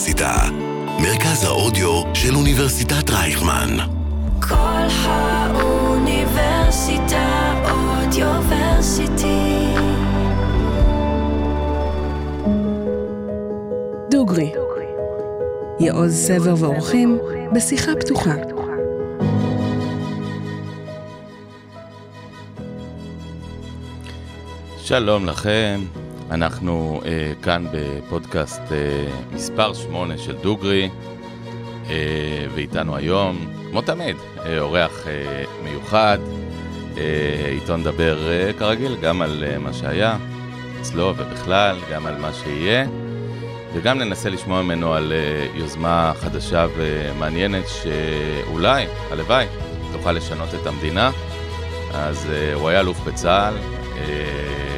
האוניברסיטה, מרכז האודיו של אוניברסיטת רייכמן. כל האוניברסיטה אודיוורסיטי. דוגרי, יעוז סבר ואורחים בשיחה פתוחה. שלום לכם, אנחנו אה, כאן בפודקאסט אה, מספר 8 של דוגרי, אה, ואיתנו היום, כמו תמיד, אה, אורח אה, מיוחד, אה, איתו נדבר אה, כרגיל גם על אה, מה שהיה אצלו ובכלל, גם על מה שיהיה, וגם ננסה לשמוע ממנו על אה, יוזמה חדשה ומעניינת שאולי, הלוואי, תוכל לשנות את המדינה. אז אה, הוא היה אלוף בצה"ל, אה,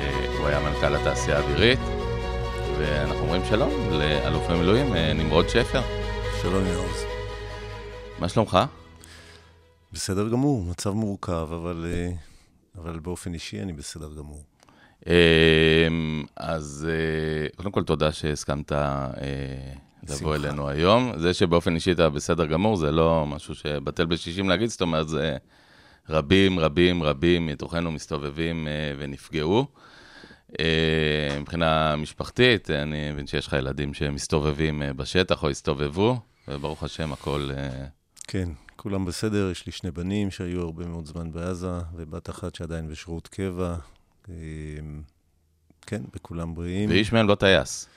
הוא היה מנכ"ל התעשייה האווירית, ואנחנו אומרים שלום לאלוף במילואים אה, נמרוד שפר. שלום יעוז. מה שלומך? בסדר גמור, מצב מורכב, אבל, אה, אבל באופן אישי אני בסדר גמור. אה, אז קודם כל תודה שהסכמת לבוא בשמחה. אלינו היום. זה שבאופן אישי אתה בסדר גמור, זה לא משהו שבטל בשישים להגיד, זאת אומרת, זה רבים, רבים, רבים מתוכנו מסתובבים ונפגעו. אה, מבחינה משפחתית, אני מבין שיש לך ילדים שמסתובבים אה, בשטח או הסתובבו, וברוך השם, הכל... אה, כן, כולם בסדר, יש לי שני בנים שהיו הרבה מאוד זמן בעזה, ובת אחת שעדיין בשירות קבע. אה, כן, וכולם בריאים. ואיש מהם לא טייס.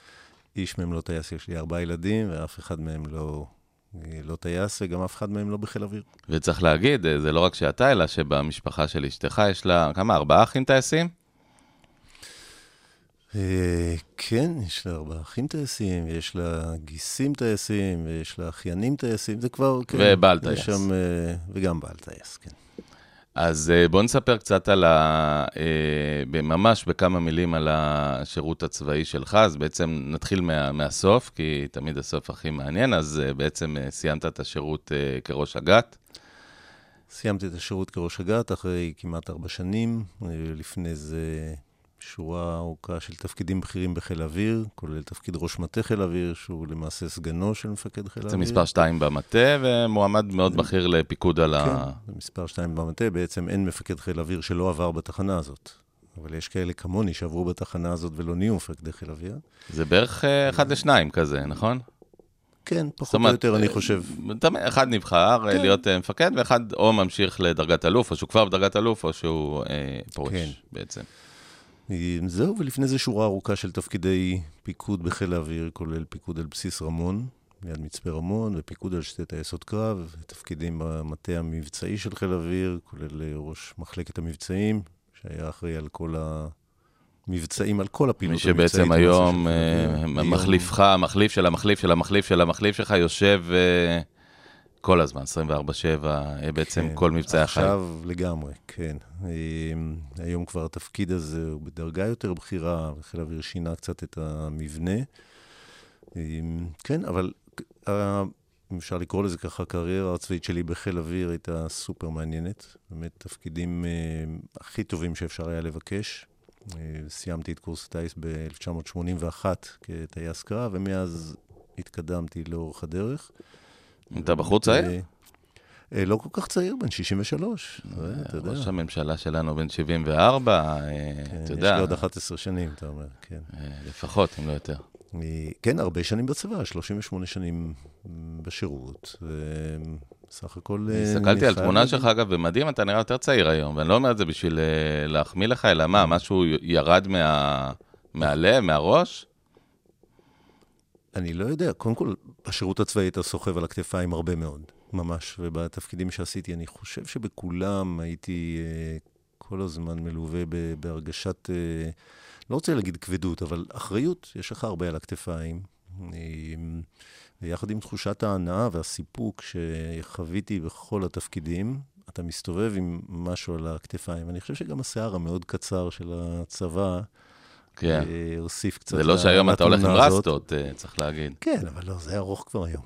איש מהם לא טייס, יש לי ארבעה ילדים, ואף אחד מהם לא, אה, לא טייס, וגם אף אחד מהם לא בחיל אוויר. וצריך להגיד, אה, זה לא רק שאתה, אלא שבמשפחה של אשתך יש לה, כמה, ארבעה אחים טייסים? אה, כן, יש לה ארבעה אחים טייסים, יש לה גיסים טייסים, ויש לה אחיינים טייסים, זה כבר... כן, ובעל טייס. שם, אה, וגם בעל טייס, כן. אז אה, בואו נספר קצת על ה... ממש בכמה מילים על השירות הצבאי שלך, אז בעצם נתחיל מה, מהסוף, כי תמיד הסוף הכי מעניין, אז בעצם סיימת את השירות כראש אג"ת. סיימתי את השירות כראש אג"ת אחרי כמעט ארבע שנים. לפני זה שורה ארוכה של תפקידים בכירים בחיל האוויר, כולל תפקיד ראש מטה חיל האוויר, שהוא למעשה סגנו של מפקד חיל זה האוויר. מספר 2 במטה, ומועמד מאוד בכיר לפיקוד על ה... כן, זה מספר שתיים במטה. בעצם אין מפקד חיל האוויר שלא עבר בתחנה הזאת. אבל יש כאלה כמוני שעברו בתחנה הזאת ולא נהיו מפקדי חיל האוויר. זה בערך אה, אחד לשניים כזה, נכון? כן, פחות אומרת, או יותר, אני אה, חושב. אחד נבחר אה, כן. להיות מפקד, ואחד או ממשיך לדרגת אלוף, או שהוא כבר בדרגת אלוף, או שהוא אה, פורש כן. בעצם. זהו, ולפני זה שורה ארוכה של תפקידי פיקוד בחיל האוויר, כולל פיקוד על בסיס רמון, ליד מצפה רמון, ופיקוד על שתי טייסות קרב, תפקידים במטה המבצעי של חיל האוויר, כולל אה, ראש מחלקת המבצעים, שהיה אחראי על כל המבצעים, על כל הפעילות מי המבצעית. שבעצם למעשה היום אה, מחליפך, המחליף של המחליף של המחליף של המחליף שלך, יושב אה, כל הזמן, 24/7, אה, בעצם כן, כל מבצעי החיים. עכשיו לגמרי, כן. אה, היום כבר התפקיד הזה הוא בדרגה יותר בכירה, וחיל האוויר שינה קצת את המבנה. אה, כן, אבל אם אפשר לקרוא לזה ככה, הקריירה הצבאית שלי בחיל האוויר הייתה סופר מעניינת. באמת, תפקידים אה, הכי טובים שאפשר היה לבקש. אה, סיימתי את קורס הטיס ב-1981 כטייס קרב, ומאז התקדמתי לאורך הדרך. אתה בחור צעיר? אה, אה, לא כל כך צעיר, בן 63. זה, אתה יודע. ראש הממשלה שלנו בן 74, אה, כן, אתה יש יודע, לי עוד 11 שנים, אתה אומר, כן. אה, לפחות, אם לא יותר. אה, כן, הרבה שנים בצבא, 38 שנים בשירות, וסך הכל... אה, הסתכלתי על תמונה שלך, אגב, ומדהים, אתה נראה יותר צעיר היום, ואני לא אומר את זה בשביל אה, להחמיא לך, אלא מה, משהו ירד מה- מהלב, מהראש? אני לא יודע, קודם כל, בשירות הצבאי אתה סוחב על הכתפיים הרבה מאוד, ממש, ובתפקידים שעשיתי, אני חושב שבכולם הייתי אה, כל הזמן מלווה ב- בהרגשת, אה, לא רוצה להגיד כבדות, אבל אחריות, יש לך הרבה על הכתפיים. אה, ויחד עם תחושת ההנאה והסיפוק שחוויתי בכל התפקידים, אתה מסתובב עם משהו על הכתפיים. אני חושב שגם השיער המאוד קצר של הצבא, כן. אה, הוסיף קצת זה לא שהיום אתה הולך עם. רסטות, אה, צריך להגיד. כן, אבל לא, זה ארוך כבר היום.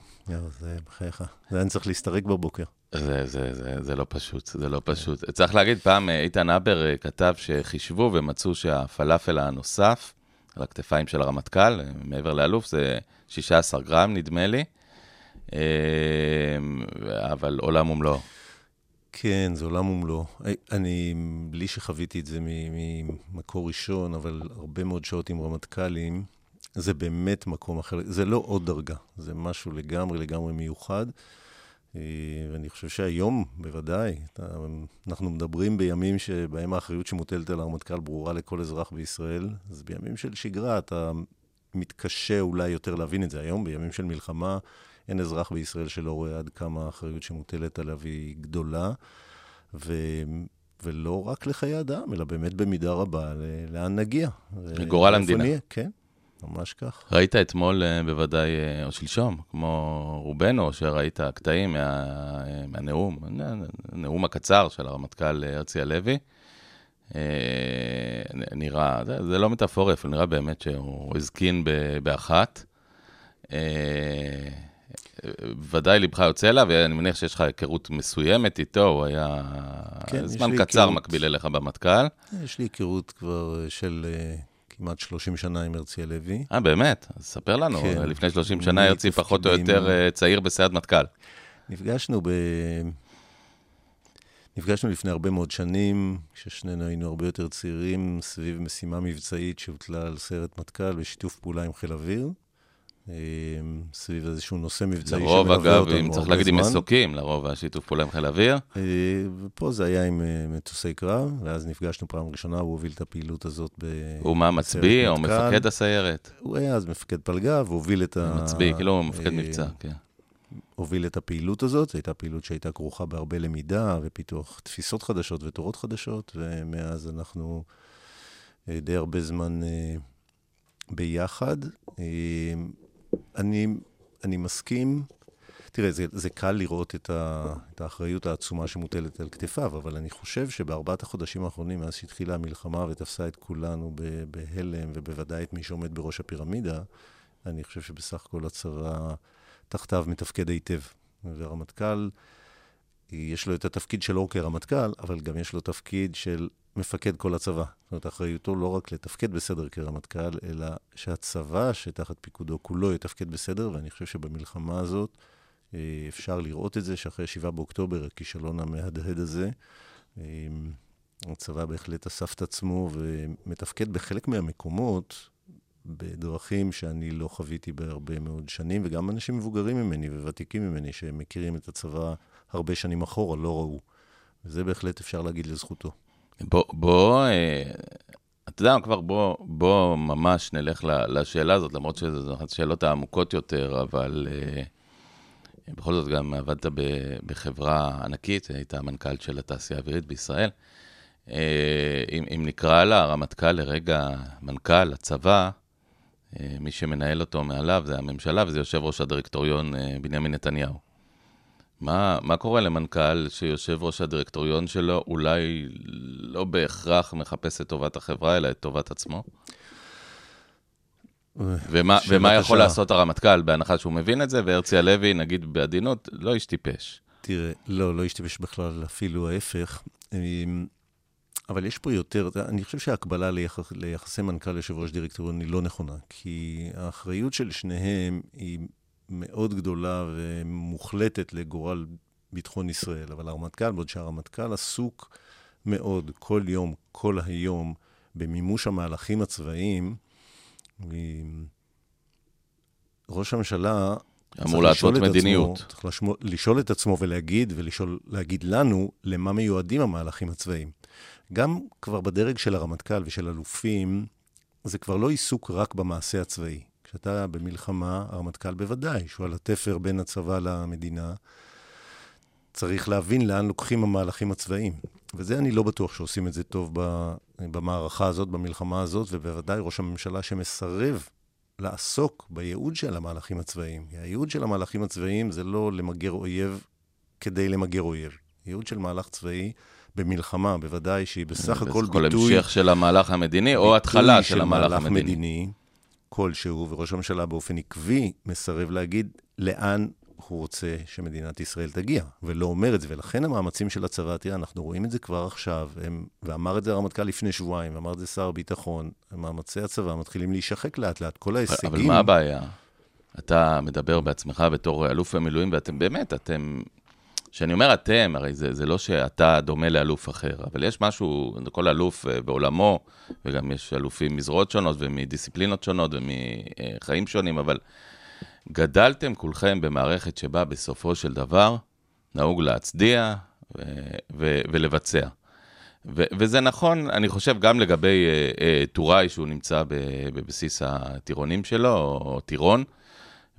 זה בחייך. זה אני צריך להסתרק בבוקר. זה, זה, זה, זה לא פשוט, זה לא פשוט. צריך להגיד, פעם אה, איתן הבר כתב שחישבו ומצאו שהפלאפל הנוסף, על הכתפיים של הרמטכ"ל, מעבר לאלוף, זה 16 גרם, נדמה לי, אבל עולם ומלואו. כן, זה עולם ומלואו. אני, בלי שחוויתי את זה ממקור ראשון, אבל הרבה מאוד שעות עם רמטכ"לים, זה באמת מקום אחר. זה לא עוד דרגה, זה משהו לגמרי לגמרי מיוחד. אה, ואני חושב שהיום, בוודאי, אנחנו מדברים בימים שבהם האחריות שמוטלת על הרמטכ"ל ברורה לכל אזרח בישראל, אז בימים של שגרה אתה מתקשה אולי יותר להבין את זה. היום, בימים של מלחמה, אין אזרח בישראל שלא רואה עד כמה האחריות שמוטלת עליו היא גדולה, ו... ולא רק לחיי אדם, אלא באמת במידה רבה לאן נגיע. לגורל המדינה. נהיה, כן, ממש כך. ראית אתמול אה, בוודאי, אה, או שלשום, כמו רובנו, שראית קטעים מה, מהנאום, הנאום הקצר של הרמטכ"ל הרצי הלוי. אה, נראה, זה, זה לא מטאפורי, אפילו נראה באמת שהוא הזקין באחת. ודאי לבך יוצא אליו, ואני מניח שיש לך היכרות מסוימת איתו, הוא היה כן, זמן קצר היכרות... מקביל אליך במטכ"ל. יש לי היכרות כבר של כמעט 30 שנה עם הרצי הלוי. אה, באמת? אז ספר לנו. כן. לפני 30 שנה הרצי פחות או יותר אה, צעיר בסיירת מטכ"ל. נפגשנו ב... נפגשנו לפני הרבה מאוד שנים, כששנינו היינו הרבה יותר צעירים, סביב משימה מבצעית שהוטלה על סיירת מטכ"ל בשיתוף פעולה עם חיל אוויר. אמ, סביב איזשהו נושא מבצעי שמלווה אותנו הרבה זמן. לרוב, אגב, אם צריך להגיד עם מסוקים, לרוב השיתוף פעולה עם חיל אוויר. אה, ופה זה היה עם אה, מטוסי קרב, ואז נפגשנו פעם ראשונה, הוא הוביל את הפעילות הזאת בסיירת הוא מה, מצביא או מפקד הסיירת? הוא היה אז מפקד פלגה, והוביל את ה... מצביא, כאילו מפקד אה, מבצע, כן. הוביל את הפעילות הזאת, זו הייתה פעילות שהייתה כרוכה בהרבה למידה ופיתוח תפיסות חדשות ותורות חדשות, ומאז אנחנו די הרבה זמן ביחד. אני, אני מסכים. תראה, זה, זה קל לראות את, ה, את האחריות העצומה שמוטלת על כתפיו, אבל אני חושב שבארבעת החודשים האחרונים, מאז שהתחילה המלחמה ותפסה את כולנו בהלם, ובוודאי את מי שעומד בראש הפירמידה, אני חושב שבסך הכל הצרה תחתיו מתפקד היטב. והרמטכ"ל, יש לו את התפקיד שלו כרמטכ"ל, אבל גם יש לו תפקיד של מפקד כל הצבא. זאת אומרת, אחריותו לא רק לתפקד בסדר כרמטכ"ל, אלא שהצבא שתחת פיקודו כולו יתפקד בסדר, ואני חושב שבמלחמה הזאת אה, אפשר לראות את זה, שאחרי 7 באוקטובר, הכישלון המהדהד הזה, אה, הצבא בהחלט אסף את עצמו ומתפקד בחלק מהמקומות בדרכים שאני לא חוויתי בהרבה מאוד שנים, וגם אנשים מבוגרים ממני וותיקים ממני שמכירים את הצבא הרבה שנים אחורה לא ראו. וזה בהחלט אפשר להגיד לזכותו. בוא, בוא, אה, אתה יודע, כבר בוא, בוא ממש נלך לשאלה הזאת, למרות שזו אחת השאלות העמוקות יותר, אבל אה, בכל זאת גם עבדת בחברה ענקית, היית המנכ"ל של התעשייה האווירית בישראל. אה, אם, אם נקרא לה הרמטכ"ל לרגע מנכ"ל, הצבא, מי שמנהל אותו מעליו זה הממשלה וזה יושב ראש הדירקטוריון בנימין נתניהו. מה, מה קורה למנכ"ל שיושב ראש הדירקטוריון שלו אולי לא בהכרח מחפש את טובת החברה, אלא את טובת עצמו? ומה, ומה יכול לעשות הרמטכ"ל, בהנחה שהוא מבין את זה, והרצי הלוי, נגיד בעדינות, לא איש טיפש. תראה, לא, לא איש טיפש בכלל, אפילו ההפך. אמ, אבל יש פה יותר, אני חושב שההקבלה ליחס, ליחסי מנכ"ל יושב ראש דירקטוריון היא לא נכונה, כי האחריות של שניהם היא מאוד גדולה ומוחלטת לגורל ביטחון ישראל. אבל הרמטכ"ל, בעוד שהרמטכ"ל עסוק מאוד, כל יום, כל היום, במימוש המהלכים הצבאיים, ראש הממשלה אמור לעשות מדיניות. עצמו, צריך לשמו, לשאול את עצמו ולהגיד, ולהגיד לנו למה מיועדים המהלכים הצבאיים. גם כבר בדרג של הרמטכ"ל ושל אלופים, זה כבר לא עיסוק רק במעשה הצבאי. כשאתה במלחמה, הרמטכ"ל בוודאי, שהוא על התפר בין הצבא למדינה, צריך להבין לאן לוקחים המהלכים הצבאיים. וזה אני לא בטוח שעושים את זה טוב במערכה הזאת, במלחמה הזאת, ובוודאי ראש הממשלה שמסרב לעסוק בייעוד של המהלכים הצבאיים. הייעוד של המהלכים הצבאיים זה לא למגר אויב כדי למגר אויב. ייעוד של מהלך צבאי במלחמה, בוודאי שהיא בסך הכל ביטוי... בסך הכל המשך של המהלך המדיני, או התחלה של המהלך המדיני. מדיני, כלשהו, וראש הממשלה באופן עקבי מסרב להגיד לאן הוא רוצה שמדינת ישראל תגיע, ולא אומר את זה. ולכן המאמצים של הצבא, תראה, אנחנו רואים את זה כבר עכשיו, הם, ואמר את זה הרמטכ"ל לפני שבועיים, אמר את זה שר הביטחון, מאמצי הצבא מתחילים להישחק לאט-לאט, כל ההישגים... אבל מה הבעיה? אתה מדבר בעצמך בתור אלוף במילואים, ואתם באמת, אתם... כשאני אומר אתם, הרי זה, זה לא שאתה דומה לאלוף אחר, אבל יש משהו, כל אלוף אה, בעולמו, וגם יש אלופים מזרועות שונות ומדיסציפלינות שונות ומחיים שונים, אבל גדלתם כולכם במערכת שבה בסופו של דבר נהוג להצדיע ו- ו- ולבצע. ו- וזה נכון, אני חושב, גם לגבי uh, טוראי, שהוא נמצא בבסיס הטירונים שלו, או טירון,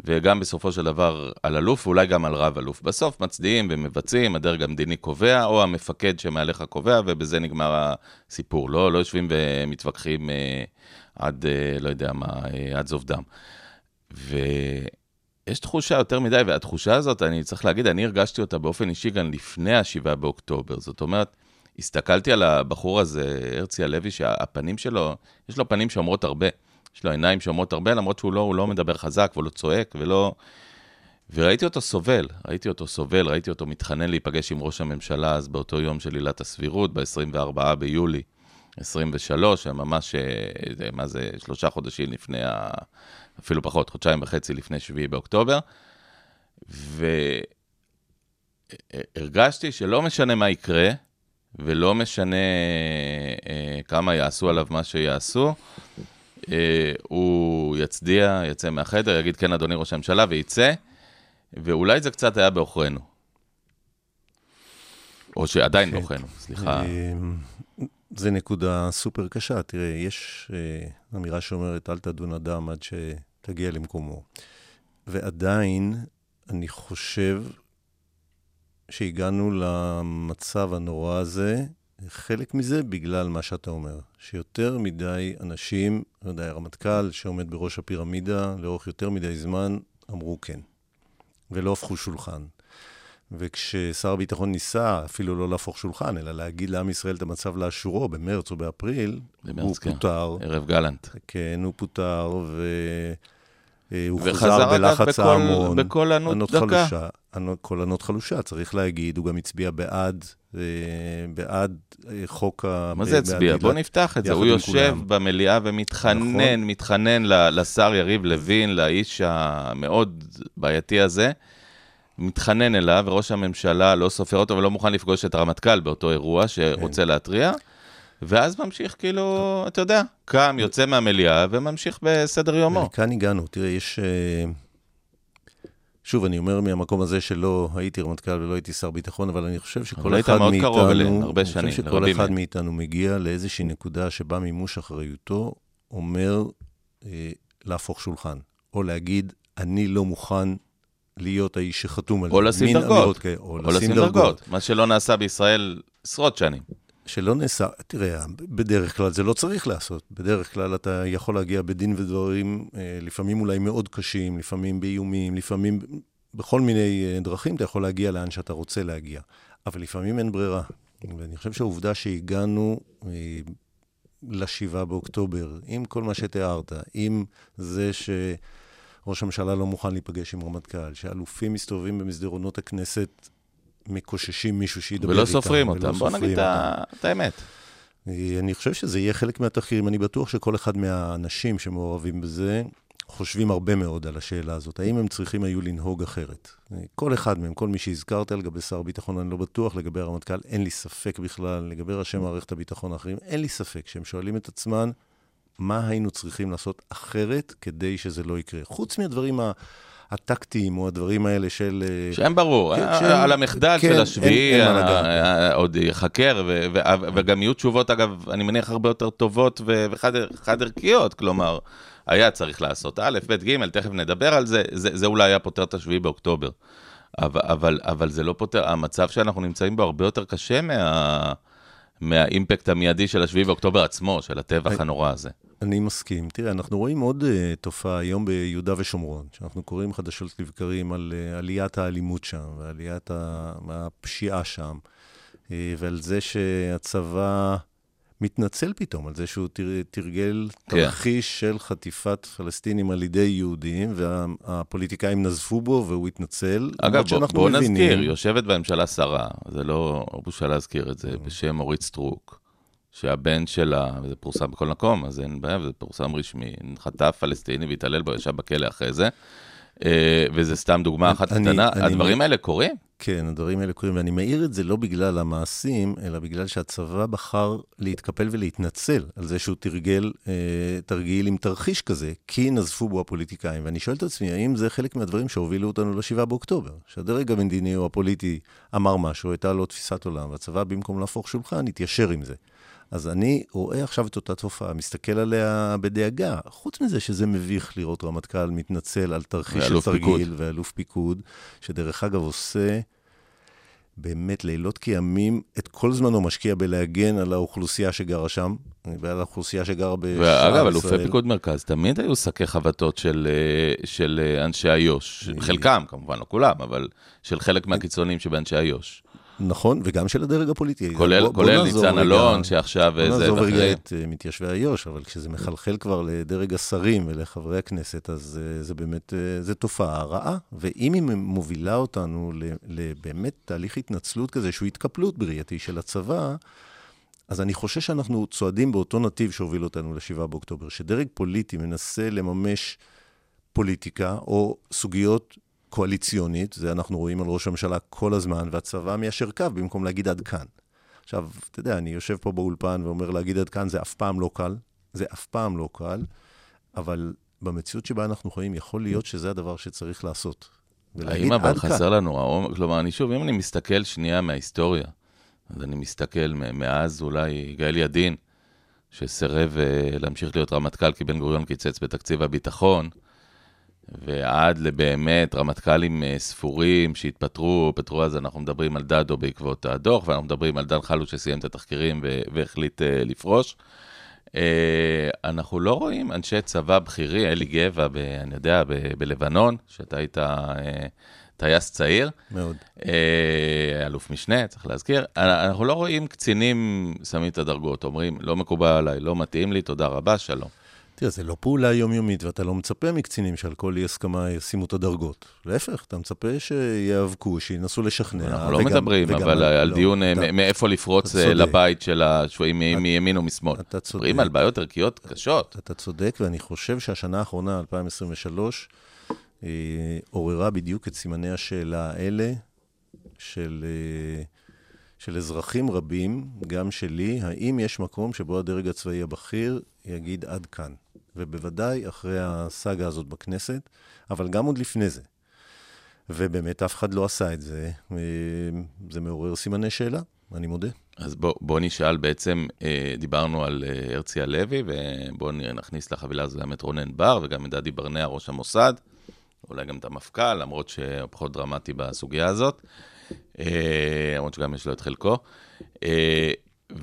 וגם בסופו של דבר על אלוף, ואולי גם על רב אלוף. בסוף מצדיעים ומבצעים, הדרג המדיני קובע, או המפקד שמעליך קובע, ובזה נגמר הסיפור. לא, לא יושבים ומתווכחים uh, עד, uh, לא יודע מה, uh, עד זוב דם. ויש תחושה יותר מדי, והתחושה הזאת, אני צריך להגיד, אני הרגשתי אותה באופן אישי גם לפני ה-7 באוקטובר. זאת אומרת, הסתכלתי על הבחור הזה, הרצי הלוי, שהפנים שלו, יש לו פנים שאומרות הרבה. יש לו עיניים שאומרות הרבה, למרות שהוא לא, לא מדבר חזק ולא צועק ולא... וראיתי אותו סובל, ראיתי אותו סובל, ראיתי אותו מתחנן להיפגש עם ראש הממשלה אז באותו יום של עילת הסבירות, ב-24 ביולי 23, ממש, אה, מה זה, שלושה חודשים לפני, ה... אפילו פחות, חודשיים וחצי לפני 7 באוקטובר, והרגשתי שלא משנה מה יקרה, ולא משנה אה, כמה יעשו עליו מה שיעשו, אה, הוא יצדיע, יצא מהחדר, יגיד כן, אדוני ראש הממשלה, וייצא, ואולי זה קצת היה בעוכרינו. או שעדיין כן. בעוכרינו, סליחה. אה, זה נקודה סופר קשה. תראה, יש אה, אמירה שאומרת, אל תדון אדם עד שתגיע למקומו. ועדיין, אני חושב שהגענו למצב הנורא הזה חלק מזה בגלל מה שאתה אומר, שיותר מדי אנשים, לא יודע, הרמטכ"ל שעומד בראש הפירמידה לאורך יותר מדי זמן, אמרו כן, ולא הפכו שולחן. וכששר הביטחון ניסה אפילו לא להפוך שולחן, אלא להגיד לעם ישראל את המצב לאשורו במרץ או באפריל, במרץ, הוא כן. פוטר. ערב גלנט. כן, הוא פוטר, ו... אה, חזר בלחץ ההמון. בקול ענות דקה. חלושה, קול ענות חלושה, צריך להגיד, הוא גם הצביע בעד, בעד אה, חוק ה... מה זה הצביע? בוא נפתח את זה. הוא יושב במליאה ומתחנן, נכון. מתחנן לשר יריב לוין, לאיש המאוד בעייתי הזה. מתחנן אליו, וראש הממשלה לא סופר אותו ולא מוכן לפגוש את הרמטכ"ל באותו אירוע שרוצה כן. להתריע. ואז ממשיך, כאילו, אתה יודע, קם, יוצא מהמליאה וממשיך בסדר יומו. כאן הגענו, תראה, יש... שוב, אני אומר מהמקום הזה שלא הייתי רמטכ"ל ולא הייתי שר ביטחון, אבל אני חושב שכל אחד מאיתנו... היית מאוד קרוב אליהם, הרבה שנים, אני חושב שכל אחד מאיתנו מגיע לאיזושהי נקודה שבה מימוש אחריותו אומר אה, להפוך שולחן, או להגיד, אני לא מוכן להיות האיש שחתום על זה. או לשים דרגות. או לשים דרגות. מה שלא נעשה בישראל עשרות שנים. שלא נעשה, תראה, בדרך כלל זה לא צריך לעשות. בדרך כלל אתה יכול להגיע בדין ודברים, אה, לפעמים אולי מאוד קשים, לפעמים באיומים, לפעמים בכל מיני אה, דרכים אתה יכול להגיע לאן שאתה רוצה להגיע. אבל לפעמים אין ברירה. ואני חושב שהעובדה שהגענו אה, לשבעה באוקטובר, עם כל מה שתיארת, עם זה שראש הממשלה לא מוכן להיפגש עם רמטכ"ל, שאלופים מסתובבים במסדרונות הכנסת מקוששים מישהו שידבר איתם. ולא סופרים אותם, בוא נגיד את האמת. אני חושב שזה יהיה חלק מהתחקירים. אני בטוח שכל אחד מהאנשים שמעורבים בזה חושבים הרבה מאוד על השאלה הזאת. האם הם צריכים היו לנהוג אחרת? כל אחד מהם, כל מי שהזכרת לגבי שר הביטחון, אני לא בטוח, לגבי הרמטכ"ל, אין לי ספק בכלל, לגבי ראשי מערכת הביטחון האחרים, אין לי ספק שהם שואלים את עצמם, מה היינו צריכים לעשות אחרת כדי שזה לא יקרה. חוץ מהדברים ה... הטקטיים, או הדברים האלה של... אה, שהם ברור, כן, שהם, על המחדל כן, של השביעי, עוד ייחקר, וגם יהיו תשובות, אגב, אני מניח הרבה יותר טובות וחד ערכיות, כלומר, היה צריך לעשות א', ב', ג', תכף נדבר על זה, זה, זה אולי היה פותר את השביעי באוקטובר. אבל, אבל, אבל זה לא פותר, המצב שאנחנו נמצאים בו הרבה יותר קשה מה, מהאימפקט המיידי של השביעי באוקטובר עצמו, של הטבח הנורא הזה. אני מסכים. תראה, אנחנו רואים עוד uh, תופעה היום ביהודה ושומרון, שאנחנו קוראים חדשות לבקרים על uh, עליית האלימות שם, ועליית הפשיעה שם, uh, ועל זה שהצבא מתנצל פתאום על זה שהוא תר- תרגל כן. תרחיש של חטיפת פלסטינים על ידי יהודים, והפוליטיקאים נזפו בו והוא התנצל. אגב, בוא, בוא מבינים- נזכיר, יושבת בממשלה שרה, זה לא בושה להזכיר את זה, Mm. בשם אורית סטרוק, שהבן שלה, וזה פורסם בכל מקום, אז אין בעיה, זה פורסם רשמי, חטף פלסטיני והתעלל בו, ישב בכלא אחרי זה, אה, וזה סתם דוגמה אחת אני- קטנה, אני- הדברים האלה קורים? כן, הדברים האלה קורים, ואני מעיר את זה לא בגלל המעשים, אלא בגלל שהצבא בחר להתקפל ולהתנצל על זה שהוא תרגל אה, תרגיל עם תרחיש כזה, כי נזפו בו הפוליטיקאים. ואני שואל את עצמי, האם זה חלק מהדברים שהובילו אותנו ל-7 באוקטובר? שהדרג המדיני או הפוליטי אמר משהו, הייתה לו תפיסת עולם, והצבא במקום להפוך שולחן, התיישר עם זה. אז אני רואה עכשיו את אותה תופעה, מסתכל עליה בדאגה. חוץ מזה שזה מביך לראות רמטכ"ל מתנצל על תרחיש של תרגיל. ואלוף פיקוד, שדרך אגב עושה באמת לילות כימים, את כל זמנו משקיע בלהגן על האוכלוסייה שגרה שם, ועל האוכלוסייה שגרה בשאר ישראל. ואגב, אלופי פיקוד מרכז תמיד היו שקי חבטות של, אה, של אה, אנשי איו"ש, חלקם, כמובן, לא כולם, אבל של חלק מהקיצונים שבאנשי איו"ש. נכון, וגם של הדרג הפוליטי. כולל, בוא- בוא כולל נעזוב ניצן אלון, שעכשיו בוא זה נעזוב רגע. את אה, מתיישבי איו"ש, אבל כשזה מחלחל כבר לדרג השרים ולחברי הכנסת, אז אה, זה באמת, אה, זה תופעה רעה. ואם היא מובילה אותנו לבאמת תהליך התנצלות כזה, שהוא התקפלות בראייתי של הצבא, אז אני חושש שאנחנו צועדים באותו נתיב שהוביל אותנו ל-7 באוקטובר, שדרג פוליטי מנסה לממש פוליטיקה או סוגיות קואליציונית, זה אנחנו רואים על ראש הממשלה כל הזמן, והצבא מיישר קו במקום להגיד עד כאן. עכשיו, אתה יודע, אני יושב פה באולפן ואומר להגיד עד כאן, זה אף פעם לא קל, זה אף פעם לא קל, אבל במציאות שבה אנחנו חיים, יכול להיות שזה הדבר שצריך לעשות. האם אבל עד כאן. חסר לנו העומק? כלומר, אני שוב, אם אני מסתכל שנייה מההיסטוריה, אז אני מסתכל מאז אולי יגאל ידין, שסירב אה, להמשיך להיות רמטכ"ל כי בן גוריון קיצץ בתקציב הביטחון, ועד לבאמת רמטכ"לים אה, ספורים שהתפטרו, פטרו אז אנחנו מדברים על דדו בעקבות הדוח, ואנחנו מדברים על דן חלוץ שסיים את התחקירים והחליט אה, לפרוש. אה, אנחנו לא רואים אנשי צבא בכירי, אלי גבע, ב, אני יודע, ב- בלבנון, שאתה היית טייס צעיר, מאוד. אלוף משנה, צריך להזכיר. אנחנו לא רואים קצינים שמים את הדרגות, אומרים, לא מקובל עליי, לא מתאים לי, תודה רבה, שלום. תראה, זה לא פעולה יומיומית, ואתה לא מצפה מקצינים שעל כל אי הסכמה ישימו את הדרגות. להפך, אתה מצפה שיאבקו, שינסו לשכנע. אנחנו לא וגם- מדברים, וגם אבל על לא, דיון אה, אתה- מאיפה לפרוץ אה. לבית של השבויים מימין או משמאל. אתה צודק. מדברים על בעיות ערכיות קשות. אתה צודק, ואני חושב שהשנה האחרונה, 2023, אה, עוררה בדיוק את סימני השאלה האלה של, של אזרחים רבים, גם שלי, האם יש מקום שבו הדרג הצבאי הבכיר יגיד עד כאן. ובוודאי אחרי הסאגה הזאת בכנסת, אבל גם עוד לפני זה. ובאמת אף אחד לא עשה את זה. אה, זה מעורר סימני שאלה, אני מודה. אז בוא, בוא נשאל בעצם, אה, דיברנו על אה, הרצי הלוי, ובואו נכניס לחבילה הזו גם את רונן בר וגם את דדי ברנע, ראש המוסד, אולי גם את המפכ"ל, למרות שהוא פחות דרמטי בסוגיה הזאת, למרות שגם יש לו את חלקו.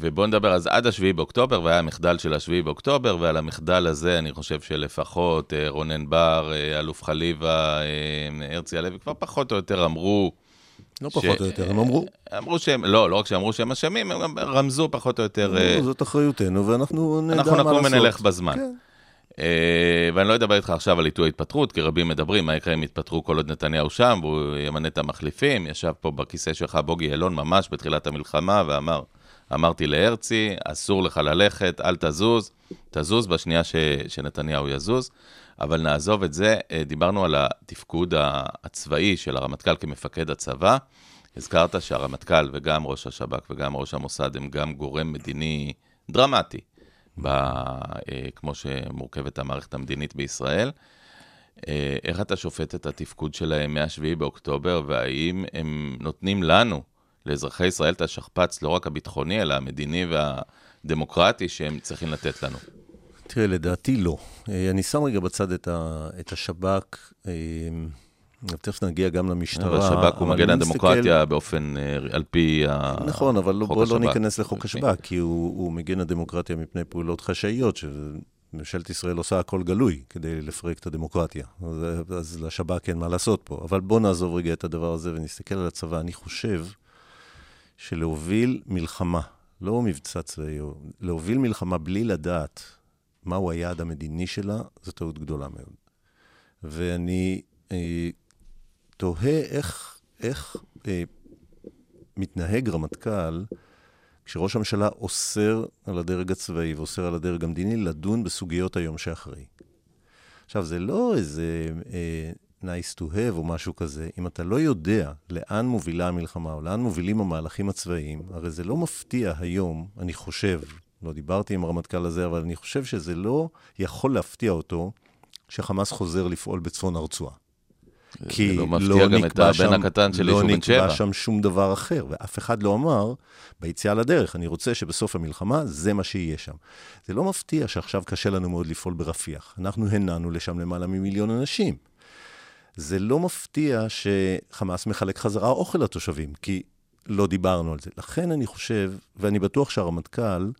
ובואו נדבר אז עד השביעי באוקטובר, והיה המחדל של השביעי באוקטובר, ועל המחדל הזה אני חושב שלפחות אה, רונן בר, אה, אלוף חליבה, אה, הרצי הלוי, כבר פחות או יותר אמרו, לא פחות או יותר, הם אמרו. אמרו שהם, לא, לא רק שאמרו שהם אשמים, הם גם רמזו פחות או יותר, אמרו, זאת אחריותנו, ואנחנו נדע מה אנחנו לעשות. נקום ונלך בזמן. כן. אה, ואני לא אדבר איתך עכשיו על עיתוי התפטרות, כי רבים מדברים, מה יקרה אם יתפטרו כל עוד נתניהו שם, והוא ימנה את המחליפים. ישב פה בכיסא שלך בוגי יעלון ממש בתחילת המלחמה, ואמר, אמרתי להרצי, אסור לך ללכת, אל תזוז, תזוז בשנייה ש, שנתניהו יזוז. אבל נעזוב את זה, אה, דיברנו על התפקוד הצבאי של הרמטכ"ל כמפקד הצבא. הזכרת שהרמטכ"ל וגם ראש השב"כ וגם ראש המוסד הם גם גורם מדיני דרמטי, ב, אה, כמו שמורכבת המערכת המדינית בישראל. אה, איך אתה שופט את התפקוד שלהם מ-7 באוקטובר, והאם הם נותנים לנו, לאזרחי ישראל, את השכפ"ץ, לא רק הביטחוני, אלא המדיני והדמוקרטי שהם צריכים לתת לנו? תראה, לדעתי לא. אה, אני שם רגע בצד את, ה, את השב"כ, אה, תכף נגיע גם למשטרה. אבל השב"כ הוא מגן הדמוקרטיה באופן, אה, על פי ה- נכון, אבל לא, חוק בוא לא השב"כ. ניכנס לחוק לפי- השב"כ, כי הוא, הוא מגן הדמוקרטיה מפני פעולות חשאיות, שממשלת ישראל עושה הכל גלוי כדי לפרק את הדמוקרטיה. אז, אז לשב"כ אין מה לעשות פה. אבל בוא נעזוב רגע את הדבר הזה ונסתכל על הצבא. אני חושב שלהוביל מלחמה לא מבצע צבאי, להוביל מלחמה בלי לדעת מהו היעד המדיני שלה, זו טעות גדולה מאוד. ואני אה, תוהה איך, איך אה, מתנהג רמטכ"ל כשראש הממשלה אוסר על הדרג הצבאי ואוסר על הדרג המדיני לדון בסוגיות היום שאחרי. עכשיו, זה לא איזה אה, nice to have או משהו כזה. אם אתה לא יודע לאן מובילה המלחמה או לאן מובילים המהלכים הצבאיים, הרי זה לא מפתיע היום, אני חושב, לא דיברתי עם הרמטכ"ל הזה, אבל אני חושב שזה לא יכול להפתיע אותו שחמאס חוזר לפעול בצפון הרצועה. כי לא לא הבן שם, הקטן של ישוב בן שבע. לא נקבע שם שום דבר אחר, ואף אחד לא אמר, ביציאה לדרך, אני רוצה שבסוף המלחמה זה מה שיהיה שם. זה לא מפתיע שעכשיו קשה לנו מאוד לפעול ברפיח. אנחנו הנענו לשם למעלה ממיליון אנשים. זה לא מפתיע שחמאס מחלק חזרה אוכל לתושבים, כי לא דיברנו על זה. לכן אני חושב, ואני בטוח שהרמטכ"ל,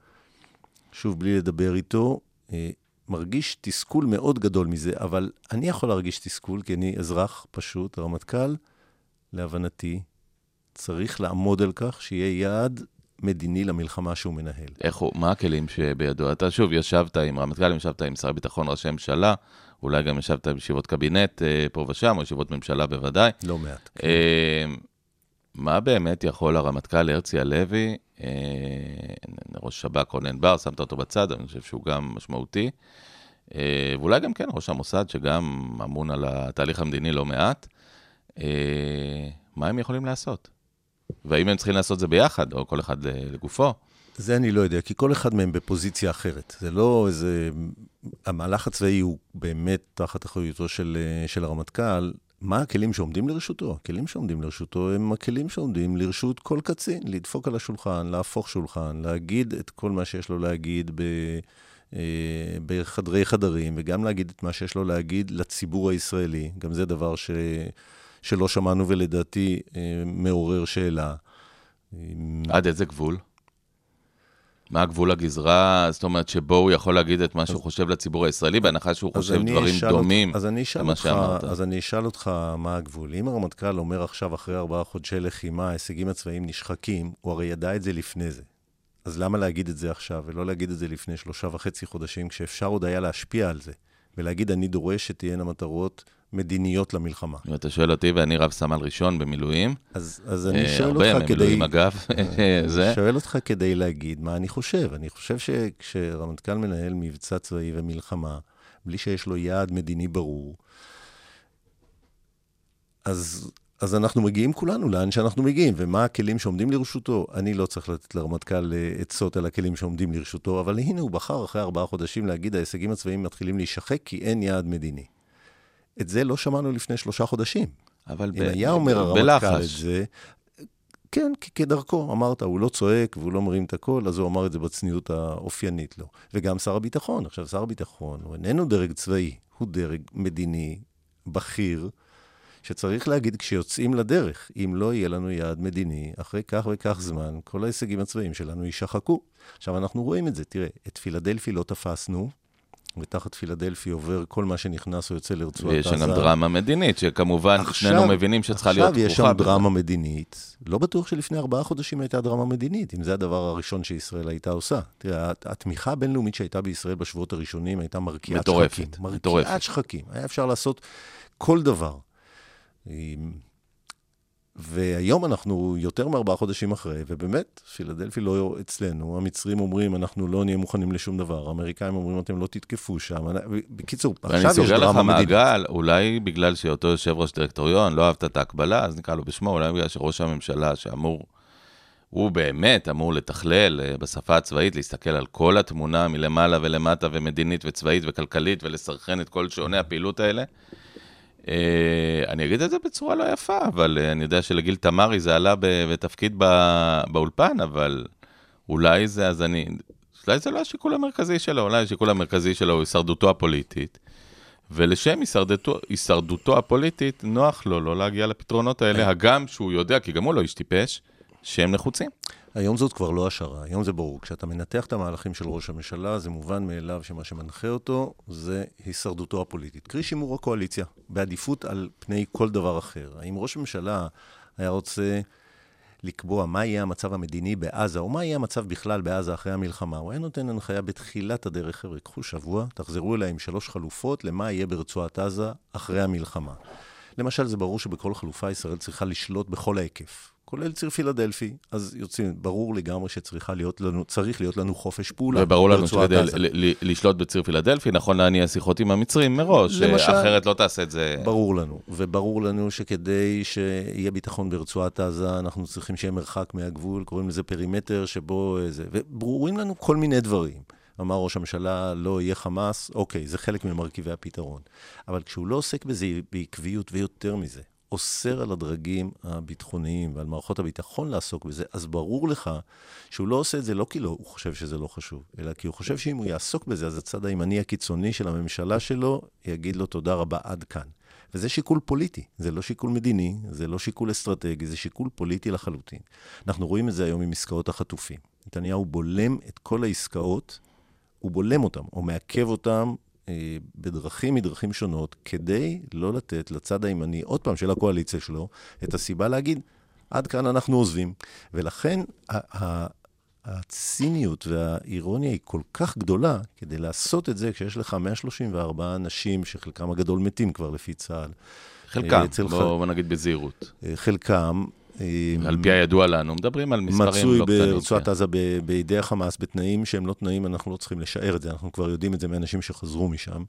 שוב, בלי לדבר איתו, אה, מרגיש תסכול מאוד גדול מזה, אבל אני יכול להרגיש תסכול, כי אני אזרח פשוט, הרמטכ"ל, להבנתי, צריך לעמוד על כך שיהיה יעד מדיני למלחמה שהוא מנהל. איך הוא, מה הכלים שבידו? אתה שוב ישבת עם רמטכ"ל, ישבת עם שר הביטחון, ראשי ממשלה, אולי גם ישבת בישיבות קבינט אה, פה ושם, או ישיבות ממשלה בוודאי. לא מעט. כן. אה, מה באמת יכול הרמטכ"ל הרצי הלוי, אה, ראש שב"כ רונן בר, שמת אותו בצד, אני חושב שהוא גם משמעותי, ואולי גם כן ראש המוסד, שגם אמון על התהליך המדיני לא מעט, מה הם יכולים לעשות? והאם הם צריכים לעשות זה ביחד, או כל אחד לגופו? זה אני לא יודע, כי כל אחד מהם בפוזיציה אחרת. זה לא איזה... המהלך הצבאי הוא באמת תחת אחריותו של, של הרמטכ"ל, מה הכלים שעומדים לרשותו? הכלים שעומדים לרשותו הם הכלים שעומדים לרשות כל קצין, לדפוק על השולחן, להפוך שולחן, להגיד את כל מה שיש לו להגיד ב, אה, בחדרי חדרים, וגם להגיד את מה שיש לו להגיד לציבור הישראלי. גם זה דבר ש, שלא שמענו ולדעתי אה, מעורר שאלה. עד איזה גבול? מה הגבול הגזרה, זאת אומרת, שבו הוא יכול להגיד את מה שהוא חושב לציבור הישראלי, בהנחה שהוא חושב דברים דומים למה שאמרת. אז אני אשאל אותך מה הגבול. אם הרמטכ"ל אומר עכשיו, אחרי ארבעה חודשי לחימה, ההישגים הצבאיים נשחקים, הוא הרי ידע את זה לפני זה. אז למה להגיד את זה עכשיו, ולא להגיד את זה לפני שלושה וחצי חודשים, כשאפשר עוד היה להשפיע על זה, ולהגיד, אני דורש שתהיינה מטרות מדיניות למלחמה. אם אתה שואל אותי, ואני רב סמל ראשון במילואים, אז, אז אני אה, שואל אותך כדי... הרבה ממילואים אגב, זה. אני שואל אותך כדי להגיד מה אני חושב. אני חושב שכשרמטכ"ל מנהל מבצע צבאי ומלחמה, בלי שיש לו יעד מדיני ברור, אז, אז אנחנו מגיעים כולנו לאן שאנחנו מגיעים, ומה הכלים שעומדים לרשותו. אני לא צריך לתת לרמטכ"ל אה, עצות על הכלים שעומדים לרשותו, אבל הנה הוא בחר אחרי ארבעה חודשים להגיד, ההישגים הצבאיים מתחילים להישחק כי אין יעד מדיני. את זה לא שמענו לפני שלושה חודשים. אבל אם ב- היה אומר הרמטכ"ל את זה, כן, כדרכו, אמרת, הוא לא צועק והוא לא מרים את הקול, אז הוא אמר את זה בצניעות האופיינית לו. וגם שר הביטחון, עכשיו, שר הביטחון הוא איננו דרג צבאי, הוא דרג מדיני, בכיר, שצריך להגיד כשיוצאים לדרך, אם לא יהיה לנו יעד מדיני, אחרי כך וכך זמן, כל ההישגים הצבאיים שלנו יישחקו. עכשיו, אנחנו רואים את זה, תראה, את פילדלפי לא תפסנו, ותחת פילדלפי עובר כל מה שנכנס או יוצא לרצועת עזה. ויש שם דרמה מדינית, שכמובן עכשיו, שנינו מבינים שצריכה להיות כרוכה. עכשיו יש שם דרמה מדינית. לא בטוח שלפני ארבעה חודשים הייתה דרמה מדינית, אם זה הדבר הראשון שישראל הייתה עושה. תראה, התמיכה הבינלאומית שהייתה בישראל בשבועות הראשונים הייתה מרקיעת מטורפת, שחקים. מטורפת. מרקיעת שחקים. היה אפשר לעשות כל דבר. והיום אנחנו יותר מארבעה חודשים אחרי, ובאמת, פילדלפי לא אצלנו, המצרים אומרים, אנחנו לא נהיה מוכנים לשום דבר, האמריקאים אומרים, אתם לא תתקפו שם. בקיצור, עכשיו יש דרמה מדינית. ואני סוגר לך מעגל, אולי בגלל שאותו יושב ראש דירקטוריון לא אהבת את ההקבלה, אז נקרא לו בשמו, אולי בגלל שראש הממשלה שאמור, הוא באמת אמור לתכלל אה, בשפה הצבאית, להסתכל על כל התמונה מלמעלה ולמטה, ומדינית וצבאית וכלכלית, ולסרחן את כל שעוני הפעילות האלה. אה, אני אגיד את זה בצורה לא יפה, אבל אה, אני יודע שלגיל תמרי זה עלה בתפקיד באולפן, אבל אולי זה, אז אני, אולי זה לא השיקול המרכזי שלו, אולי השיקול המרכזי שלו הוא הישרדותו הפוליטית. ולשם הישרדותו, הישרדותו הפוליטית, נוח לו לא להגיע לפתרונות האלה, הגם שהוא יודע, כי גם הוא לא איש טיפש, שהם נחוצים. היום זאת כבר לא השערה, היום זה ברור. כשאתה מנתח את המהלכים של ראש הממשלה, זה מובן מאליו שמה שמנחה אותו זה הישרדותו הפוליטית. קרי שימור הקואליציה, בעדיפות על פני כל דבר אחר. האם ראש הממשלה היה רוצה לקבוע מה יהיה המצב המדיני בעזה, או מה יהיה המצב בכלל בעזה אחרי המלחמה. הוא היה נותן הנחיה בתחילת הדרך, חבר'ה, קחו שבוע, תחזרו אליי עם שלוש חלופות למה יהיה ברצועת עזה אחרי המלחמה. למשל, זה ברור שבכל חלופה ישראל צריכה לשלוט בכל ההיקף. כולל ציר פילדלפי, אז יוצאים, ברור לגמרי שצריך להיות לנו, להיות לנו חופש פעולה. וברור לנו שכדי לשלוט בציר פילדלפי, נכון להניע שיחות עם המצרים מראש, למשל, אחרת לא תעשה את זה. ברור לנו, וברור לנו שכדי שיהיה ביטחון ברצועת עזה, אנחנו צריכים שיהיה מרחק מהגבול, קוראים לזה פרימטר שבו זה, וברורים לנו כל מיני דברים. אמר ראש הממשלה, לא יהיה חמאס, אוקיי, זה חלק ממרכיבי הפתרון. אבל כשהוא לא עוסק בזה בעקביות ויותר מזה, אוסר על הדרגים הביטחוניים ועל מערכות הביטחון לעסוק בזה, אז ברור לך שהוא לא עושה את זה לא כי לא, הוא חושב שזה לא חשוב, אלא כי הוא חושב שאם הוא יעסוק בזה, אז הצד הימני הקיצוני של הממשלה שלו יגיד לו תודה רבה עד כאן. וזה שיקול פוליטי, זה לא שיקול מדיני, זה לא שיקול אסטרטגי, זה שיקול פוליטי לחלוטין. אנחנו רואים את זה היום עם עסקאות החטופים. נתניהו בולם את כל העסקאות, הוא בולם אותם, או מעכב אותם אה, בדרכים מדרכים שונות, כדי לא לתת לצד הימני, עוד פעם, של הקואליציה שלו, את הסיבה להגיד, עד כאן אנחנו עוזבים. ולכן הציניות והאירוניה היא כל כך גדולה, כדי לעשות את זה כשיש לך 134 אנשים, שחלקם הגדול מתים כבר לפי צה"ל. חלקם, בוא ח... נגיד בזהירות. אה, חלקם, על פי הידוע לנו, מדברים על מספרים לא קטנים. מצוי ברצועת כן. עזה בידי החמאס, בתנאים שהם לא תנאים, אנחנו לא צריכים לשער את זה, אנחנו כבר יודעים את זה מאנשים שחזרו משם.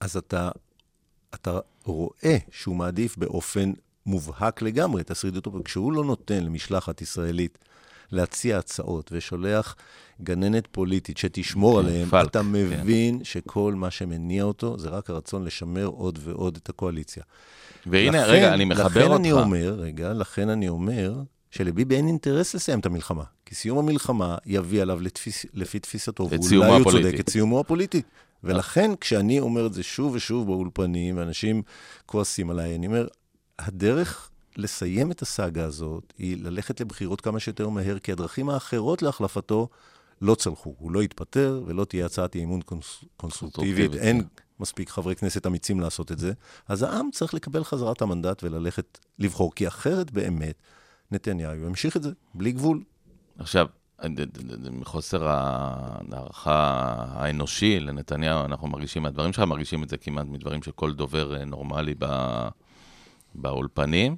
אז אתה, אתה רואה שהוא מעדיף באופן מובהק לגמרי את השרידות, וכשהוא לא נותן למשלחת ישראלית להציע הצעות ושולח גננת פוליטית שתשמור כן, עליהם, פלק, אתה כן. מבין כן. שכל מה שמניע אותו זה רק הרצון לשמר עוד ועוד את הקואליציה. והנה, לכן, רגע, אני מחבר לכן אותך. אני אומר, רגע, לכן אני אומר שלביבי אין אינטרס לסיים את המלחמה. כי סיום המלחמה יביא עליו לתפיס, לפי תפיסתו, ואולי הוא צודק, את סיומו הפוליטי. ולכן, כשאני אומר את זה שוב ושוב באולפנים, ואנשים כועסים עליי, אני אומר, הדרך לסיים את הסאגה הזאת היא ללכת לבחירות כמה שיותר מהר, כי הדרכים האחרות להחלפתו לא צלחו. הוא לא יתפטר ולא תהיה הצעת אי-אמון קונס... קונסטרוקטיבית. אין כן. מספיק חברי כנסת אמיצים לעשות את זה. אז העם צריך לקבל חזרת המנדט וללכת לבחור, כי אחרת באמת נתניהו ימשיך את זה בלי גבול. עכשיו, מחוסר ההערכה האנושי לנתניהו, אנחנו מרגישים מהדברים שלך, מרגישים את זה כמעט מדברים של כל דובר אה, נורמלי באולפנים.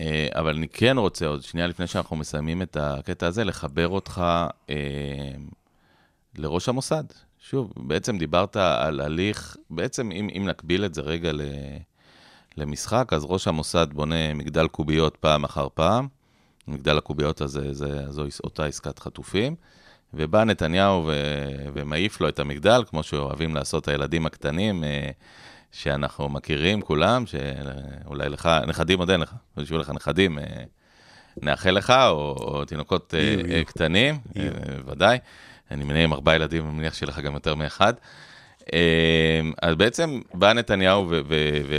אה, אבל אני כן רוצה, עוד שנייה לפני שאנחנו מסיימים את הקטע הזה, לחבר אותך אה, לראש המוסד. שוב, בעצם דיברת על הליך, בעצם אם, אם נקביל את זה רגע ל, למשחק, אז ראש המוסד בונה מגדל קוביות פעם אחר פעם. מגדל הקוביות הזה, זה, זו אותה עסקת חטופים. ובא נתניהו ו, ומעיף לו את המגדל, כמו שאוהבים לעשות הילדים הקטנים. אה, שאנחנו מכירים כולם, שאולי לך, נכדים עוד אין לך, שיהיו לך נכדים, אה, נאחל לך, או, או תינוקות יהיו, יהיו. קטנים, יהיו. ודאי. אני מנהל עם ארבעה ילדים, אני מניח שיהיה לך גם יותר מאחד. אז בעצם בא נתניהו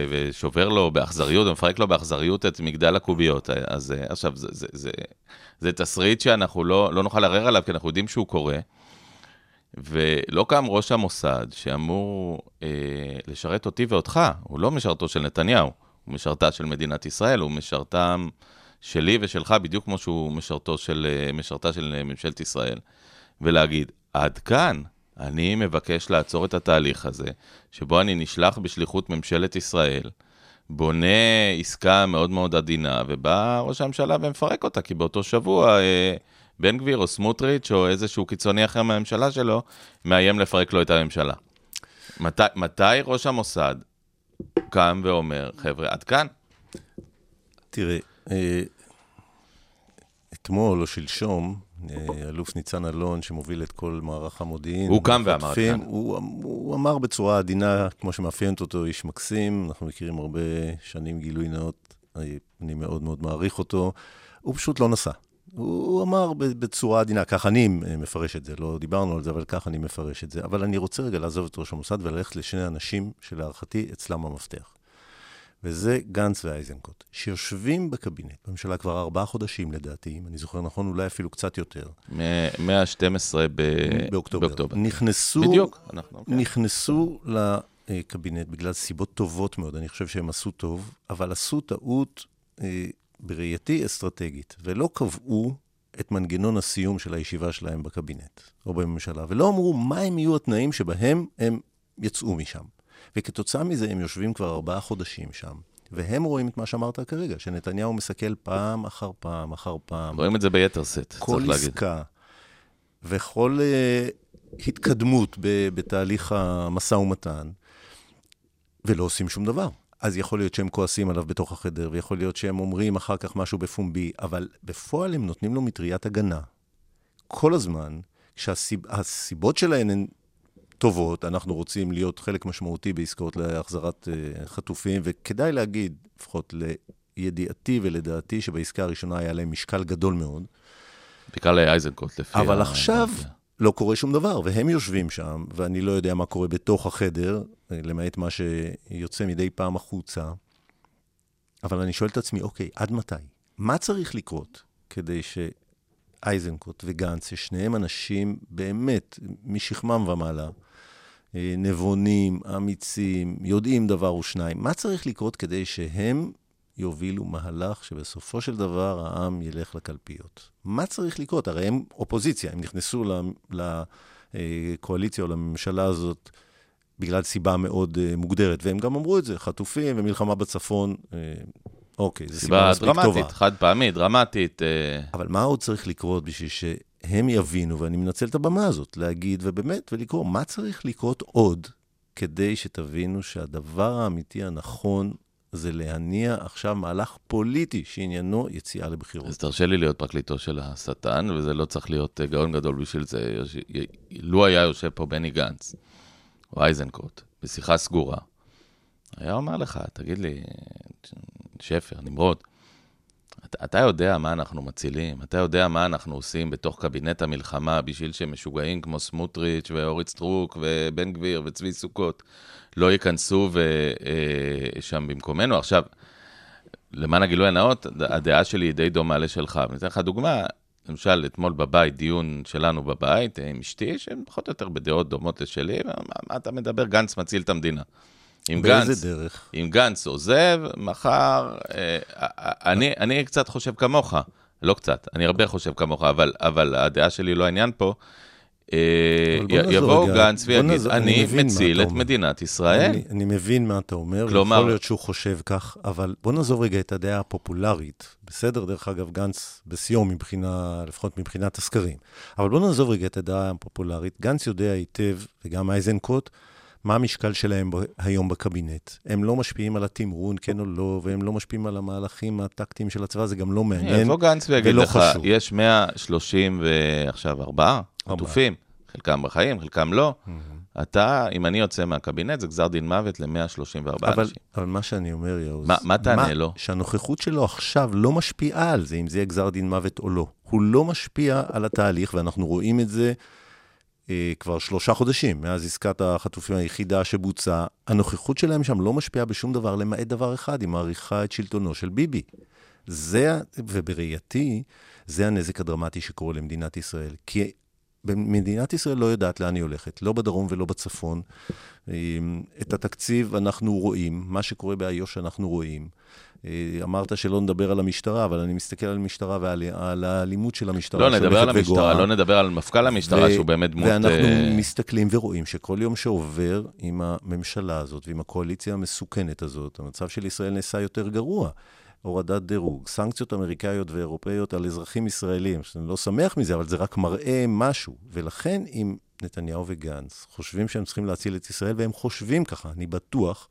ושובר לו באכזריות, ומפרק לו באכזריות את מגדל הקוביות. אז עכשיו, זה, זה, זה, זה תסריט שאנחנו לא, לא נוכל לערער עליו, כי אנחנו יודעים שהוא קורה. ולא קם ראש המוסד שאמור אה, לשרת אותי ואותך, הוא לא משרתו של נתניהו, הוא משרתה של מדינת ישראל, הוא משרתם שלי ושלך, בדיוק כמו שהוא משרתו של, אה, משרתה של ממשלת ישראל. ולהגיד, עד כאן, אני מבקש לעצור את התהליך הזה, שבו אני נשלח בשליחות ממשלת ישראל, בונה עסקה מאוד מאוד עדינה, ובא ראש הממשלה ומפרק אותה, כי באותו שבוע... אה, בן גביר או סמוטריץ' או איזשהו קיצוני אחר מהממשלה שלו, מאיים לפרק לו את הממשלה. מת, מתי ראש המוסד קם ואומר, חבר'ה, עד כאן? תראה, אה, אתמול או שלשום, אלוף ניצן אלון, שמוביל את כל מערך המודיעין. הוא קם ואמר כאן. הוא, הוא אמר בצורה עדינה, כמו שמאפיינת אותו, איש מקסים, אנחנו מכירים הרבה שנים גילוי נאות, אני מאוד מאוד מעריך אותו. הוא פשוט לא נסע. הוא אמר בצורה עדינה, כך אני מפרש את זה, לא דיברנו על זה, אבל כך אני מפרש את זה. אבל אני רוצה רגע לעזוב את ראש המוסד וללכת לשני אנשים שלהערכתי אצלם המפתח. וזה גנץ ואייזנקוט, שיושבים בקבינט, בממשלה כבר ארבעה חודשים לדעתי, אם אני זוכר נכון, אולי אפילו קצת יותר. מ-12 ב- באוקטובר. באוקטובר. נכנסו, בדיוק. אנחנו, כן. נכנסו לקבינט בגלל סיבות טובות מאוד, אני חושב שהם עשו טוב, אבל עשו טעות אה, בראייתי אסטרטגית, ולא קבעו את מנגנון הסיום של הישיבה שלהם בקבינט או בממשלה, ולא אמרו מהם יהיו התנאים שבהם הם יצאו משם. וכתוצאה מזה הם יושבים כבר ארבעה חודשים שם, והם רואים את מה שאמרת כרגע, שנתניהו מסכל פעם אחר פעם אחר פעם. רואים את זה ביתר סט, צריך להגיד. כל עסקה וכל uh, התקדמות ב- בתהליך המשא ומתן, ולא עושים שום דבר. אז יכול להיות שהם כועסים עליו בתוך החדר, ויכול להיות שהם אומרים אחר כך משהו בפומבי, אבל בפועל הם נותנים לו מטריית הגנה. כל הזמן, כשהסיבות שלהן הן טובות, אנחנו רוצים להיות חלק משמעותי בעסקאות להחזרת uh, חטופים, וכדאי להגיד, לפחות לידיעתי ולדעתי, שבעסקה הראשונה היה להם משקל גדול מאוד. בעיקר לאייזנקוט, לפי... אבל עכשיו לא קורה שום דבר, והם יושבים שם, ואני לא יודע מה קורה בתוך החדר, למעט מה שיוצא מדי פעם החוצה. אבל אני שואל את עצמי, אוקיי, עד מתי? מה צריך לקרות כדי שאייזנקוט וגנץ, ששניהם אנשים באמת משכמם ומעלה, אה, נבונים, אמיצים, יודעים דבר או שניים, מה צריך לקרות כדי שהם יובילו מהלך שבסופו של דבר העם ילך לקלפיות. מה צריך לקרות? הרי הם אופוזיציה, הם נכנסו לקואליציה או לממשלה הזאת בגלל סיבה מאוד uh, מוגדרת, והם גם אמרו את זה, חטופים ומלחמה בצפון, אוקיי, זו סיבה מספיק טובה. סיבה דרמטית, חד פעמית, דרמטית. אבל מה עוד צריך לקרות בשביל שהם יבינו, ואני מנצל את הבמה הזאת, להגיד ובאמת, ולקרוא, מה צריך לקרות עוד כדי שתבינו שהדבר האמיתי הנכון זה להניע עכשיו מהלך פוליטי שעניינו יציאה לבחירות. אז תרשה לי להיות פרקליטו של השטן, וזה לא צריך להיות אה, גאון גדול בשביל זה. לו היה יושב פה בני גנץ, או אייזנקוט, בשיחה סגורה, היה אומר לך, תגיד לי, שפר, נמרוד, אתה, יודע מה אנחנו מצילים, אתה יודע מה אנחנו עושים בתוך קבינט המלחמה בשביל שמשוגעים כמו סמוטריץ' ואורית סטרוק ובן גביר וצבי סוכות לא ייכנסו אה, שם במקומנו. עכשיו, למען הגילוי הנאות, הדעה שלי היא די דומה לשלך. אני אתן לך דוגמה, למשל, אתמול בבית, דיון שלנו בבית עם אשתי, שהן פחות או יותר בדעות דומות לשלי, מה, מה אתה מדבר? גנץ מציל את המדינה. עם באיזה גנץ, דרך? אם גנץ עוזב, מחר... אה, אני, אני קצת חושב כמוך, לא קצת, אני הרבה חושב כמוך, אבל, אבל הדעה שלי לא העניין פה. אה, יבוא גנץ ויגיד, אני מציל את מדינת ישראל. אני, מבין מה אתה אומר, כלומר... ויכול להיות שהוא חושב כך, אבל בוא נעזוב רגע את הדעה הפופולרית. בסדר, דרך אגב, גנץ בשיאו מבחינה, לפחות מבחינת הסקרים. אבל בוא נעזוב רגע את הדעה הפופולרית. גנץ יודע היטב, וגם אייזנקוט, מה המשקל שלהם היום בקבינט. הם לא משפיעים על התמרון, כן או לא, והם לא משפיעים על המהלכים הטקטיים של הצבא, זה גם לא מעניין, יבוא גנץ ויגיד לך, חשוב. יש 130 ועכשיו ארבעה חטופים, חלקם בחיים, חלקם לא. Mm-hmm. אתה, אם אני יוצא מהקבינט, זה גזר דין מוות ל-134 אנשים. אבל מה שאני אומר, יאוז, מה, מה תענה לו? שהנוכחות שלו עכשיו לא משפיעה על זה, אם זה יהיה גזר דין מוות או לא. הוא לא משפיע על התהליך, ואנחנו רואים את זה כבר שלושה חודשים, מאז עסקת החטופים היחידה שבוצעה, הנוכחות שלהם שם לא משפיעה בשום דבר, למעט דבר אחד, היא מעריכה את שלטונו של ביבי. זה, ובראייתי, זה הנזק הדרמטי שקורה למדינת ישראל. כי מדינת ישראל לא יודעת לאן היא הולכת, לא בדרום ולא בצפון. אה, את התקציב אנחנו רואים, מה שקורה באיו"ש אנחנו רואים. אה, אמרת שלא נדבר על המשטרה, אבל אני מסתכל על המשטרה ועל האלימות של המשטרה לא נדבר על המשטרה, וגועה. לא נדבר על מפכ"ל המשטרה, ו- שהוא באמת דמות... ואנחנו uh... מסתכלים ורואים שכל יום שעובר עם הממשלה הזאת ועם הקואליציה המסוכנת הזאת, המצב של ישראל נעשה יותר גרוע. הורדת דירוג, סנקציות אמריקאיות ואירופאיות על אזרחים ישראלים, שאני לא שמח מזה, אבל זה רק מראה משהו. ולכן, אם נתניהו וגנץ חושבים שהם צריכים להציל את ישראל, והם חושבים ככה, אני בטוח,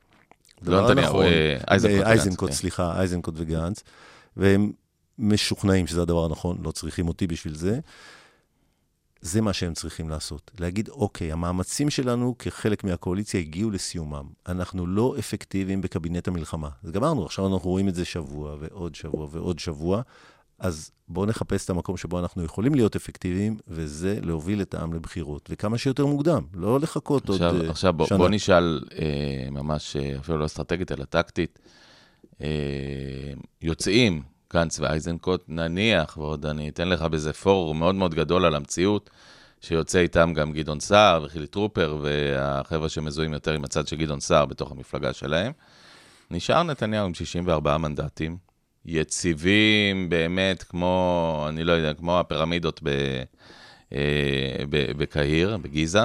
לא נתניהו, נכון, אה, אייזנקוט, אייזנקוט, כן. סליחה, אייזנקוט וגנץ, והם משוכנעים שזה הדבר הנכון, לא צריכים אותי בשביל זה. זה מה שהם צריכים לעשות. להגיד, אוקיי, המאמצים שלנו כחלק מהקואליציה הגיעו לסיומם. אנחנו לא אפקטיביים בקבינט המלחמה. אז גמרנו, עכשיו אנחנו רואים את זה שבוע ועוד שבוע ועוד שבוע. אז בואו נחפש את המקום שבו אנחנו יכולים להיות אפקטיביים, וזה להוביל את העם לבחירות, וכמה שיותר מוקדם, לא לחכות עכשיו, עוד עכשיו, בוא, שנה. עכשיו בוא נשאל אה, ממש, אה, אפילו לא אסטרטגית, אלא טקטית. אה, יוצאים גנץ ואייזנקוט, נניח, ועוד אני אתן לך בזה פור מאוד מאוד גדול על המציאות, שיוצא איתם גם גדעון סער וחילי טרופר, והחבר'ה שמזוהים יותר עם הצד של גדעון סער בתוך המפלגה שלהם. נשאר נתניהו עם 64 מנדטים, יציבים באמת, כמו, אני לא יודע, כמו הפירמידות ב, אה, ב, בקהיר, בגיזה.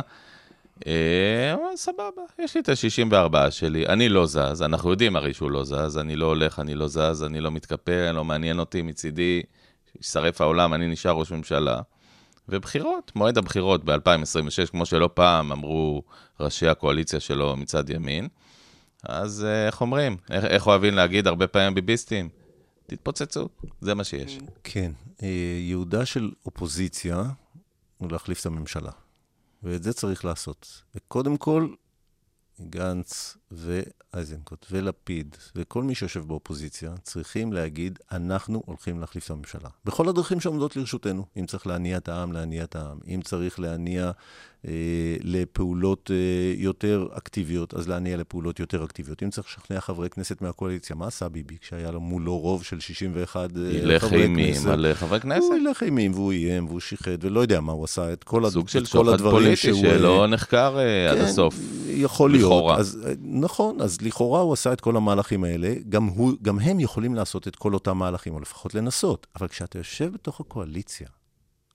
אה, אבל סבבה, יש לי את ה-64 שלי, אני לא זז, אנחנו יודעים הרי שהוא לא זז, אני לא הולך, אני לא זז, אני לא מתקפל, לא מעניין אותי מצידי, יישרף העולם, אני נשאר ראש ממשלה. ובחירות, מועד הבחירות ב-2026, כמו שלא פעם אמרו ראשי הקואליציה שלו מצד ימין. אז אה, איך אומרים? איך, איך אוהבים להגיד הרבה פעמים ביביסטים? תתפוצצו, זה מה שיש. כן, אה, ייעודה של אופוזיציה הוא להחליף את הממשלה. ואת זה צריך לעשות. וקודם כל, גנץ ואייזנקוט ולפיד וכל מי שיושב באופוזיציה צריכים להגיד, אנחנו הולכים להחליף את הממשלה. בכל הדרכים שעומדות לרשותנו. אם צריך להניע את העם, להניע את העם. אם צריך להניע אה, לפעולות אה, יותר אקטיביות, אז להניע לפעולות יותר אקטיביות. אם צריך לשכנע חברי כנסת מהקואליציה, מה עשה ביבי כשהיה לו מולו רוב של 61 אה, ילך חברי אימים כנסת? על חברי כנסת. הוא ילך אימים והוא איים והוא שיחד, ולא יודע מה הוא עשה, את כל, הד... סוג של את כל שוחד הדברים פוליטי שהוא... שלא נחקר אה, עד כן, הסוף. יכול להיות. לכאורה. אז, אה, נכון, אז לכאורה הוא עשה את כל המהלכים האלה. גם, הוא, גם הם יכולים לעשות את כל אותם מהלכים, או לפחות לנסות. אבל כשאתה יושב בתוך הקואליציה,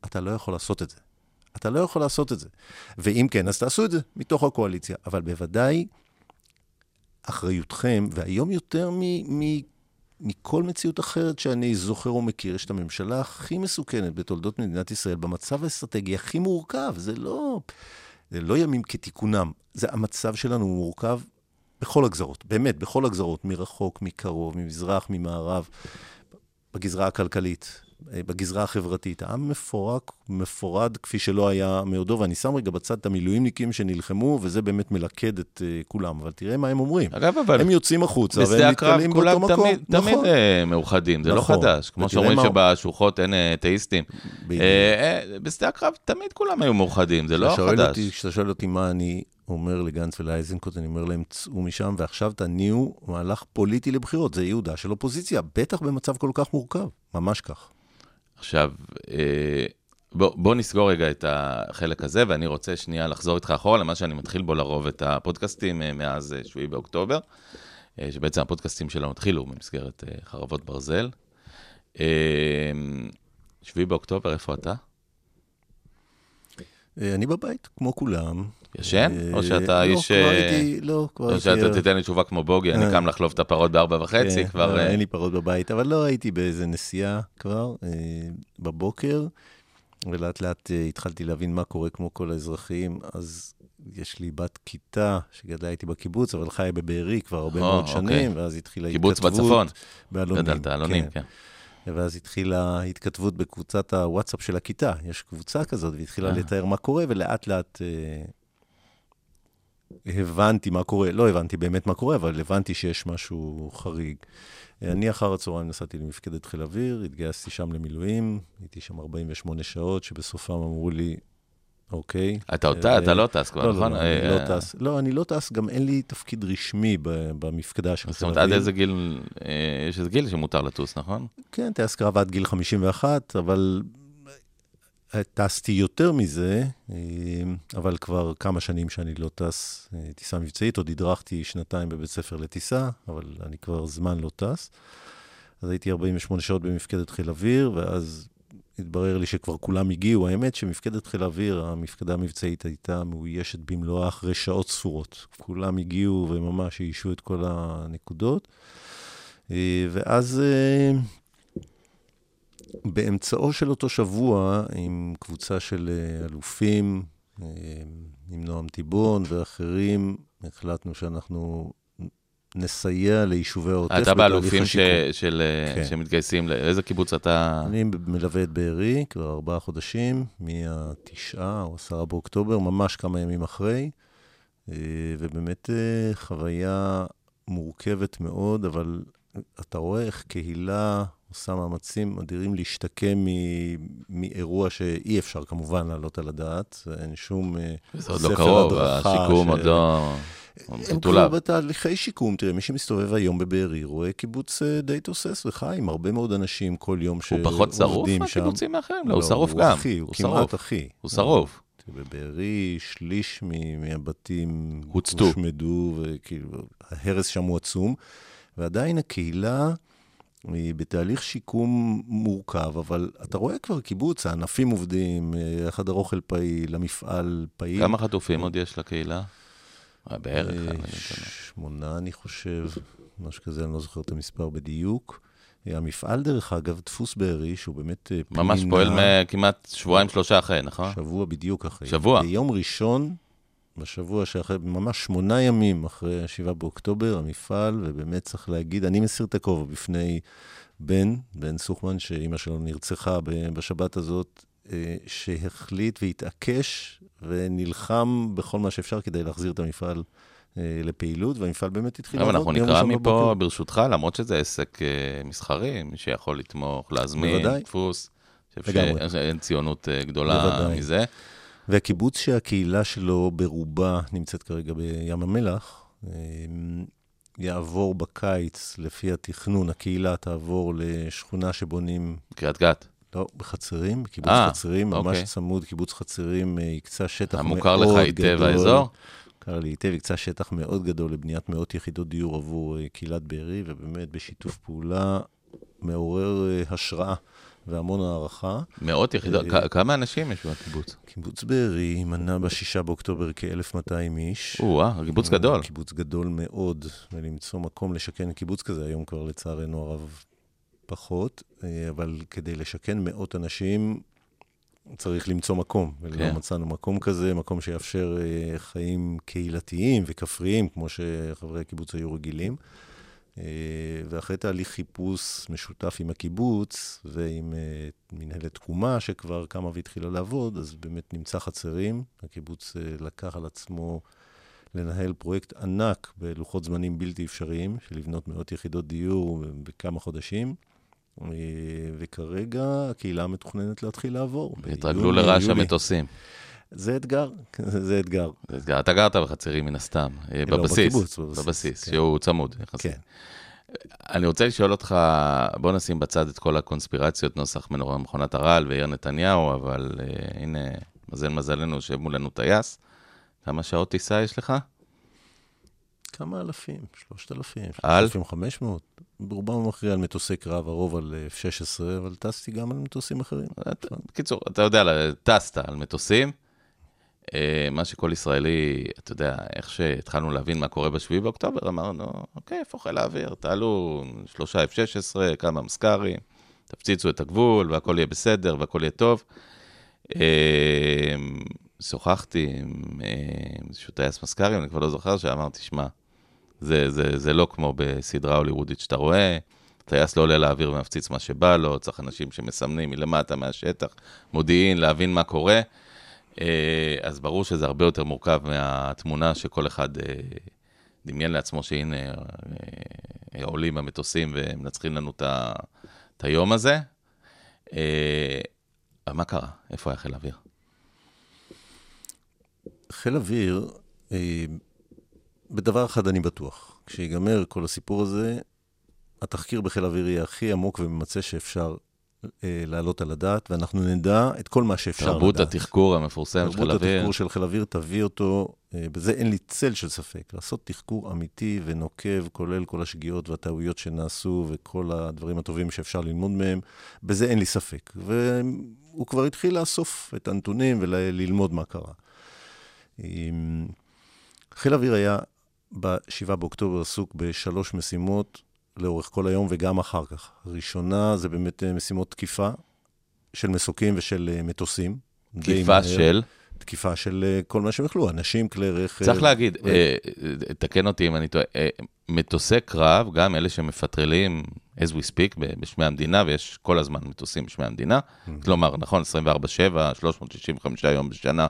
אתה לא יכול לעשות את זה. אתה לא יכול לעשות את זה. ואם כן, אז תעשו את זה מתוך הקואליציה. אבל בוודאי, אחריותכם, והיום יותר מ... מ מכל מציאות אחרת שאני זוכר או מכיר, יש את הממשלה הכי מסוכנת בתולדות מדינת ישראל, במצב האסטרטגי הכי מורכב. זה לא, זה לא ימים כתיקונם. זה המצב שלנו מורכב בכל הגזרות, באמת, בכל הגזרות, מרחוק, מקרוב, ממזרח, ממערב, בגזרה הכלכלית, בגזרה החברתית. העם מפורק, מפורד כפי שלא היה מעודו, ואני שם רגע בצד את המילואימניקים שנלחמו, וזה באמת מלכד את uh, כולם. אבל תראה מה הם אומרים. אגב, אבל הם יוצאים החוצה, והם נתקלים באותו כולם מקום. תמיד, תמיד נכון. אה, מאוחדים, זה לא נכון. חדש. כמו שאומרים מה- שבשוחות אין אה, אתאיסטים. אה, אה, בשדה הקרב תמיד כולם היו מאוחדים, זה לא חדש. אותי- כשאתה שואל אותי מה אני אומר לגנץ ולאייזנקוט, אני אומר להם, צאו משם, ועכשיו תניעו מהלך פוליטי לבחירות. זה ייעודה של אופוזיציה, בטח במצב כל כך מורכב. ממש כך. עכשיו, אה, בוא, בוא נסגור רגע את החלק הזה, ואני רוצה שנייה לחזור איתך אחורה למה שאני מתחיל בו לרוב את הפודקאסטים אה, מאז אה, 7 באוקטובר, אה, שבעצם הפודקאסטים שלנו התחילו במסגרת חרבות ברזל. אה, 7 באוקטובר, איפה אתה? אה, אני בבית, כמו כולם. ישן? אה, או שאתה לא, איש... כבר אה, הייתי, לא, כבר או הייתי... שאתה אה, תיתן לי תשובה כמו בוגי, אני אה. קם לחלוב את הפרות בארבע וחצי, כן, כבר... לא, אה, אין לי פרות בבית, אבל לא הייתי באיזה נסיעה כבר, אה, בבוקר, ולאט לאט אה, התחלתי להבין מה קורה כמו כל האזרחים, אז יש לי בת כיתה שגדלה איתי בקיבוץ, אבל חיה בבארי כבר הרבה או, מאוד אוקיי. שנים, ואז התחילה קיבוץ התכתבות. בצפון. באלונים. גדלת, אלונים, כן. ואז התחילה התכתבות בקבוצת הוואטסאפ של הכיתה. יש קבוצה כזאת, והתחילה אה. לתאר מה קורה, ולאט לאט אה, הבנתי מה קורה. לא הבנתי באמת מה קורה, אבל הבנתי שיש משהו חריג. אה, אני אחר הצהריים נסעתי למפקדת חיל אוויר, התגייסתי שם למילואים, הייתי שם 48 שעות, שבסופם אמרו לי, אוקיי. אתה עוד אתה לא טס כבר, לא, נכון? לא, לא, אני אה, לא טס. לא, אני לא טס, גם אין לי תפקיד רשמי במפקדה של זאת חיל אומרת, אוויר. עד איזה גיל, אה, יש איזה גיל שמותר לטוס, נכון? כן, טייס קרב עד גיל 51, אבל אה, טסתי יותר מזה, אבל כבר כמה שנים שאני לא טס טיסה מבצעית, עוד הדרכתי שנתיים בבית ספר לטיסה, אבל אני כבר זמן לא טס. אז הייתי 48 שעות במפקדת חיל אוויר, ואז התברר לי שכבר כולם הגיעו. האמת שמפקדת חיל אוויר, המפקדה המבצעית הייתה מאוישת במלואה אחרי שעות ספורות. כולם הגיעו וממש איישו את כל הנקודות. אה, ואז אה, באמצעו של אותו שבוע, עם קבוצה של אה, אלופים, עם נועם טיבון ואחרים, החלטנו שאנחנו נסייע ליישובי העוטף אתה באלופים ש-. של, כן. שמתגייסים, לאיזה קיבוץ אתה... אני מלווה את בארי כבר ארבעה חודשים, מהתשעה או עשרה באוקטובר, ממש כמה ימים אחרי, אה, ובאמת אה, חוויה מורכבת מאוד, אבל אתה רואה איך קהילה עושה מאמצים אדירים להשתקם מ- מאירוע שאי אפשר כמובן להעלות על הדעת, אין שום אה, זה עוד לא ספר קרוב, הדרכה השיקום ש- עוד לא... הוא הם כבר. בתהליכי שיקום, תראה, מי שמסתובב היום בבארי רואה קיבוץ אה, די תוסס וחי עם הרבה מאוד אנשים כל יום הוא שעובדים שם. פחות שרוף מהקיבוצים האחרים? לא, הוא שרוף הוא גם. אחי, הוא הוא כמעט. אחי. הוא שרוף. בבארי שליש מהבתים הוצתו. הושמדו, וכאילו, ההרס שם הוא עצום, ועדיין הקהילה היא בתהליך שיקום מורכב, אבל אתה רואה כבר קיבוץ, הענפים עובדים, אה, חדר אוכל פעיל, המפעל פעיל. כמה חטופים עוד יש לקהילה? אה, בערך. אה. שמונה, אני חושב, משהו כזה, אני לא זוכר את המספר בדיוק. אה, המפעל, דרך אגב, דפוס בארי, שהוא באמת אה, ממש פנינה, פועל כמעט שבועיים, שלושה אחרי, נכון? שבוע בדיוק אחרי. שבוע. ביום ראשון, בשבוע שאחרי, ממש שמונה ימים אחרי ה-7 באוקטובר, המפעל, ובאמת צריך להגיד, אני מסיר את הכובע בפני בן, בן סוכמן, שאימא שלו נרצחה בשבת הזאת, שהחליט והתעקש ונלחם בכל מה שאפשר כדי להחזיר את המפעל אה, לפעילות, והמפעל באמת התחיל לעבוד אנחנו נקרא מפה, בבוקר. ברשותך, למרות שזה עסק אה, מסחרי, מי שיכול לתמוך, להזמין, בוודאי. דפוס. לגמרי. שאין ציונות אה, גדולה בוודאי. מזה. והקיבוץ שהקהילה שלו ברובה נמצאת כרגע בים המלח, אה, יעבור בקיץ, לפי התכנון, הקהילה תעבור לשכונה שבונים, קריית גת. לא, בחצרים, בקיבוץ אה, חצרים, ממש אוקיי. צמוד, קיבוץ חצרים אה, הקצה שטח מאוד המוכר גדול. לך היטב האזור? מוכר לי היטב, הקצה שטח מאוד גדול לבניית מאות יחידות דיור עבור אה, קהילת בארי, ובאמת בשיתוף פעולה מעורר אה, השראה והמון הערכה. מאות יחידות, כ- כמה אנשים יש בקיבוץ? קיבוץ בארי מנה בשישה באוקטובר כ-1,200 איש. או-אה, קיבוץ גדול. קיבוץ גדול מאוד, ולמצוא מקום לשכן קיבוץ כזה, היום כבר לצערנו הרב פחות, אה, אבל כדי לשכן מאות אנשים צריך למצוא מקום, ולא כן. מצאנו מקום כזה, מקום שיאפשר אה, חיים קהילתיים וכפריים, כמו שחברי הקיבוץ היו רגילים. אה, ואחרי תהליך חיפוש משותף עם הקיבוץ ועם מנהלת תקומה שכבר קמה והתחילה לעבוד, אז באמת נמצא חצרים. הקיבוץ לקח על עצמו לנהל פרויקט ענק בלוחות זמנים בלתי אפשריים, של לבנות מאות יחידות דיור בכמה חודשים. אה, וכרגע הקהילה מתוכננת להתחיל לעבור. התרגלו לרעש. המטוסים. זה אתגר, זה אתגר. זה אתגר. אתה גרת בחצרים מן הסתם, אה, לא, בבסיס. בקיבוץ, בבסיס, בבסיס, כן. שהוא צמוד יחסית. כן. אני רוצה לשאול אותך, בוא נשים בצד את כל הקונספירציות, נוסח מנורה מכונת הרעל ויאיר נתניהו, אבל uh, הנה, מזל מזלנו שיושב מולנו טייס. כמה שעות טיסה יש לך? כמה אלפים? שלושת אלפים? על? 3,500? ברובם המכריע על מטוסי קרב, הרוב על אה, F-16, אבל טסתי גם על מטוסים אחרים. בקיצור, אתה יודע, טסת על מטוסים. אה, מה שכל ישראלי, אתה יודע, איך שהתחלנו להבין מה קורה ב-7 באוקטובר, אמרנו, אוקיי, איפה חיל האוויר? תעלו שלושה F-16, כמה מסקרים, תפציצו את הגבול, והכל יהיה בסדר, והכל יהיה טוב. אה, שוחחתי עם אה, איזשהו טייס מסקרים, אני כבר לא זוכר, שאמרתי, שמע, זה, זה, זה לא כמו בסדרה הוליוודית שאתה רואה, טייס לא עולה לאוויר ומפציץ מה שבא לו, צריך אנשים שמסמנים מלמטה, מהשטח, מודיעין, להבין מה קורה. אה, אז ברור שזה הרבה יותר מורכב מהתמונה שכל אחד אה, דמיין לעצמו שהנה אה, עולים המטוסים ומנצחים לנו את היום הזה. מה קרה? איפה היה חיל האוויר? חיל אוויר, בדבר אחד אני בטוח, כשיגמר כל הסיפור הזה, התחקיר בחיל האוויר יהיה הכי עמוק וממצה שאפשר אה, להעלות על הדעת, ואנחנו נדע את כל מה שאפשר לדעת. תרבות התחקור המפורסם של חיל תרבות האוויר. התחקור של חיל האוויר תביא אותו, אה, בזה אין לי צל של ספק, לעשות תחקור אמיתי ונוקב, כולל כל השגיאות והטעויות שנעשו וכל הדברים הטובים שאפשר ללמוד מהם, בזה אין לי ספק. והוא כבר התחיל לאסוף את הנתונים וללמוד מה קרה. עם- חיל האוויר היה ב-7 באוקטובר עסוק בשלוש משימות לאורך כל היום וגם אחר כך. הראשונה זה באמת אה, משימות תקיפה של מסוקים ושל אה, מטוסים. תקיפה. של, תקיפה של אה, כל מה שהם יכלו, אנשים, כלי רכב. צריך להגיד, תקן אותי אם אני טועה, מטוסי קרב, גם אלה שמפטרלים, as we speak, בשמי המדינה, ויש כל הזמן מטוסים בשמי המדינה, כלומר, נכון, 24/7, 365 יום בשנה,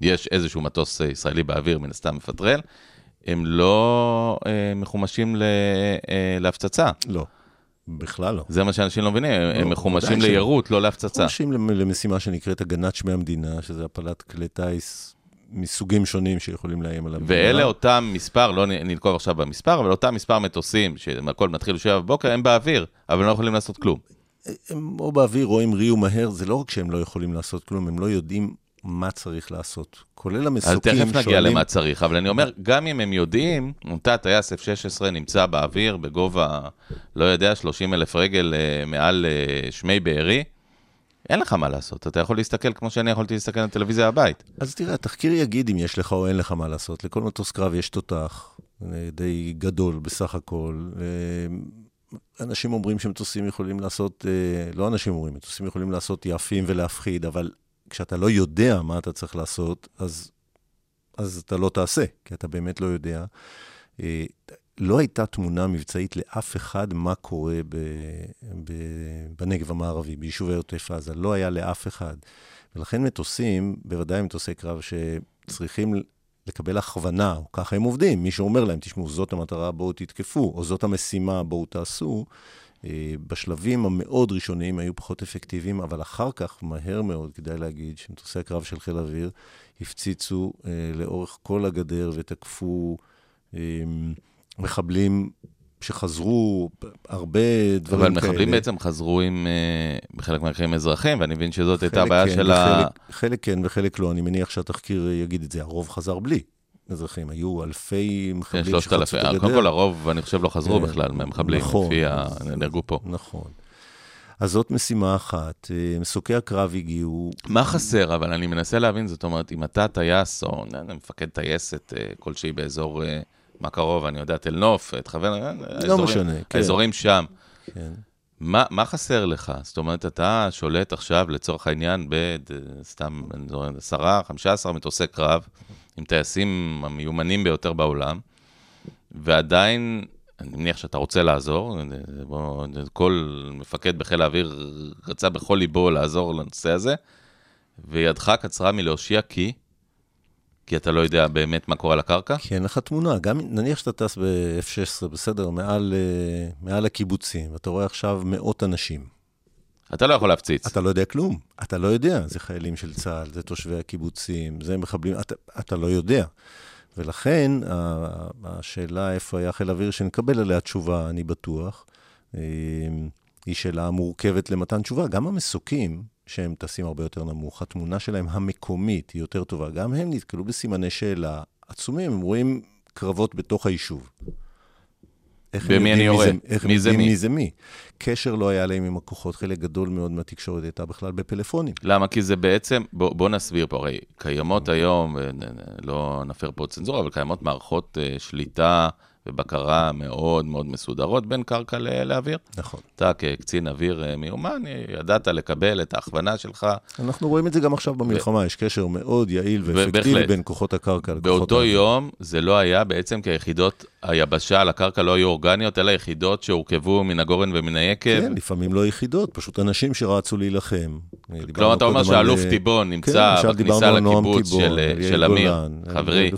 יש איזשהו מטוס ישראלי באוויר, מן הסתם מפטרל, הם לא אה, מחומשים ל, אה, להפצצה. לא, בכלל לא. זה מה שאנשים לא מבינים, הם- הם לא, מחומשים. ליירוט, לא להפצצה. למ- למשימה שנקראת הגנת שמי המדינה, שזה הפלת כלי טיס מסוגים שונים שיכולים לאיים על המדינה. ואלה אותם מספר, לא ננקוב עכשיו במספר, אבל אותם מספר מטוסים, שהכל מתחיל ב-7 בבוקר, הם באוויר, אבל הם לא יכולים לעשות כלום. הם או באוויר או הם ריעו מהר, זה לא רק שהם לא יכולים לעשות כלום, הם לא יודעים מה צריך לעשות. כולל המסוקים אז שואלים... תכף נגיע למה צריך, אבל אני אומר, גם אם הם יודעים, תא טייס F-16 נמצא באוויר בגובה, לא יודע, 30 אלף רגל אה, מעל אה, שמי בארי, אין לך מה לעשות. אתה יכול להסתכל כמו שאני יכולתי להסתכל על טלוויזיה בבית. אז תראה, התחקיר יגיד אם יש לך או אין לך מה לעשות. לכל מטוס קרב יש תותח, אה, די גדול בסך הכל. אנשים אומרים שמטוסים יכולים לעשות, לא אנשים אומרים, מטוסים יכולים לעשות יפים ולהפחיד, אבל כשאתה לא יודע מה אתה צריך לעשות, אז, אז אתה לא תעשה, כי אתה באמת לא יודע. אה, לא הייתה תמונה מבצעית לאף אחד מה קורה ב, ב, בנגב המערבי, ביישובי עוטף עזה. לא היה לאף אחד. ולכן מטוסים, בוודאי מטוסי קרב שצריכים לקבל הכוונה, או ככה הם עובדים. מי שאומר להם, תשמעו, זאת המטרה, בואו תתקפו, או זאת המשימה, בואו תעשו. אה, בשלבים המאוד ראשוניים היו פחות אפקטיביים, אבל אחר כך, מהר מאוד, כדאי להגיד, שמטוסי הקרב של חיל האוויר הפציצו אה, לאורך כל הגדר ותקפו אה, מחבלים שחזרו, הרבה דברים כאלה. אבל מחבלים בעצם חזרו עם, אה, בחלק מהמקרים אזרחים, ואני מבין שזאת הייתה הבעיה כן, של ה... חלק כן וחלק לא, אני מניח שהתחקיר יגיד את זה, הרוב חזר בלי. אזרחים, היו אלפי מחבלים שחצו את הגדר. קודם כל, הרוב, אני חושב, לא חזרו כן, בכלל מהמחבלים, נכון, לפי ה... נהרגו פה. נכון. אז זאת משימה אחת. אה, מסוקי הקרב הגיעו... מה חסר? אבל אני מנסה להבין, זאת אומרת, אם אתה טייס או מפקד טייסת אה, כלשהי באזור, אה, מה קרוב, אני יודע, תל נוף, תכוון, לא האזורים, משנה, כן. האזורים שם. כן. מה, מה חסר לך? זאת אומרת, אתה שולט עכשיו, לצורך העניין, בסתם, אני זוכר, 10, 15 מטוסי קרב, עם טייסים המיומנים ביותר בעולם, ועדיין, אני מניח שאתה רוצה לעזור, בוא, כל מפקד בחיל האוויר רצה בכל ליבו לעזור לנושא הזה, וידך קצרה מלהושיע כי... כי אתה לא יודע באמת מה קורה על הקרקע? כי אין לך תמונה. גם נניח שאתה טס ב-F-16, בסדר, מעל, אה, מעל הקיבוצים, ואתה רואה עכשיו מאות אנשים. אתה לא יכול להפציץ. אתה לא יודע כלום. אתה לא יודע. זה חיילים של צה"ל, זה תושבי הקיבוצים, זה מחבלים, אתה, אתה לא יודע. ולכן, השאלה איפה היה חיל אוויר שנקבל עליה תשובה, אני בטוח, אה, היא שאלה מורכבת למתן תשובה. גם המסוקים, שהם טסים הרבה יותר נמוך, התמונה שלהם המקומית היא יותר טובה. גם הם נתקלו בסימני שאלה עצומים, הם רואים קרבות בתוך היישוב. במי אני יורה? איך מי זה מי? מי זה מי. קשר לא היה להם עם הכוחות, חלק גדול מאוד מהתקשורת הייתה בכלל בפלאפונים. למה? כי זה בעצם, בוא, בוא נסביר פה, הרי קיימות היום, לא נפר פה צנזורה, אבל קיימות מערכות uh, שליטה ובקרה מאוד מאוד מסודרות בין קרקע לאוויר. נכון. אתה כקצין אוויר אה, מיומן, ידעת לקבל את ההכוונה שלך. אנחנו רואים את זה גם עכשיו במלחמה, ו... יש קשר מאוד יעיל ואפקטיבי בין כוחות הקרקע לכוחות... באותו יום זה לא היה בעצם כי היחידות היבשה על הקרקע לא היו אורגניות, אלא יחידות שהורכבו מן הגורן ומן היקב. כן, לפעמים לא יחידות, פשוט אנשים שרצו להילחם. כלומר, אתה אומר שאלוף על... טיבון נמצא כן, בכניסה לקיבוץ של, של אמיר, חברי,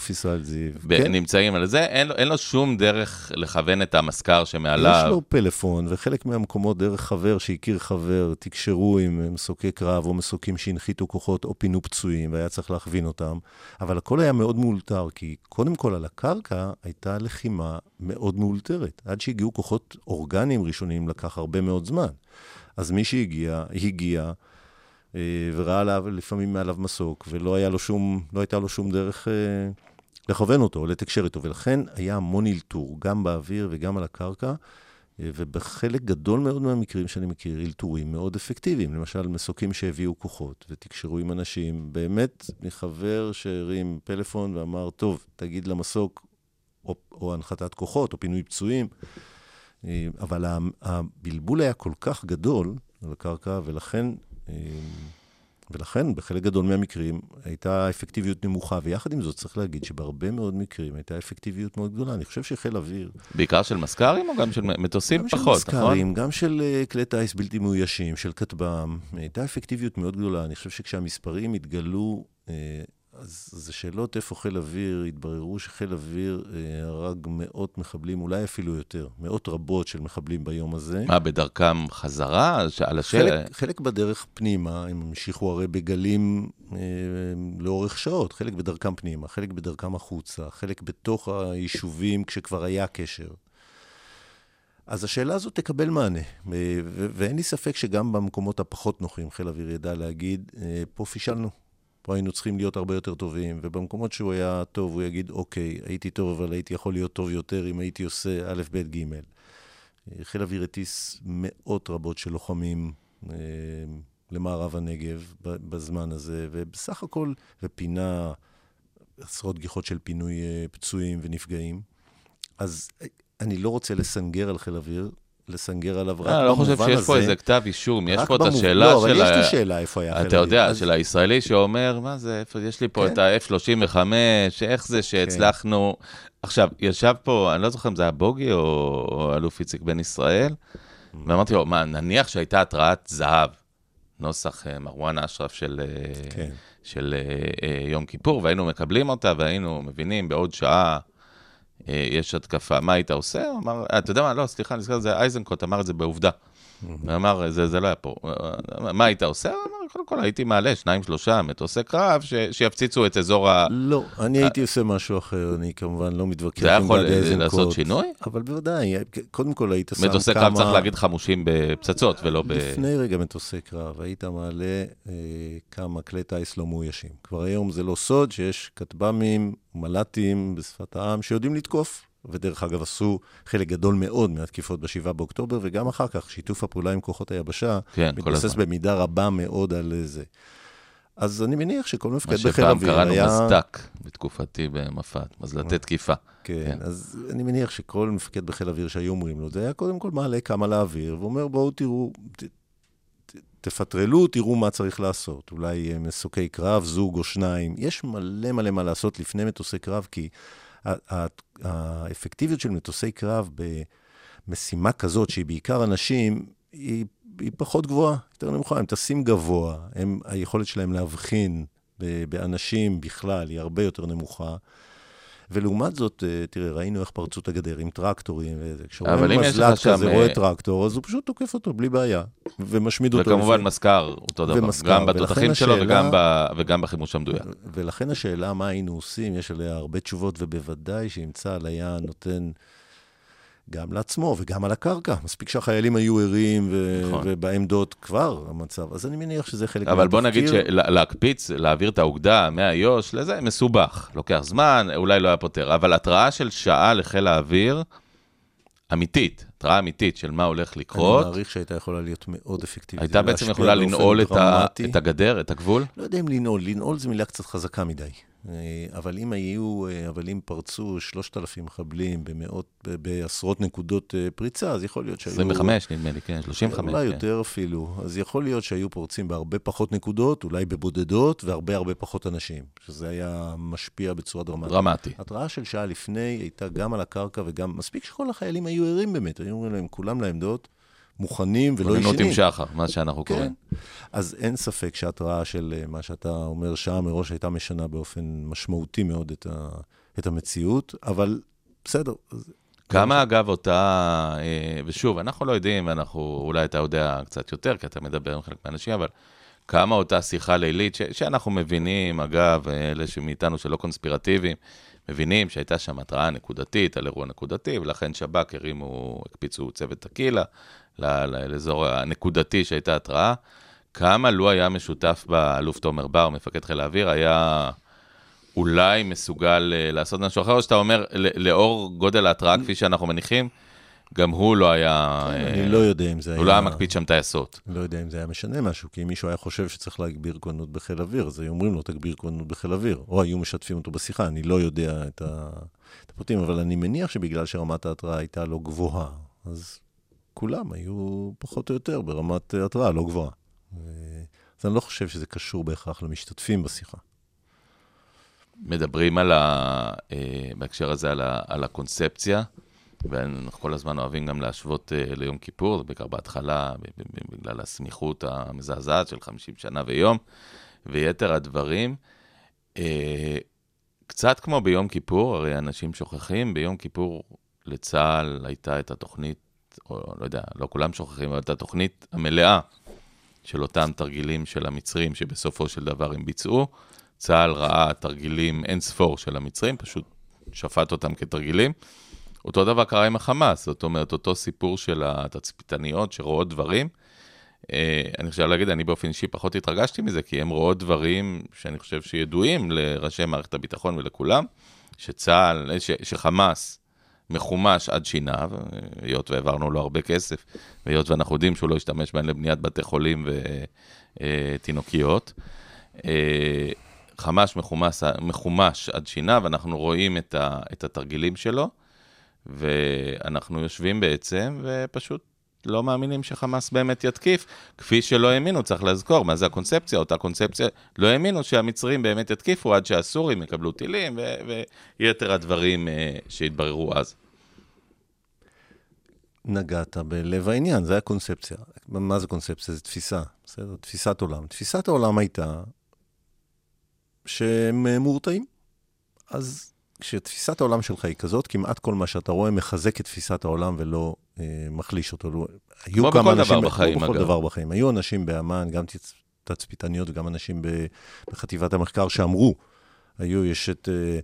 כן. נמצאים על זה, אין, אין לו שום דרך לכוון את המזכר שמעליו. יש לו פלאפון, וחלק מהמקומות דרך חבר שהכיר חבר, תקשרו עם מסוקי קרב או מסוקים שהנחיתו כוחות או פינו פצועים, והיה צריך להכווין אותם. אבל הכל היה מאוד מאולתר, כי קודם כל על הקרקע הייתה לחימה מאוד מאולתרת. עד שהגיעו כוחות אורגניים ראשונים לקח הרבה מאוד זמן. אז מי שהגיע, הגיע. אה, וראה עליו, לפעמים מעליו מסוק, ולא היה לו שום, לא הייתה לו שום דרך אה, לכוון אותו, לתקשר איתו, ולכן היה המון אלתור, גם באוויר וגם על הקרקע, אה, ובחלק גדול מאוד מהמקרים שאני מכיר, אלתורים מאוד אפקטיביים. למשל, מסוקים שהביאו כוחות ותקשרו עם אנשים, באמת מחבר שהרים פלאפון ואמר, טוב, תגיד למסוק, או, או הנחתת כוחות, או פינוי פצועים, אה, אבל הבלבול היה כל כך גדול על הקרקע, ולכן ולכן, בחלק גדול מהמקרים הייתה אפקטיביות נמוכה, ויחד עם זאת צריך להגיד שבהרבה מאוד מקרים הייתה אפקטיביות מאוד גדולה. אני חושב שחיל אוויר... בעיקר של מזכ"רים או גם של מטוסים גם פחות, נכון? גם של מזכ"רים, גם של כלי טיס בלתי מאוישים, של כטב"ם. הייתה אפקטיביות מאוד גדולה. אני חושב שכשהמספרים התגלו... אז זה שאלות איפה חיל אוויר, התבררו שחיל אוויר אה, הרג מאות מחבלים, אולי אפילו יותר, מאות רבות של מחבלים ביום הזה. מה, בדרכם חזרה? על השאלה? חלק, חלק בדרך פנימה, הם המשיכו הרי בגלים אה, לאורך שעות, חלק בדרכם פנימה, חלק בדרכם החוצה, חלק בתוך היישובים כשכבר היה קשר. אז השאלה הזאת תקבל מענה, ואין לי ספק שגם במקומות הפחות נוחים חיל אוויר ידע להגיד, אה, פה פישלנו. פה היינו צריכים להיות הרבה יותר טובים, ובמקומות שהוא היה טוב, הוא יגיד, אוקיי, הייתי טוב, אבל הייתי יכול להיות טוב יותר אם הייתי עושה א', ב', ג'. חיל אוויר הטיס מאות רבות של לוחמים אה, למערב הנגב בזמן הזה, ובסך הכל, ופינה עשרות גיחות של פינוי אה, פצועים ונפגעים. אז אה, אני לא רוצה לסנגר על חיל אוויר, לסנגר עליו רק במובן הזה. אני לא חושב שיש פה איזה כתב אישום, יש פה את השאלה של... לא, אבל יש לי שאלה איפה היה חיל. אתה יודע, של הישראלי שאומר, מה זה, יש לי פה את ה-F-35, איך זה שהצלחנו... עכשיו, ישב פה, אני לא זוכר אם זה היה בוגי או אלוף איציק בן ישראל, ואמרתי לו, מה, נניח שהייתה התרעת זהב, נוסח מרואן אשרף של, כן. של יום כיפור, והיינו מקבלים אותה, והיינו מבינים בעוד שעה יש התקפה, מה היית עושה? אמר, אתה יודע מה, לא, סליחה, אני זוכר, זה אייזנקוט אמר את זה בעובדה. אמר, זה, זה לא היה פה. מה היית עושה? אמר, קודם כל הייתי מעלה שניים, שלושה מטוסי קרב ש, שיפציצו את אזור ה... לא, אני הייתי עושה משהו אחר, אני כמובן לא מתווכח עם גדי איזנקוט. זה יכול לעשות שינוי? אבל בוודאי, קודם כל היית שם כמה... מטוסי קרב צריך להגיד חמושים בפצצות ולא ב... לפני רגע מטוסי קרב, היית מעלה אה, כמה כלי טיס לא מאוישים. כבר היום זה לא סוד שיש כטב"מים, מל"טים בשפת העם שיודעים לתקוף. ודרך אגב, עשו חלק גדול מאוד מהתקיפות ב-7 באוקטובר, וגם אחר כך, שיתוף הפעולה עם כוחות היבשה, כן, מתבסס במידה רבה מאוד על זה. אז אני מניח שכל מפקד בחיל אוויר היה... מה שפעם קראנו מזדק בתקופתי במפת, מזלתי תקיפה. כן, כן, אז אני מניח שכל מפקד בחיל אוויר שהיו אומרים לו, זה היה קודם כל מעלה כמה לאוויר, ואומר, בואו תראו, ת, ת, תפטרלו, תראו מה צריך לעשות. אולי אה, מסוקי קרב, זוג או שניים. יש מלא מלא מה לעשות לפני מטוסי קרב, כי... האפקטיביות של מטוסי קרב במשימה כזאת, שהיא בעיקר אנשים, היא, היא פחות גבוהה, יותר נמוכה. הם טסים גבוה, הם, היכולת שלהם להבחין באנשים בכלל היא הרבה יותר נמוכה. ולעומת זאת, אה, תראה, ראינו איך פרצו את הגדר עם טרקטורים. כשרואים מזל"ט כזה שם... רואה אה, טרקטור, אז הוא פשוט תוקף אותו בלי בעיה, ומשמיד אותו. וכמובן מזכר, אותו דבר, ומזכר, גם בתותחים שלו השאלה... וגם, ב... וגם בחימוש המדויק. ולכן השאלה מה היינו עושים, יש עליה הרבה תשובות, ובוודאי שאם צה"ל היה נותן... גם לעצמו וגם על הקרקע. מספיק שהחיילים היו ערים ו- נכון. ובעמדות כבר המצב. אז אני מניח שזה חלק מהתפקיר. אבל בוא נגיד שלהקפיץ, להעביר את האוגדה מאיו"ש לזה, מסובך. לוקח זמן, אולי לא היה פותר. אבל התראה של שעה לחיל האוויר, אמיתית, התראה אמיתית של מה הולך לקרות. אני מעריך שהייתה יכולה להיות מאוד אפקטיבית. הייתה בעצם יכולה לנעול את, ה, את הגדר, את הגבול? לא יודע אם לנעול, לנעול זו מילה קצת חזקה מדי. אה, אבל אם היו, אה, אבל אם פרצו 3,000 מחבלים במאות, בעשרות נקודות אה, פריצה, אז יכול להיות שהיו... 25 נדמה לי, כן, 35. אולי כן. יותר אפילו. אז יכול להיות שהיו פורצים בהרבה פחות נקודות, אולי בבודדות, והרבה הרבה פחות אנשים, שזה היה משפיע בצורה דרמטית. דרמטי. התראה של שעה לפני הייתה גם על הקרקע וגם, מספיק שכל החיילים היו ערים באמת, היו אומרים להם כולם לעמדות. מוכנים ולא ישנים. כוננות עם שחר, מה שאנחנו כן. קוראים. אז אין ספק שההתראה של אה, מה שאתה אומר שעה מראש הייתה משנה באופן משמעותי מאוד את, ה, את המציאות, אבל בסדר. כמה אגב אותה, אה, ושוב, אנחנו לא יודעים, אנחנו, אולי אתה יודע קצת יותר, כי אתה מדבר עם חלק מהאנשים, אבל כמה אותה שיחה לילית, ש, שאנחנו מבינים, אגב, אלה מאיתנו שלא קונספירטיביים, מבינים שהייתה שם התראה נקודתית על אירוע נקודתי, ולכן שב"כ הרימו, הקפיצו צוות טקילה לאזור הנקודתי שהייתה התראה. כמה לו היה משותף באלוף תומר בר, מפקד חיל האוויר, היה אולי מסוגל אה, לעשות משהו אחר, או שאתה אומר, לאור גודל ההתראה כפי שאנחנו מניחים, גם הוא לא היה... אני אה, לא יודע אם זה היה... הוא לא היה מקפיד שם טייסות. לא יודע אם זה היה משנה משהו, כי אם מישהו היה חושב שצריך להגביר כוננות בחיל אוויר, אז היו אומרים לו, תגביר כוננות בחיל אוויר, או היו משתפים אותו בשיחה, אני לא יודע את הפרטים, אבל אני מניח שבגלל שרמת ההתראה הייתה לא גבוהה, אז כולם היו פחות או יותר ברמת התראה לא גבוהה. אז אני לא חושב שזה קשור בהכרח למשתתפים בשיחה. מדברים על ה... אה, בהקשר הזה על, ה... על הקונספציה, ואנחנו כל הזמן אוהבים גם להשוות אה, ליום כיפור, בעיקר בהתחלה, בגלל הסמיכות המזעזעת של 50 שנה ויום, ויתר הדברים. אה, קצת כמו ביום כיפור, הרי אנשים שוכחים, ביום כיפור לצה"ל הייתה את התוכנית או לא יודע, לא כולם שוכחים, אבל את התוכנית המלאה של אותם תרגילים של המצרים, שבסופו של דבר הם ביצעו. צה"ל ראה תרגילים אין ספור של המצרים, פשוט שפט אותם כתרגילים. אותו דבר קרה עם החמאס, זאת אומרת, אותו סיפור של התצפיתניות שרואות דברים, אה, אני חושב להגיד, אני באופן אישי פחות התרגשתי מזה, כי הם רואות דברים שאני חושב שידועים לראשי מערכת הביטחון ולכולם, שצה"ל, ש, שחמאס מחומש עד שיניו, היות והעברנו לו הרבה כסף, והיות ואנחנו יודעים שהוא לא השתמש בהן לבניית בתי חולים ותינוקיות. אה, חמש מחומש, מחומש עד שיניו, אנחנו רואים את, ה, את התרגילים שלו, ואנחנו יושבים בעצם, ופשוט לא מאמינים שחמאס באמת יתקיף, כפי שלא האמינו, צריך לזכור, מה זה הקונספציה? אותה קונספציה, לא האמינו שהמצרים באמת יתקיפו עד שהסורים יקבלו טילים, ו- ויתר הדברים uh, שהתבררו אז. נגעת בלב העניין, זה הקונספציה. מה זה קונספציה? זה תפיסה, בסדר? תפיסת עולם. תפיסת העולם הייתה שהם מורתעים. אז כשתפיסת העולם שלך היא כזאת, כמעט כל מה שאתה רואה מחזק את תפיסת העולם ולא אה, מחליש אותו. לא, כמו בכל דבר בחיים. כמו בכל דבר בחיים. היו אנשים באמ"ן, גם תצפיתניות וגם אנשים בחטיבת המחקר שאמרו, היו, יש את... אה,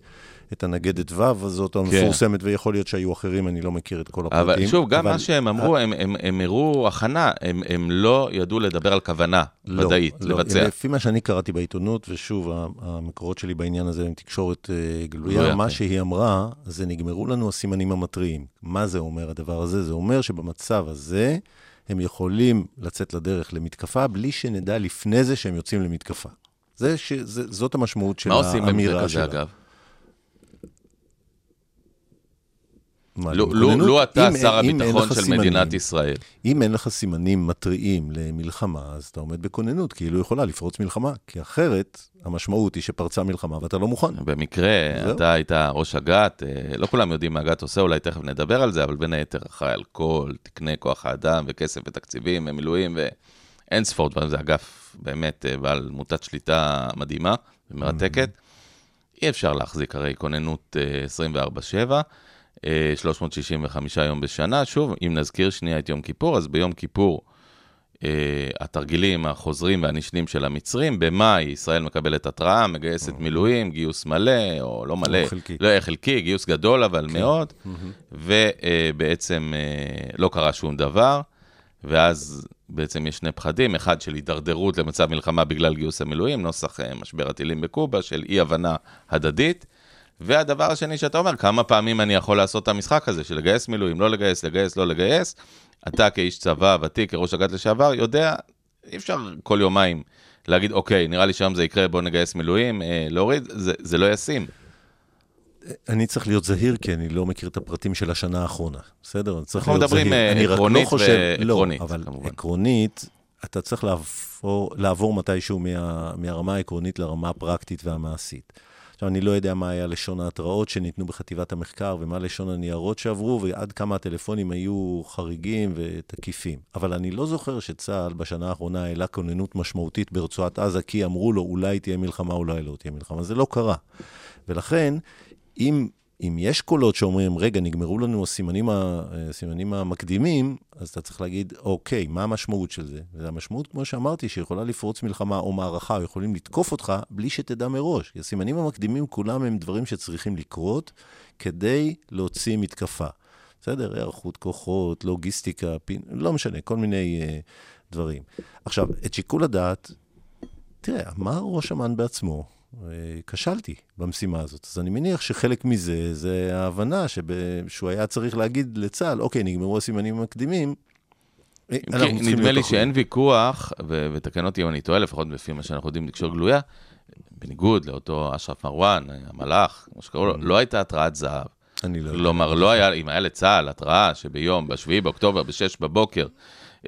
את הנגדת ו' הזאת המפורסמת, כן. ויכול להיות שהיו אחרים, אני לא מכיר את כל הפרטים. אבל שוב, גם אבל... מה שהם אמרו, הם, הם, הם הראו הכנה, הם, הם לא ידעו לדבר על כוונה לא, ודאית, לא, לבצע. לפי מה שאני קראתי בעיתונות, ושוב, המקורות שלי בעניין הזה הם תקשורת uh, גלויה, מה כן. שהיא אמרה, זה נגמרו לנו הסימנים המתריעים. מה זה אומר הדבר הזה? זה אומר שבמצב הזה, הם יכולים לצאת לדרך למתקפה, בלי שנדע לפני זה שהם יוצאים למתקפה. זה ש... זה, זאת המשמעות של האמירה שלה. מה עושים במקרה כזה, אגב? לו אתה שר הביטחון של מדינת ישראל. אם אין לך סימנים מתריעים למלחמה, אז אתה עומד בכוננות, כאילו יכולה לפרוץ מלחמה, כי אחרת המשמעות היא שפרצה מלחמה ואתה לא מוכן. במקרה, אתה היית ראש אג"ת, אה, לא כולם יודעים מה אג"ת עושה, אולי תכף נדבר על זה, אבל בין היתר אחראי על כל תקני כוח האדם וכסף ותקציבים ומילואים ואין ספור דברים, זה אגף באמת אה, בעל מוטת שליטה מדהימה ומרתקת. אי אפשר להחזיק הרי כוננות 24-7. אה, 365 יום בשנה. שוב, אם נזכיר שנייה את יום כיפור, אז ביום כיפור uh, התרגילים החוזרים והנשנים של המצרים, במאי ישראל מקבלת התראה, מגייסת אוקיי. מילואים, גיוס מלא, או לא מלא, חלקי, לא חלקי, גיוס גדול אבל כן. מאוד, ובעצם uh, uh, לא קרה שום דבר. ואז בעצם יש שני פחדים, אחד של הידרדרות למצב מלחמה בגלל גיוס המילואים, נוסח uh, משבר הטילים בקובה, של אי-הבנה הדדית, והדבר השני שאתה אומר, כמה פעמים אני יכול לעשות את המשחק הזה של לגייס מילואים, לא לגייס, לגייס, לא לגייס. אתה כאיש צבא ותיק, כראש אג"ת לשעבר, יודע, אי אפשר כל יומיים להגיד, אוקיי, נראה לי שהיום זה יקרה, בוא נגייס מילואים, אה, להוריד, זה, זה לא ישים. אני צריך להיות זהיר, כי אני לא מכיר את הפרטים של השנה האחרונה, בסדר? אני צריך להיות זהיר. אנחנו מדברים עקרונית לא חושב, ועקרונית, לא, אבל כמובן. עקרונית, אתה צריך לעבור, לעבור מתישהו מה, מהרמה העקרונית לרמה הפרקטית והמעשית. עכשיו, אני לא יודע מה היה לשון ההתראות שניתנו בחטיבת המחקר ומה לשון הניירות שעברו, ועד כמה הטלפונים היו חריגים ותקיפים. אבל אני לא זוכר שצה"ל בשנה האחרונה העלה כוננות משמעותית ברצועת עזה, כי אמרו לו, אולי תהיה מלחמה, אולי לא תהיה מלחמה. זה לא קרה. ולכן, אם אם יש קולות שאומרים, רגע, נגמרו לנו הסימנים, הסימנים המקדימים, אז אתה צריך להגיד, אוקיי, מה המשמעות של זה? והמשמעות, כמו שאמרתי, שיכולה לפרוץ מלחמה או מערכה, או יכולים לתקוף אותך בלי שתדע מראש. הסימנים המקדימים כולם הם דברים שצריכים לקרות כדי להוציא מתקפה. בסדר? היערכות כוחות, לוגיסטיקה, פין, לא משנה, כל מיני uh, דברים. עכשיו, את שיקול הדעת, תראה, אמר ראש אמ"ן בעצמו, כשלתי במשימה הזאת. אז אני מניח שחלק מזה זה ההבנה שב... שהוא היה צריך להגיד לצה"ל, אוקיי, נגמרו הסימנים המקדימים, אה, נדמה לי שאין ויכוח, ותקן אותי אם אני טועה, לפחות לפי מה שאנחנו יודעים לקשור גלויה, בניגוד לאותו אשרף מרואן, המלאך, כמו שקראו לו, mm. לא הייתה התרעת זהב. אני לא יודע. כלומר, לא היה, אם היה לצה"ל התראה שביום, ב-7 באוקטובר, ב-6 בבוקר,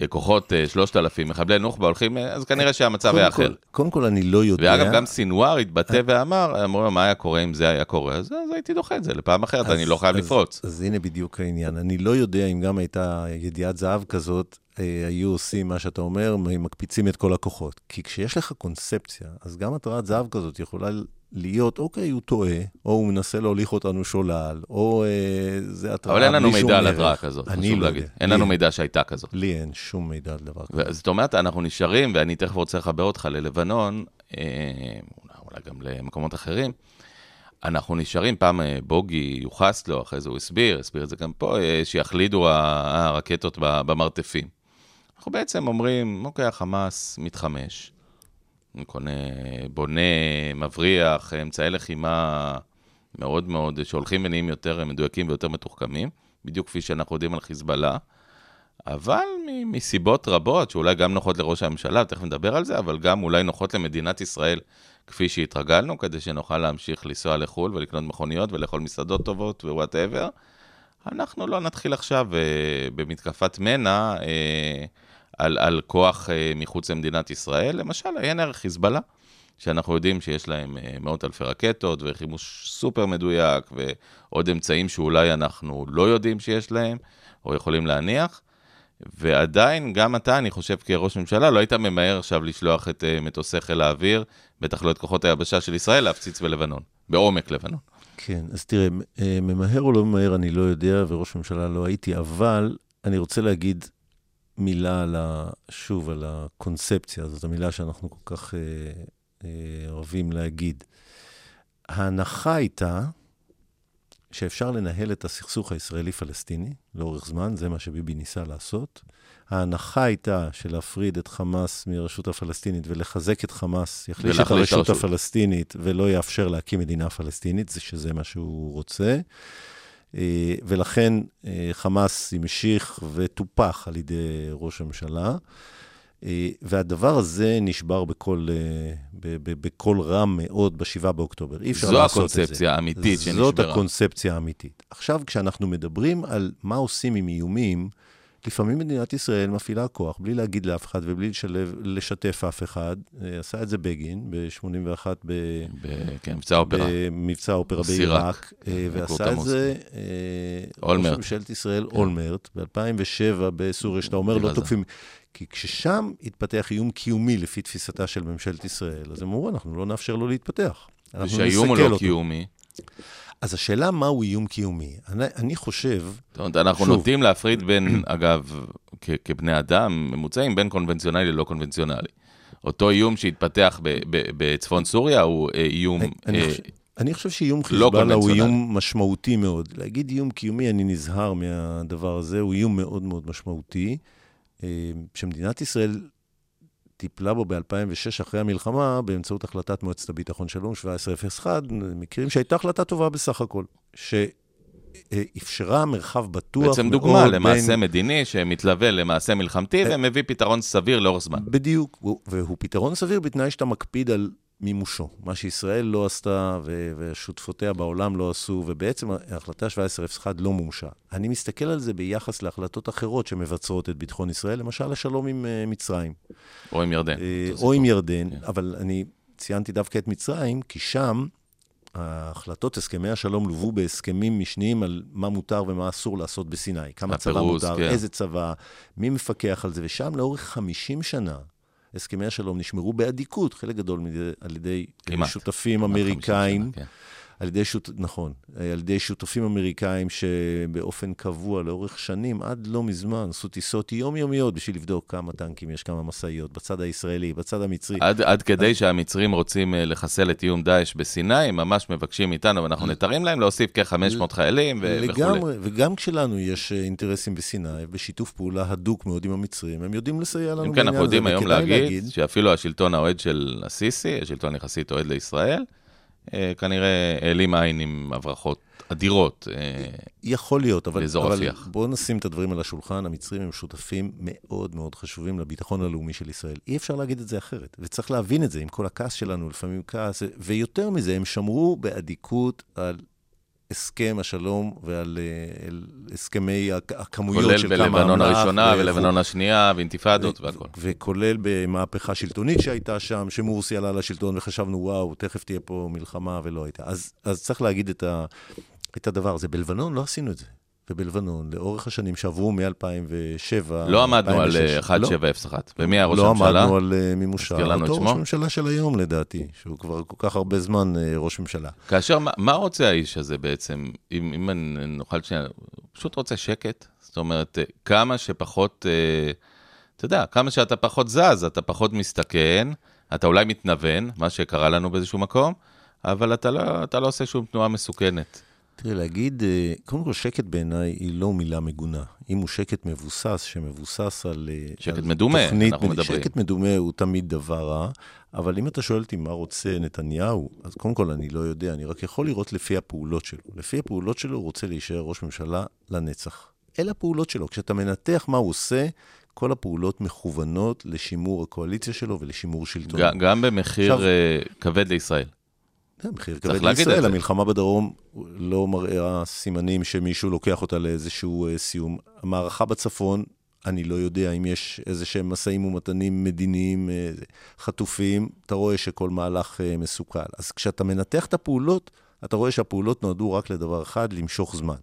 כוחות 3,000 אה, מחבלי נוח'בה הולכים, אה, אז כנראה שהמצב היה אחר. קודם כל, אני לא יודע. ואגב, גם סינואר התבטא אה. ואמר, אמרו לו, מה היה קורה אם זה היה קורה? אז הייתי דוחה את זה לפעם אחרת, אני לא חייב לפרוץ. אז הנה בדיוק העניין. אני לא יודע אם גם הייתה ידיעת זהב כזאת, היו עושים מה שאתה אומר, מקפיצים את כל הכוחות. כי כשיש לך קונספציה, אז גם התרעת זהב כזאת יכולה להיות, אוקיי, הוא טועה, או הוא מנסה להוליך אותנו שולל, או אה, זה התראה אבל אין לנו מידע על התראה כזאת, חשוב לא להגיד. יודע. אין לנו מידע שהייתה כזאת. לי אין שום מידע על דבר כזה. זאת אומרת, אנחנו נשארים, ואני תכף רוצה לחבר אותך ללבנון, אה, אולי גם למקומות אחרים. אנחנו נשארים, פעם אה, בוגי יוחס לו, אחרי זה הוא הסביר, הסביר את זה גם פה, שיחלידו הרקטות במרתפים. אנחנו בעצם אומרים, אוקיי, החמאס מתחמש, קונה, בונה, מבריח, אמצעי לחימה מאוד מאוד, שהולכים ונהיים יותר מדויקים ויותר מתוחכמים, בדיוק כפי שאנחנו יודעים על חיזבאללה. אבל מסיבות רבות, שאולי גם נוחות לראש הממשלה, תכף נדבר על זה, אבל גם אולי נוחות למדינת ישראל, כפי שהתרגלנו, כדי שנוכל להמשיך לנסוע לחו"ל ולקנות מכוניות ולאכול מסעדות טובות ווואטאבר. אנחנו לא נתחיל עכשיו uh, במתקפת מנע uh, על, על כוח uh, מחוץ למדינת ישראל. למשל, ערך חיזבאללה, שאנחנו יודעים שיש להם uh, מאות אלפי רקטות וחימוש סופר מדויק, ועוד אמצעים שאולי אנחנו לא יודעים שיש להם, או יכולים להניח. ועדיין, גם אתה, אני חושב, כראש ממשלה, לא היית ממהר עכשיו לשלוח את uh, מטוסי חיל האוויר, בטח לא את כוחות היבשה של ישראל, להפציץ בלבנון, בעומק לבנון. כן, אז תראה, אה, ממהר או לא ממהר, אני לא יודע, וראש ממשלה לא הייתי, אבל אני רוצה להגיד מילה על ה... שוב, על הקונספציה, זאת המילה שאנחנו כל כך אה, אה, אוהבים להגיד. ההנחה הייתה שאפשר לנהל את הסכסוך הישראלי-פלסטיני לאורך זמן, זה מה שביבי ניסה לעשות. ההנחה הייתה שלהפריד את חמאס מהרשות הפלסטינית ולחזק את חמאס, יחליש את הרשות הפלסטינית ולא יאפשר להקים מדינה פלסטינית, זה שזה מה שהוא רוצה. אה, ולכן אה, חמאס המשיך וטופח על ידי ראש הממשלה. אה, והדבר הזה נשבר בקול, בקול רם מאוד ב-7 באוקטובר. אי אפשר לעשות את זה. זו הקונספציה האמיתית שנשברה. זאת הקונספציה האמיתית. עכשיו, כשאנחנו מדברים על מה עושים עם איומים, לפעמים מדינת ישראל מפעילה כוח בלי להגיד לאף אחד ובלי לשלב, לשתף אף אחד. אה, עשה את זה בגין ב-81 ב... כן, מבצע אופרה. במבצע אופרה בעיראק. אה, ועשה את זה אה, ראש ממשלת ישראל, כן. אולמרט, ב-2007 בסוריה, שאתה אומר לא תוקפים. כי כששם התפתח איום קיומי לפי תפיסתה של ממשלת ישראל, אז הם אמרו, אנחנו לא נאפשר לו להתפתח. ושהאיום הוא לא קיומי. אז השאלה מהו איום קיומי. אני, אני חושב... זאת אומרת, אנחנו שוב, נוטים להפריד בין, אגב, כ- כבני אדם ממוצעים, בין קונבנציונלי ללא קונבנציונלי. אותו איום שהתפתח ב- ב- בצפון סוריה הוא אה, איום... אני, אני, אה, חושב, אני חושב שאיום לא חיזבאללה הוא איום משמעותי מאוד. להגיד איום קיומי, אני נזהר מהדבר הזה, הוא איום מאוד מאוד משמעותי. אה, שמדינת ישראל טיפלה בו ב-2006 אחרי המלחמה, באמצעות החלטת מועצת הביטחון שלום 1701, מקרים שהייתה החלטה טובה בסך הכל, שאפשרה מרחב בטוח בעצם דוגמה למעשה בין... מדיני שמתלווה למעשה מלחמתי אה, ומביא פתרון סביר לאורך זמן. בדיוק, והוא פתרון סביר בתנאי שאתה מקפיד על מימושו. מה שישראל לא עשתה ושותפותיה בעולם לא עשו, ובעצם ההחלטה 1701 לא מומשה. אני מסתכל על זה ביחס להחלטות אחרות שמבצרות את ביטחון ישראל, למשל השלום עם uh, מצרים. או עם ירדן. Uh, או עם ירדן, כן. אבל אני ציינתי דווקא את מצרים, כי שם ההחלטות, הסכמי השלום לוו בהסכמים משניים על מה מותר ומה אסור לעשות בסיני. כמה צבא מותר, כן. איזה צבא, מי מפקח על זה, ושם לאורך 50 שנה, הסכמי השלום נשמרו באדיקות, חלק גדול מדי, על ידי כמעט. שותפים אמריקאים. שנה, כן. על ידי, שות... נכון, על ידי שותפים אמריקאים שבאופן קבוע לאורך שנים, עד לא מזמן, עשו טיסות יומיומיות בשביל לבדוק כמה טנקים יש, כמה משאיות, בצד הישראלי, בצד המצרי. עד, עד כדי שהמצרים רוצים אה, לחסל את איום דאעש בסיני, הם ממש מבקשים מאיתנו, ואנחנו נתרים להם להוסיף כ-500 חיילים ו- לגמרי, וכולי. וגם כשלנו יש אה, אינטרסים בסיני, בשיתוף פעולה הדוק מאוד עם המצרים, הם יודעים לסייע לנו בעניין הזה. אם כן, אנחנו יודעים היום להגיד, להגיד שאפילו השלטון האוהד של א-סיסי, השלטון יחסית אוהד לישראל, כנראה העלים עין עם הברחות אדירות. אה, יכול להיות, אבל, אבל בואו נשים את הדברים על השולחן. המצרים הם שותפים מאוד מאוד חשובים לביטחון הלאומי של ישראל. אי אפשר להגיד את זה אחרת, וצריך להבין את זה, עם כל הכעס שלנו, לפעמים כעס, ויותר מזה, הם שמרו באדיקות על הסכם השלום ועל אה, הסכמי הכמויות של כמה אמל"ח. כולל בלבנון הראשונה ולבנון השנייה ואינתיפאדות והכל. וכולל במהפכה שלטונית שהייתה שם, שמורסי עלה לשלטון וחשבנו, וואו, תכף תהיה פה מלחמה ולא הייתה. אז, אז צריך להגיד את, ה, את הדבר הזה. בלבנון לא עשינו את זה. ובלבנון, לאורך השנים שעברו מ-2007... לא עמדנו על 1701. לא. ומי היה ראש לא הממשלה? לא עמדנו על אה, מימושה. אותו ראש ממשלה של היום, לדעתי, שהוא כבר כל כך הרבה זמן אה, ראש ממשלה. כאשר, מה, מה רוצה האיש הזה בעצם? אם, אם נוכל שנייה, הוא פשוט רוצה שקט. זאת אומרת, אה, כמה שפחות, אתה יודע, כמה שאתה פחות זז, אתה פחות מסתכן, אתה אולי מתנוון, מה שקרה לנו באיזשהו מקום, אבל אתה לא, אתה לא עושה שום תנועה מסוכנת. תראה, להגיד, אה, קודם כל, שקט בעיניי היא לא מילה מגונה. אם הוא שקט מבוסס, שמבוסס על... אה, שקט על מדומה, תוכנית, אנחנו מדברים. שקט מדומה הוא תמיד דבר רע, אבל אם אתה שואל אותי מה רוצה נתניהו, אז קודם כל אני לא יודע, אני רק יכול לראות לפי הפעולות שלו. לפי הפעולות שלו הוא רוצה להישאר ראש ממשלה לנצח. אלה הפעולות שלו. כשאתה מנתח מה הוא עושה, כל הפעולות מכוונות לשימור הקואליציה שלו ולשימור שלטונו. ג- גם במחיר עכשיו- אה, כבד לישראל. זה מחיר כבד לישראל. המלחמה בדרום לא מראה סימנים שמישהו לוקח אותה לאיזשהו אה, סיום. המערכה בצפון, אני לא יודע אם יש איזה שהם משאים ומתנים מדיניים אה, חטופים, אתה רואה שכל מהלך אה, מסוכן. אז כשאתה מנתח את הפעולות, אתה רואה שהפעולות נועדו רק לדבר אחד, למשוך זמן.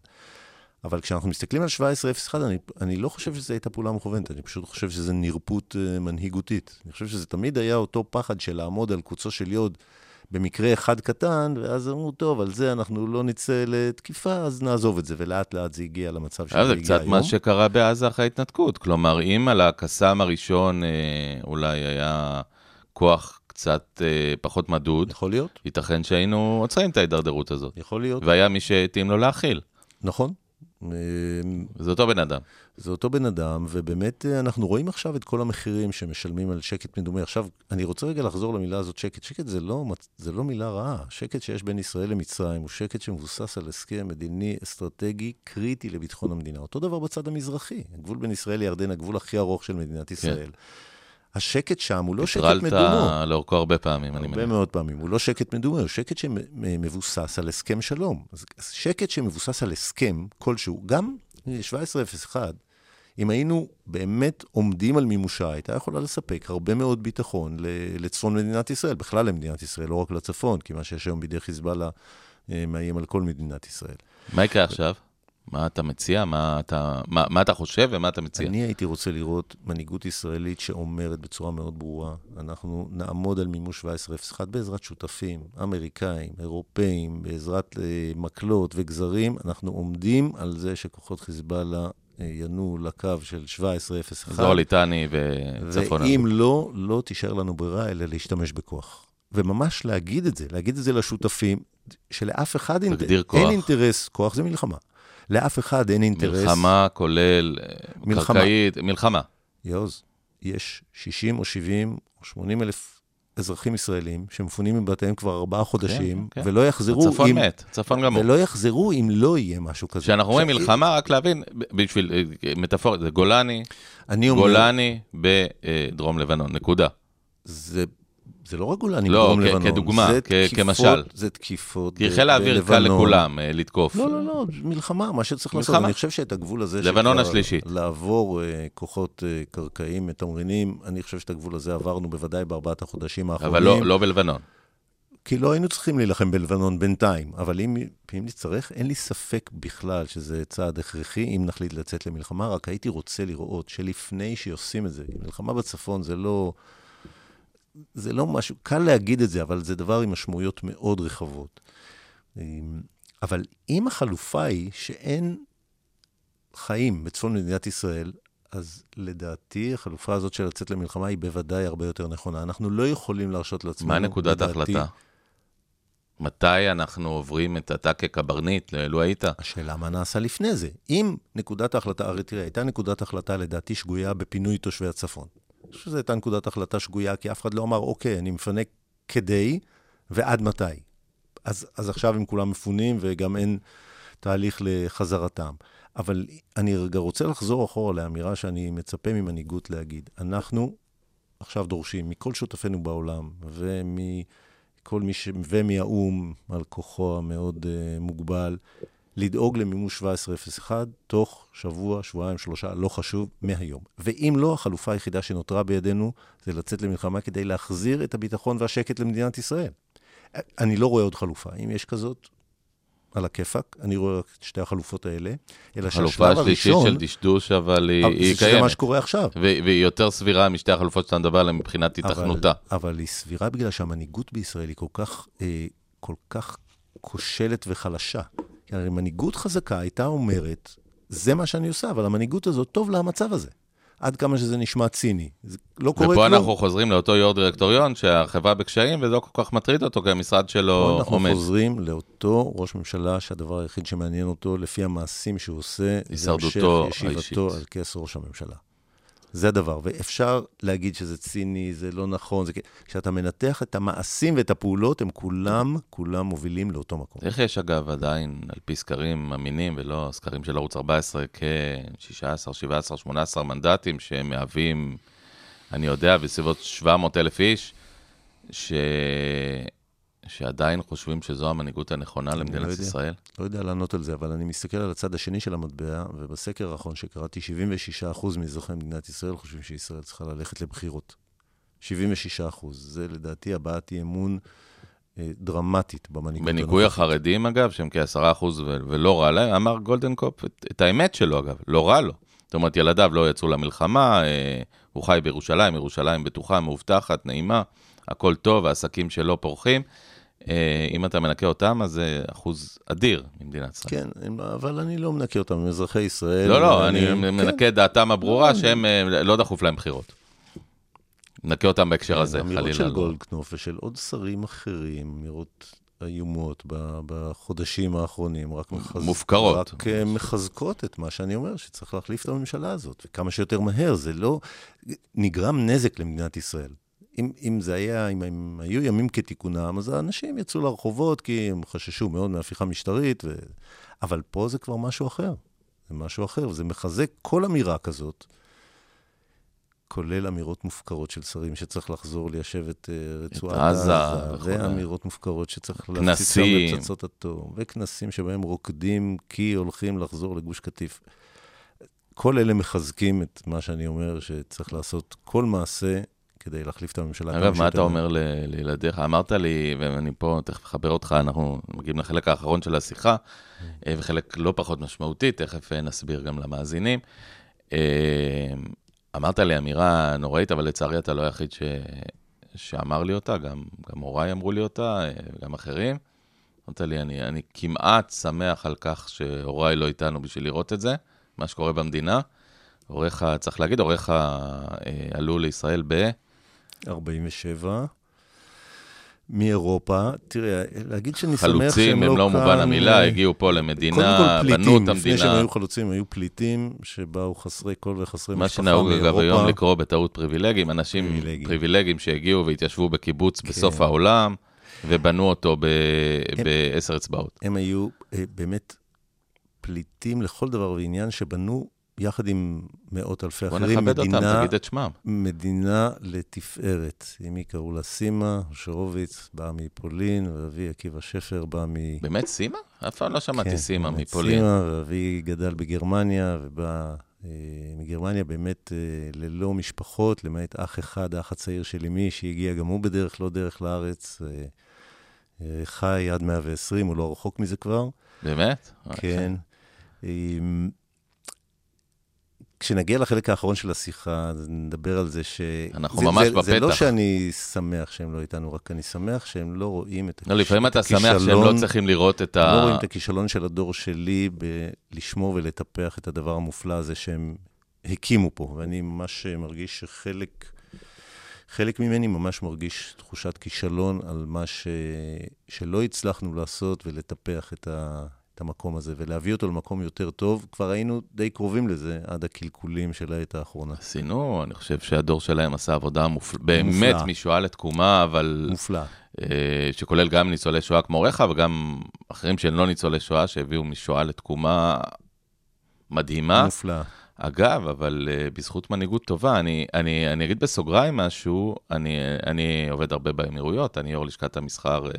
אבל כשאנחנו מסתכלים על 1701, אני, אני לא חושב שזו הייתה פעולה מכוונת, אני פשוט חושב שזה נרפות מנהיגותית. אני חושב שזה תמיד היה אותו פחד של לעמוד על קוצו של יוד במקרה אחד קטן, ואז אמרו, טוב, על זה אנחנו לא נצא לתקיפה, אז נעזוב את זה, ולאט לאט זה הגיע למצב שזה אה, זה הגיע קצת היום. מה שקרה בעזה אחרי ההתנתקות. כלומר, אם על הקסאם הראשון אה, אולי היה כוח קצת אה, פחות מדוד, יכול להיות, ייתכן שהיינו עוצרים את ההידרדרות הזאת. יכול להיות, והיה מי שהתאים לו להכיל. נכון. אה, זה אותו בן אדם. זה אותו בן אדם, ובאמת אה, אנחנו רואים עכשיו את כל המחירים שמשלמים על שקט מדומה. עכשיו, אני רוצה רגע לחזור למילה הזאת, שקט. שקט זה לא, זה לא מילה רעה. שקט שיש בין ישראל למצרים הוא שקט שמבוסס על הסכם מדיני אסטרטגי קריטי לביטחון המדינה. אותו דבר בצד המזרחי. הגבול בין ישראל לירדן, הגבול הכי ארוך של מדינת ישראל. השקט שם הוא לא שקט מדומה. לאורכו הרבה פעמים, אני הרבה מניח. מאוד פעמים. הוא לא שקט מדומה, הוא שקט שמבוסס על הסכם שלום. שקט שמבוסס על הסכם כלשהו, גם 1701, אם היינו באמת עומדים על מימושה, הייתה יכולה לספק הרבה מאוד ביטחון לצפון מדינת ישראל, בכלל למדינת ישראל, לא רק לצפון, כי מה שיש היום בידי חיזבאללה אה, מאיים על כל מדינת ישראל. מה יקרה עכשיו? מה אתה מציע? מה אתה, מה, מה אתה חושב ומה אתה מציע? אני הייתי רוצה לראות מנהיגות ישראלית שאומרת בצורה מאוד ברורה, אנחנו נעמוד על מימוש 1701 בעזרת שותפים, אמריקאים, אירופאים, בעזרת אה, מקלות וגזרים, אנחנו עומדים על זה שכוחות חיזבאללה אה, ינועו לקו של 1701. אזור ליטני וצפון. ואם לא, לא תישאר לנו ברירה אלא להשתמש בכוח. וממש להגיד את זה, להגיד את זה לשותפים, שלאף אחד אינט- אין. אינטרס, כוח זה מלחמה. לאף אחד אין אינטרס. מלחמה כולל אה, מלחמה. קרקעית, מלחמה. יעוז, יש 60 או 70 או 80 אלף אזרחים ישראלים שמפונים מבתיהם כבר ארבעה חודשים, כן. ולא יחזרו הצפון אם... מת, צפון גמור. ולא יחזרו אם לא יהיה משהו כזה. כשאנחנו אומרים מלחמה, רק להבין, בשביל אה, מטאפורית, זה גולני, גולני בדרום לבנון, נקודה. זה, זה לא רק גולני לא, בדרום לבנון. כדוגמה, זה תקיפות- כמשל. זה תקיפות כי חיל האוויר קל. לכולם אה, לתקוף. לא, לא, לא, מלחמה, מה שצריך לעשות. מלחמה. אני חושב שאת הגבול הזה... לבנון השלישית. לעבור uh, כוחות uh, קרקעיים מתמרנים, אני חושב שאת הגבול הזה עברנו בוודאי בארבעת החודשים האחרונים. אבל לא, לא בלבנון. כי לא היינו צריכים להילחם בלבנון בינתיים, אבל אם, אם נצטרך, אין לי ספק בכלל שזה צעד הכרחי אם נחליט לצאת למלחמה, רק הייתי רוצה לראות שלפני שעושים את זה, מלחמה בצפון זה לא, זה לא משהו, קל להגיד את זה, אבל זה דבר עם משמעויות מאוד רחבות. אבל אם החלופה היא שאין חיים בצפון מדינת ישראל, אז לדעתי החלופה הזאת של לצאת למלחמה היא בוודאי הרבה יותר נכונה. אנחנו לא יכולים להרשות לעצמנו, מה נקודת לדעתי, ההחלטה? מתי אנחנו עוברים את אתה כקברניט, לו היית? השאלה מה נעשה לפני זה. אם נקודת ההחלטה, הרי תראה, הייתה נקודת החלטה לדעתי שגויה בפינוי תושבי הצפון. חושב שזו הייתה נקודת החלטה שגויה, כי אף אחד לא אמר, אוקיי, אני מפנה כדי, ועד מתי. אז, אז עכשיו הם כולם מפונים, וגם אין תהליך לחזרתם. אבל אני רגע רוצה לחזור אחורה לאמירה שאני מצפה ממנהיגות להגיד. אנחנו עכשיו דורשים מכל שותפינו בעולם, ומכל מי ש... ומהאו"ם, על כוחו המאוד uh, מוגבל, לדאוג למימוש 1701 תוך שבוע, שבועיים, שלושה, לא חשוב, מהיום. ואם לא, החלופה היחידה שנותרה בידינו זה לצאת למלחמה כדי להחזיר את הביטחון והשקט למדינת ישראל. אני לא רואה עוד חלופה. אם יש כזאת, על הכיפאק, אני רואה רק את שתי החלופות האלה, אלא שהשלב השלישית הראשון... של דשדוש, אבל היא, היא זה מה קיימת. שקורה עכשיו. והיא יותר סבירה משתי החלופות שאתה מדבר עליהן מבחינת התכנותה. אבל, אבל היא סבירה בגלל שהמנהיגות בישראל היא כל כך, אה, כל כך כושלת וחלשה. כי הרי מנהיגות חזקה הייתה אומרת, זה מה שאני עושה, אבל המנהיגות הזאת טוב לה המצב הזה. עד כמה שזה נשמע ציני. זה לא קורה ופה כלום. אנחנו חוזרים לאותו יו"ר דירקטוריון, שהחברה בקשיים, וזה לא כל כך מטריד אותו, כי המשרד שלו פה אנחנו עומד. חוזרים לאותו ראש ממשלה שהדבר היחיד שמעניין אותו, לפי המעשים שהוא עושה, זה המשך האישית. ישיבתו על כס ראש הממשלה. זה הדבר, ואפשר להגיד שזה ציני, זה לא נכון, זה... כ- כשאתה מנתח את המעשים ואת הפעולות, הם כולם, כולם מובילים לאותו מקום. איך יש, אגב, עדיין, על פי סקרים אמינים, ולא סקרים של ערוץ 14, כ-16, 17, 18 מנדטים, שהם מהווים, אני יודע, בסביבות 700 אלף איש, ש... שעדיין חושבים שזו המנהיגות הנכונה למדינת לא יודע. ישראל? לא יודע לענות על זה, אבל אני מסתכל על הצד השני של המטבע, ובסקר האחרון שקראתי, 76% מאזרחי מדינת ישראל חושבים שישראל צריכה ללכת לבחירות. 76%. זה לדעתי הבעת אי אמון אה, דרמטית במנהיגות בניכוי. החרדים, אגב, שהם כ-10 אחוז ו- ולא רע להם, אמר גולדנקופ את, את האמת שלו, אגב, לא רע לו. זאת אומרת, ילדיו לא יצאו למלחמה, אה, הוא חי בירושלים, ירושלים בטוחה, מאובטחת, נעימה, הכל טוב, העסקים שלו פורחים. אה, אם אתה מנקה אותם, אז זה אחוז אדיר ממדינת ישראל. כן, אבל אני לא מנקה אותם, הם אזרחי ישראל. לא, לא, ואני- אני כן. מנקה את דעתם הברורה שהם, אה, לא דחוף להם בחירות. נקה אותם בהקשר הזה, אמירות חלילה. של לא. גולדקנופ ושל עוד שרים אחרים, אמירות איומות בחודשים האחרונים, רק, מחז... מופקרות. רק אה, מחזקות את מה שאני אומר, שצריך להחליף את הממשלה הזאת, וכמה שיותר מהר. זה לא... נגרם נזק למדינת ישראל. אם, אם זה היה, אם הם היו ימים כתיקונם, אז האנשים יצאו לרחובות כי הם חששו מאוד מהפיכה משטרית, ו... אבל פה זה כבר משהו אחר. זה משהו אחר, וזה מחזק כל אמירה כזאת. כולל אמירות מופקרות של שרים שצריך לחזור ליישב את אה, רצועת עזה. ואמירות מופקרות שצריך להפציץ שם. בפצצות אטום, וכנסים שבהם רוקדים כי הולכים לחזור לגוש קטיף. כל אלה מחזקים את מה שאני אומר, שצריך לעשות כל מעשה כדי להחליף את הממשלה. אגב, מה אתה. אומר ל- לילדיך? אמרת לי, ואני פה תכף אחבר אותך, אנחנו מגיעים לחלק האחרון של השיחה, אה, וחלק לא פחות משמעותי, תכף אה, נסביר גם למאזינים. אה, אמרת לי אמירה נוראית, אבל לצערי אתה לא היחיד ש... שאמר לי אותה, גם, גם הוריי אמרו לי אותה, וגם אחרים. אמרת לי, אני, אני כמעט שמח על כך שהוריי לא איתנו בשביל לראות את זה, מה שקורה במדינה. הוריך, צריך להגיד, הוריך אה, עלו לישראל ב... 47. מאירופה, תראה, להגיד שאני שמח שהם לא כאן... חלוצים במלוא מובן המילה, הגיעו פה קודם למדינה, כל בנו פליטים, את לפני שהם המדינה. היו חלוצים, היו פליטים שבאו חסרי כל וחסרי מה משפחה שנהוג מאירופה. אגב היום לקרוא בטעות פריבילגים, אנשים פריבילגים. פריבילגים שהגיעו והתיישבו בקיבוץ כן. בסוף העולם, ובנו אותו ב- הם- בעשר אצבעות. הם היו אה, באמת פליטים לכל דבר ועניין שבנו יחד עם מאות אלפי בוא אחרים נכבד אותם, מדינה, תגיד את שמם. מדינה לתפארת. אמי קראו לה סימה, שרוביץ, באה מפולין, ואבי עקיבא שפר בא מ... באמת סימה? אף פעם לא שמעתי כן, סימה מפולין. סימה, ואבי גדל בגרמניה, ובא אה, מגרמניה באמת אה, ללא משפחות, למעט אח אחד, האח הצעיר של אמי, שהגיע גם הוא בדרך לא דרך לארץ. אה, אה, חי עד 120, הוא לא רחוק מזה כבר. באמת? כן. אמ, כשנגיע לחלק האחרון של השיחה, נדבר על זה ש... אנחנו זה, ממש זה, זה לא בפתח. שאני שמח שהם לא איתנו, רק אני שמח שהם לא רואים את, לא, לפעמים את אתה שמח שהם לא הכישלון- צריכים לראות את לא רואים ה... את הכישלון של הדור שלי בלשמור ולטפח את הדבר המופלא הזה שהם הקימו פה. ואני ממש מרגיש שחלק... חלק ממני ממש מרגיש תחושת כישלון על מה ש... שלא הצלחנו לעשות ולטפח את, ה... את המקום הזה ולהביא אותו למקום יותר טוב. כבר היינו די קרובים לזה עד הקלקולים של העת האחרונה. עשינו, אני חושב שהדור שלהם עשה עבודה מופל... באמת מופלאה. משואה לתקומה, אבל מופלא. אה, שכולל גם ניצולי שואה כמו הוריך, וגם אחרים שהם לא ניצולי שואה, שהביאו משואה לתקומה מדהימה. מופלא. אגב, אבל uh, בזכות מנהיגות טובה, אני, אני, אני אגיד בסוגריים משהו, אני, אני עובד הרבה באמירויות, אני יו"ר לשכת המסחר uh,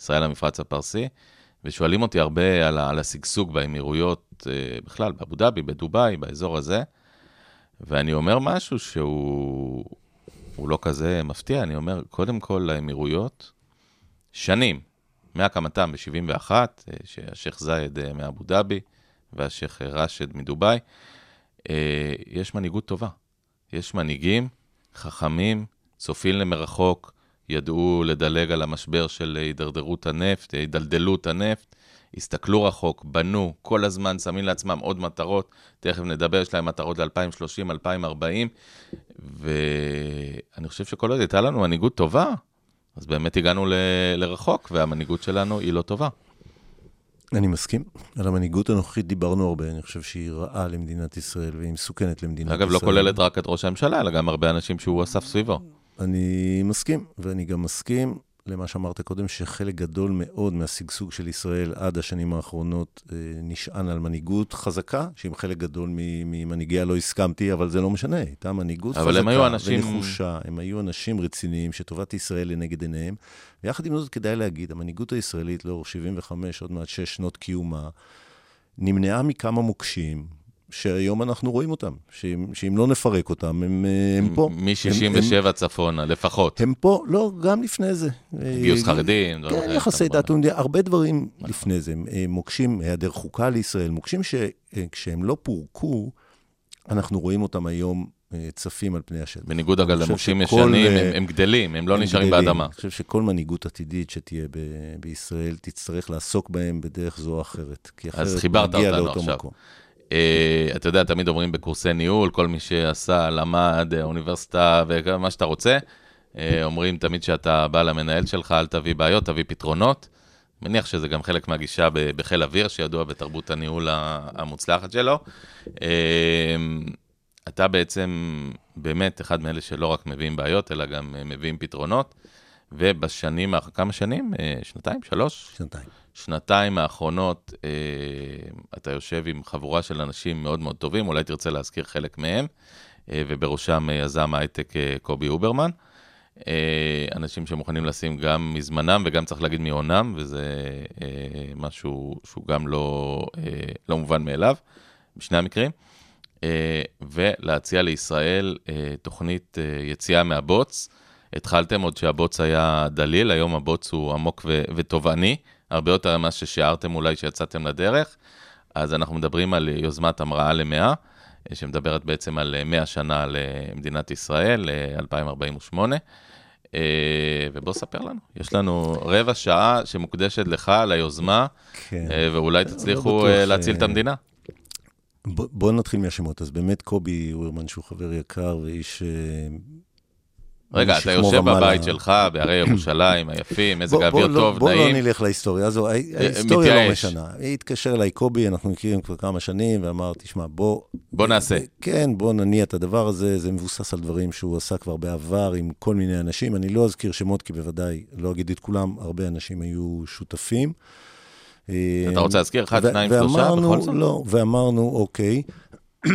ישראל המפרץ הפרסי, ושואלים אותי הרבה על, על השגשוג באמירויות, uh, בכלל, באבו דאבי, בדובאי, באזור הזה, ואני אומר משהו שהוא הוא לא כזה מפתיע, אני אומר, קודם כל, לאמירויות, שנים, מהקמתם ב-71, שהשייח' זייד אה, מאבו דאבי והשייח' ראשד מדובאי, אה, יש מנהיגות טובה. יש מנהיגים חכמים, צופים למרחוק, ידעו לדלג על המשבר של הידרדרות הנפט, הידלדלות הנפט, הסתכלו רחוק, בנו, כל הזמן שמים לעצמם עוד מטרות, תכף נדבר, יש להם מטרות ל-2030, 2040, ואני חושב שכל עוד הייתה לנו מנהיגות טובה, אז באמת הגענו ל- לרחוק, והמנהיגות שלנו היא לא טובה. אני מסכים. על המנהיגות הנוכחית דיברנו הרבה, אני חושב שהיא רעה למדינת ישראל והיא מסוכנת למדינת אגב, ישראל. לא כוללת רק את ראש הממשלה, אלא גם הרבה אנשים שהוא אסף סביבו. אני מסכים, ואני גם מסכים למה שאמרת קודם, שחלק גדול מאוד מהשגשוג של ישראל עד השנים האחרונות אה, נשען על מנהיגות חזקה, שעם חלק גדול ממנהיגיה לא הסכמתי, אבל זה לא משנה, הייתה מנהיגות אבל חזקה הם היו אנשים- ונחושה, הם היו אנשים רציניים שטובת ישראל לנגד עיניהם, ויחד עם זאת כדאי להגיד, המנהיגות הישראלית לאור 75, עוד מעט 6 שנות קיומה, נמנעה מכמה מוקשים, שהיום אנחנו רואים אותם, שאם, שאם לא נפרק אותם, הם, אה, הם פה. הם- הם- מ-67 צפונה, לפחות. הם פה, לא, גם לפני זה. גיוס אה, חרדים, כן, יחסי. דת ומדינה, הרבה דברים לפני זה. אה, מוקשים, היעדר חוקה לישראל, מוקשים שכשהם לא פורקו, אנחנו רואים אותם היום אה, צפים על פני השטח. בניגוד אגב למוקשים ישנים, אה, הם- הם גדלים, הם לא הם נשארים גדלים. באדמה. אני חושב שכל מנהיגות עתידית שתהיה ב- בישראל, תצטרך לעסוק בהם בדרך זו או אחרת. כי אחרת חיברת נגיע אותנו לאותו עכשיו. מקום. אה, אתה יודע, תמיד אומרים בקורסי ניהול, כל מי שעשה, למד, אה, אוניברסיטה ומה שאתה רוצה, אה, אומרים תמיד שאתה בא למנהל שלך, אל תביא בעיות, תביא פתרונות. מניח שזה גם חלק מהגישה בחיל אוויר, שידוע בתרבות הניהול המוצלחת שלו. אה, אתה בעצם באמת אחד מאלה שלא רק מביאים בעיות, אלא גם אה, מביאים פתרונות. ובשנים, כמה שנים? אה, שנתיים? שלוש? שנתיים. שנתיים האחרונות אה, אתה יושב עם חבורה של אנשים מאוד מאוד טובים, אולי תרצה להזכיר חלק מהם, אה, ובראשם אה, יזם ההייטק אה, קובי אוברמן. אנשים שמוכנים לשים גם מזמנם וגם צריך להגיד מהונם, וזה משהו שהוא גם לא, לא מובן מאליו, בשני המקרים. ולהציע לישראל תוכנית אה, יציאה מהבוץ. התחלתם עוד שהבוץ היה דליל, היום הבוץ הוא עמוק ותובעני, הרבה יותר ממה ששיערתם אולי שיצאתם לדרך. אז אנחנו מדברים על יוזמת המראה למאה, אה, שמדברת בעצם על אה, 100 שנה למדינת ישראל, אה, 2048. אה, ובוא ספר לנו, יש לנו רבע שעה שמוקדשת לך ליוזמה, כן. אה, ואולי תצליחו בטוח, אה, להציל את המדינה. בואו נתחיל מהשמות. אז באמת קובי אוירמן, שהוא חבר יקר ואיש... אה, רגע, אתה יושב. בבית שלך, בהרי ירושלים היפים, מזג בוא- האוויר בוא לא- טוב, בוא נעים. לא נלך להיסטוריה הזו, ההי- ההיסטוריה לא. משנה. התקשר אליי קובי, אנחנו מכירים כבר כמה שנים, ואמר, תשמע, בוא... בוא נעשה. כן, בוא נניע את הדבר הזה, זה מבוסס על דברים שהוא עשה כבר בעבר עם כל מיני אנשים. אני לא אזכיר שמות, כי בוודאי, לא אגיד את כולם, הרבה אנשים היו שותפים. אתה רוצה להזכיר אחד, שניים, שלושה, בכל זאת? לא, ואמרנו, אוקיי,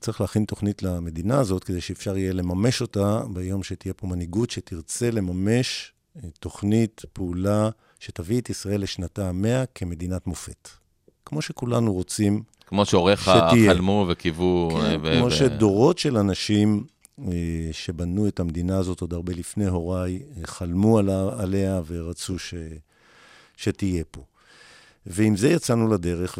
צריך להכין תוכנית למדינה הזאת, כדי שאפשר יהיה לממש אותה ביום שתהיה פה מנהיגות שתרצה לממש אה, תוכנית פעולה שתביא את ישראל לשנתה המאה כמדינת מופת. כמו שכולנו רוצים, כמו שהוריך שתהיה. חלמו וקיוו. אה, כן, ו- כמו ו- שדורות של אנשים אה, שבנו את המדינה הזאת עוד הרבה לפני הוריי, חלמו עליה ורצו ש, שתהיה פה. ועם זה יצאנו לדרך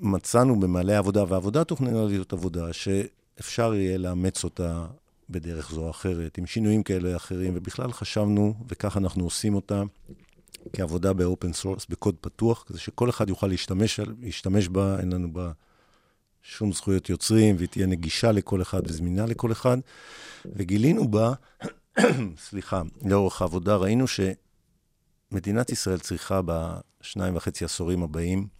ומצאנו במעלה העבודה, והעבודה תוכננה להיות עבודה שאפשר יהיה לאמץ אותה בדרך זו או אחרת, עם שינויים כאלה או אחרים, ובכלל חשבנו, וכך אנחנו עושים אותה, כעבודה ב open source, בקוד פתוח, כזה שכל אחד יוכל להשתמש, להשתמש בה, אין לנו בה שום זכויות יוצרים, והיא תהיה נגישה לכל אחד וזמינה לכל אחד. וגילינו בה, סליחה, לאורך העבודה, ראינו שמדינת ישראל צריכה בשניים וחצי עשורים הבאים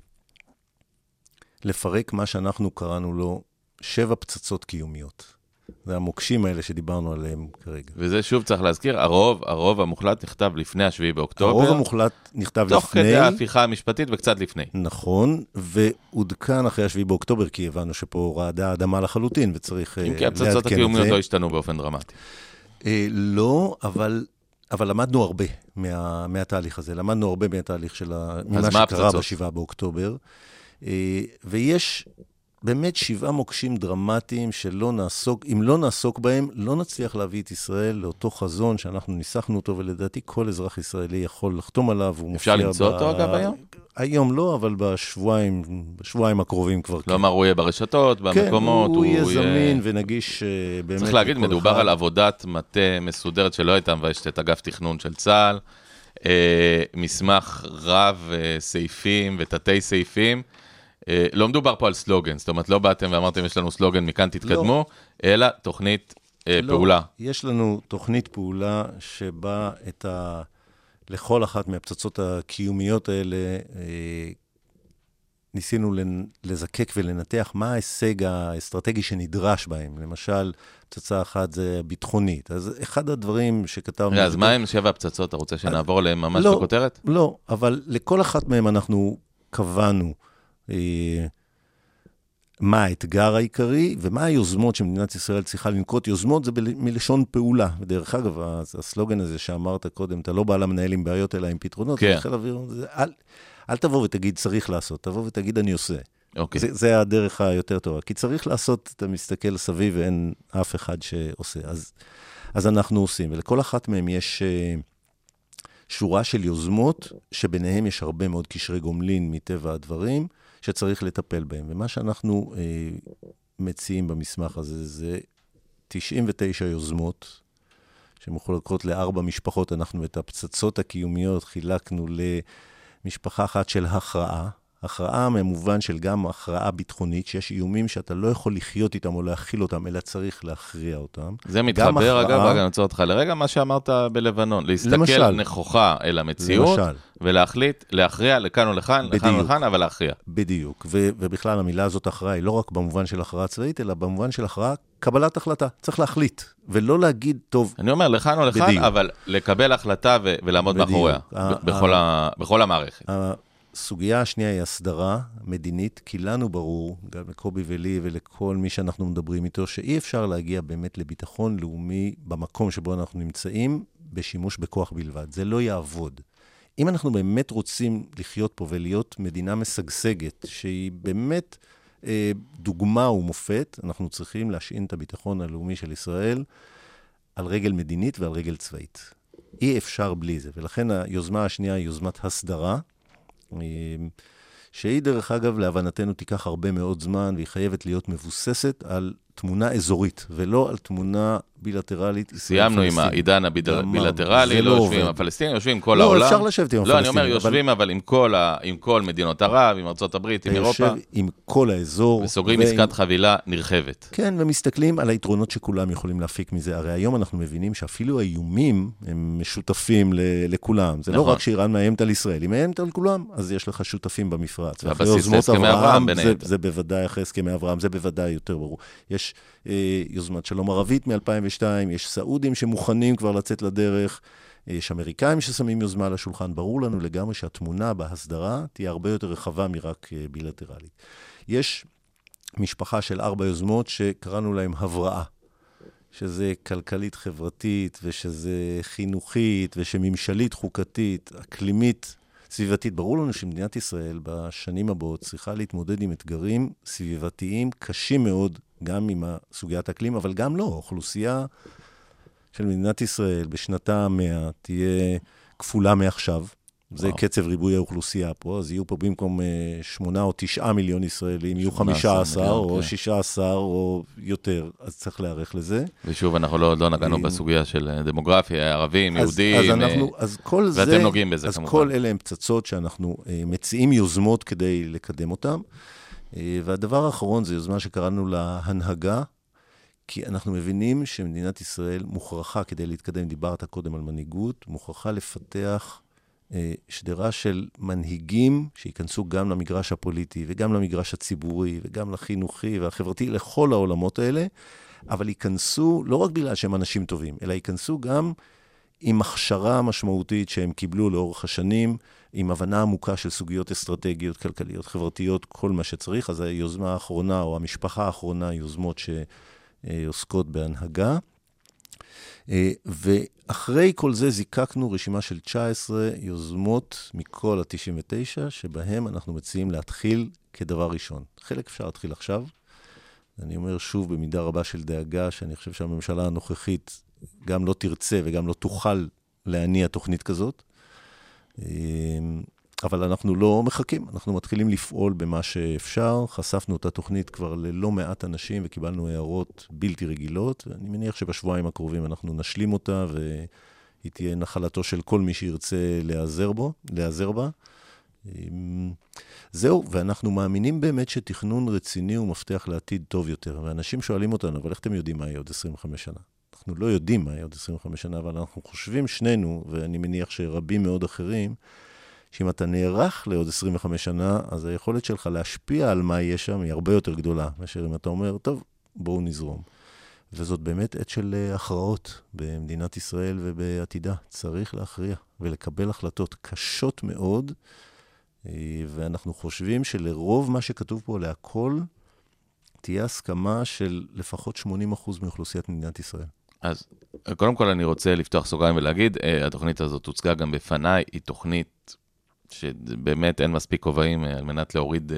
לפרק מה שאנחנו קראנו לו שבע פצצות קיומיות. זה המוקשים האלה שדיברנו עליהם כרגע. וזה שוב צריך להזכיר, הרוב, הרוב המוחלט נכתב לפני השביעי באוקטובר. הרוב המוחלט נכתב תוך לפני. כדי ההפיכה המשפטית וקצת לפני. נכון, ועודכן אחרי השביעי באוקטובר, כי הבנו שפה רעדה האדמה לחלוטין, וצריך אה, אם כי לעדכן הפצצות את הקיומיות זה. לא השתנו באופן דרמטי. אה, לא, אבל, אבל למדנו הרבה מה, מהתהליך הזה. למדנו הרבה מהתהליך של ה... ממה מה שקרה הפצצות? בשבעה באוקטובר. אה, ויש באמת שבעה מוקשים דרמטיים שלא נעסוק, אם לא נעסוק בהם, לא נצליח להביא את ישראל לאותו חזון שאנחנו ניסחנו אותו, ולדעתי כל אזרח ישראלי יכול לחתום עליו. הוא אפשר מופיע למצוא אותו, אגב, היום? היום לא, אבל בשבועיים, בשבועיים הקרובים כבר כן. כלומר, הוא יהיה ברשתות, במקומות, כן, הוא, הוא יהיה זמין ונגיש uh, באמת צריך להגיד, מדובר אחד. על עבודת מטה מסודרת שלא הייתה מביישת את אגף תכנון של צה"ל. אה, מסמך רב אה, סעיפים ותתי סעיפים. אה, לא מדובר פה על סלוגן, זאת אומרת, לא באתם ואמרתם, יש לנו סלוגן, מכאן תתקדמו, לא. אלא תוכנית אה, לא, פעולה. יש לנו תוכנית פעולה שבה את ה... לכל אחת מהפצצות הקיומיות האלה, אה, ניסינו לזקק ולנתח מה ההישג האסטרטגי שנדרש בהם. למשל, פצצה אחת זה ביטחונית. אז אחד הדברים שכתבנו... אז מה עם שבע הפצצות? אתה רוצה שנעבור עליהן ממש לא, בכותרת? לא, אבל לכל אחת מהן אנחנו קבענו אה, מה האתגר העיקרי ומה היוזמות שמדינת ישראל צריכה לנקוט. יוזמות זה מלשון פעולה. ודרך אגב, הסלוגן הזה שאמרת קודם, אתה לא בא למנהל עם בעיות, אלא עם פתרונות. כן. חיל אוויר, זה, אל, אל תבוא ותגיד צריך לעשות, תבוא ותגיד אני עושה. אוקיי. זה, זה הדרך היותר טובה. כי צריך לעשות, אתה מסתכל סביב ואין אף אחד שעושה. אז, אז אנחנו עושים, ולכל אחת מהן יש uh, שורה של יוזמות, שביניהן יש הרבה מאוד קשרי גומלין מטבע הדברים. שצריך לטפל בהם. ומה שאנחנו אה, מציעים במסמך הזה זה 99 יוזמות שמחולקות לארבע משפחות. אנחנו את הפצצות הקיומיות חילקנו למשפחה אחת של הכרעה. הכרעה במובן של גם הכרעה ביטחונית, שיש איומים שאתה לא יכול לחיות איתם או להכיל אותם, אלא צריך להכריע אותם. זה מתחבר, הכרעה... אגב, אני רוצה אותך לרגע, מה שאמרת בלבנון. להסתכל למשל, נכוחה אל המציאות, למשל. ולהחליט, להכריע לכאן או לכאן, בדיוק, לכאן או לכאן, אבל להכריע. בדיוק, ו- ובכלל המילה הזאת הכרעה היא לא רק במובן של הכרעה צבאית, אלא במובן של הכרעה, קבלת החלטה. צריך להחליט, ולא להגיד, טוב... אני אומר, לכאן או לכאן, בדיוק. אבל לקבל החלטה ו- ולעמוד מאחוריה, בכל, ה- בכל המערכת. הסוגיה השנייה היא הסדרה מדינית, כי לנו ברור, גם לקובי ולי ולכל מי שאנחנו מדברים איתו, שאי אפשר להגיע באמת לביטחון לאומי במקום שבו אנחנו נמצאים, בשימוש בכוח בלבד. זה לא יעבוד. אם אנחנו באמת רוצים לחיות פה ולהיות מדינה משגשגת, שהיא באמת אה, דוגמה ומופת, אנחנו צריכים להשעין את הביטחון הלאומי של ישראל על רגל מדינית ועל רגל צבאית. אי אפשר בלי זה, ולכן היוזמה השנייה היא יוזמת הסדרה. שהיא, דרך אגב, להבנתנו תיקח הרבה מאוד זמן, והיא חייבת להיות מבוססת על תמונה אזורית, ולא על תמונה בילטרלית. סיימנו עם העידן הבילטרלי, לא, לא יושבים עם הפלסטינים, יושבים עם כל לא, העולם. לא, אפשר לשבת עם הפלסטינים. לא, אני אומר, יושבים אבל, עם, כל מדינות ערב, עם ארה"ב, עם אירופה. יושב עם כל האזור. וסוגרים. עסקת חבילה נרחבת. כן, ומסתכלים על היתרונות שכולם יכולים להפיק מזה. הרי היום אנחנו מבינים שאפילו האיומים הם משותפים. לכולם. זה לא נכון. רק שאיראן מאיימת על ישראל, היא מאיימת על כולם, אז יש לך שותפים במפרץ. ואחרי יוזמות אברהם, זה, זה בוודאי, אחרי הסכמי אברהם, זה בוודאי יותר ברור. יש אה, יוזמת שלום ערבית מ-2002, יש סעודים שמוכנים כבר לצאת לדרך, יש אמריקאים ששמים יוזמה על השולחן. ברור לנו לגמרי שהתמונה בהסדרה תהיה הרבה יותר רחבה מרק אה, בילטרלית. יש משפחה של ארבע יוזמות שקראנו להן הבראה. שזה כלכלית חברתית, ושזה חינוכית, ושממשלית חוקתית, אקלימית סביבתית. ברור לנו שמדינת ישראל בשנים הבאות צריכה להתמודד עם אתגרים סביבתיים קשים מאוד גם עם סוגיית האקלים, אבל גם לא. אוכלוסייה של מדינת ישראל בשנתה המאה תהיה כפולה מעכשיו. זה וואו. קצב ריבוי האוכלוסייה פה, אז יהיו פה במקום אה, שמונה או תשעה מיליון ישראלים, יהיו חמישה עשר או כן. עשר או יותר, אז צריך להיערך לזה. ושוב, אנחנו לא, לא נגענו אה, בסוגיה של אה, דמוגרפיה, ערבים, אז, יהודים, אז אנחנו, אז כל ואתם זה, נוגעים בזה אז כמובן. אז כל אלה הם פצצות שאנחנו מציעים יוזמות כדי לקדם אותן. אה, והדבר האחרון זה יוזמה שקראנו לה הנהגה, כי אנחנו מבינים שמדינת ישראל מוכרחה, כדי להתקדם, דיברת קודם על מנהיגות, מוכרחה לפתח אה, שדרה של מנהיגים שייכנסו גם למגרש הפוליטי וגם למגרש הציבורי וגם לחינוכי והחברתי, לכל העולמות האלה, אבל ייכנסו לא רק בגלל שהם אנשים טובים, אלא ייכנסו גם עם הכשרה משמעותית שהם קיבלו לאורך השנים, עם הבנה עמוקה של סוגיות אסטרטגיות, כלכליות, חברתיות, כל מה שצריך. אז היוזמה האחרונה, או המשפחה האחרונה, יוזמות שעוסקות בהנהגה. ואחרי כל זה זיקקנו רשימה של 19 יוזמות מכל ה-99, שבהם אנחנו מציעים להתחיל כדבר ראשון. חלק אפשר להתחיל עכשיו. אני אומר שוב, במידה רבה של דאגה, שאני חושב שהממשלה הנוכחית גם לא תרצה וגם לא תוכל להניע תוכנית כזאת. אמ, אבל אנחנו לא מחכים, אנחנו מתחילים לפעול במה שאפשר. חשפנו את התוכנית כבר ללא מעט אנשים וקיבלנו הערות בלתי רגילות, ואני מניח שבשבועיים הקרובים אנחנו נשלים אותה היא תהיה נחלתו של כל מי שירצה להיעזר בו, להיעזר בה. אמ, זהו, ואנחנו מאמינים באמת שתכנון רציני הוא מפתח לעתיד טוב יותר. ואנשים שואלים אותנו, אבל איך אתם יודעים מה יהיה עוד 25 שנה? אנחנו לא יודעים מה יהיה עוד 25 שנה, אבל אנחנו חושבים שנינו, ואני מניח שרבים מאוד אחרים, שאם אתה נערך לעוד 25 שנה, אז היכולת שלך להשפיע על מה יהיה שם היא הרבה יותר גדולה, מאשר אם אתה אומר, טוב, בואו נזרום. וזאת באמת עת של אה, הכרעות במדינת ישראל ובעתידה. צריך להכריע ולקבל החלטות קשות מאוד, אה, ואנחנו חושבים שלרוב מה שכתוב פה, להכל, תהיה הסכמה של לפחות 80% מאוכלוסיית מדינת ישראל. אז קודם כל אני רוצה לפתוח סוגריים ולהגיד, אה, התוכנית הזאת הוצגה גם בפניי, היא תוכנית שבאמת אין מספיק כובעים על מנת להוריד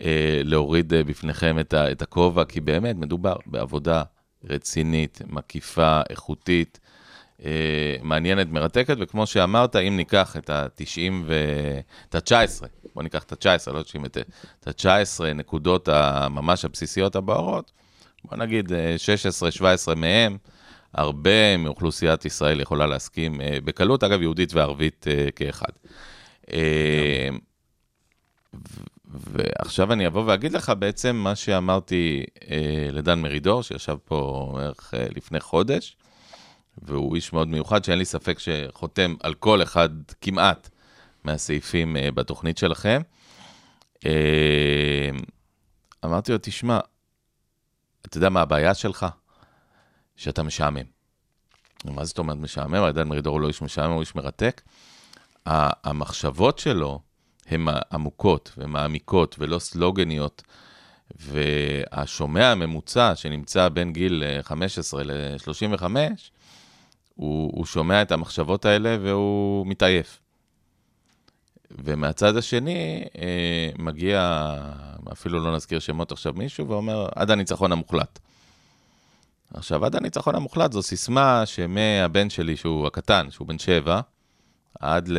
אה, להוריד אה, בפניכם את הכובע, כי באמת מדובר בעבודה רצינית, מקיפה, איכותית, אה, מעניינת, מרתקת, וכמו שאמרת, אם ניקח את ה-90 ו... את ה-19, בוא ניקח את ה-19, לא 99, את ה-19 נקודות הממש הבסיסיות הבוערות, בוא נגיד 16-17 מהם, הרבה מאוכלוסיית ישראל יכולה להסכים בקלות, אגב, יהודית וערבית כאחד. ועכשיו אני אבוא ואגיד לך בעצם מה שאמרתי אה, לדן מרידור, שישב פה בערך אה, לפני חודש, והוא איש מאוד מיוחד, שאין לי ספק שחותם על כל אחד כמעט מהסעיפים אה, בתוכנית שלכם. אה, אמרתי לו, תשמע, אתה יודע מה הבעיה שלך? שאתה משעמם. מה זאת אומרת משעמם? דן מרידור הוא לא איש משעמם, הוא איש מרתק. המחשבות שלו, הן עמוקות ומעמיקות ולא סלוגניות, והשומע הממוצע שנמצא בין גיל 15 אה, ל-35, הוא, הוא שומע את המחשבות האלה והוא מתעייף. ומהצד השני, אה, מגיע, אפילו לא נזכיר שמות עכשיו מישהו, ואומר, עד הניצחון המוחלט. עכשיו, עד הניצחון המוחלט זו סיסמה שמהבן שלי, שהוא הקטן, שהוא בן שבע, עד ל,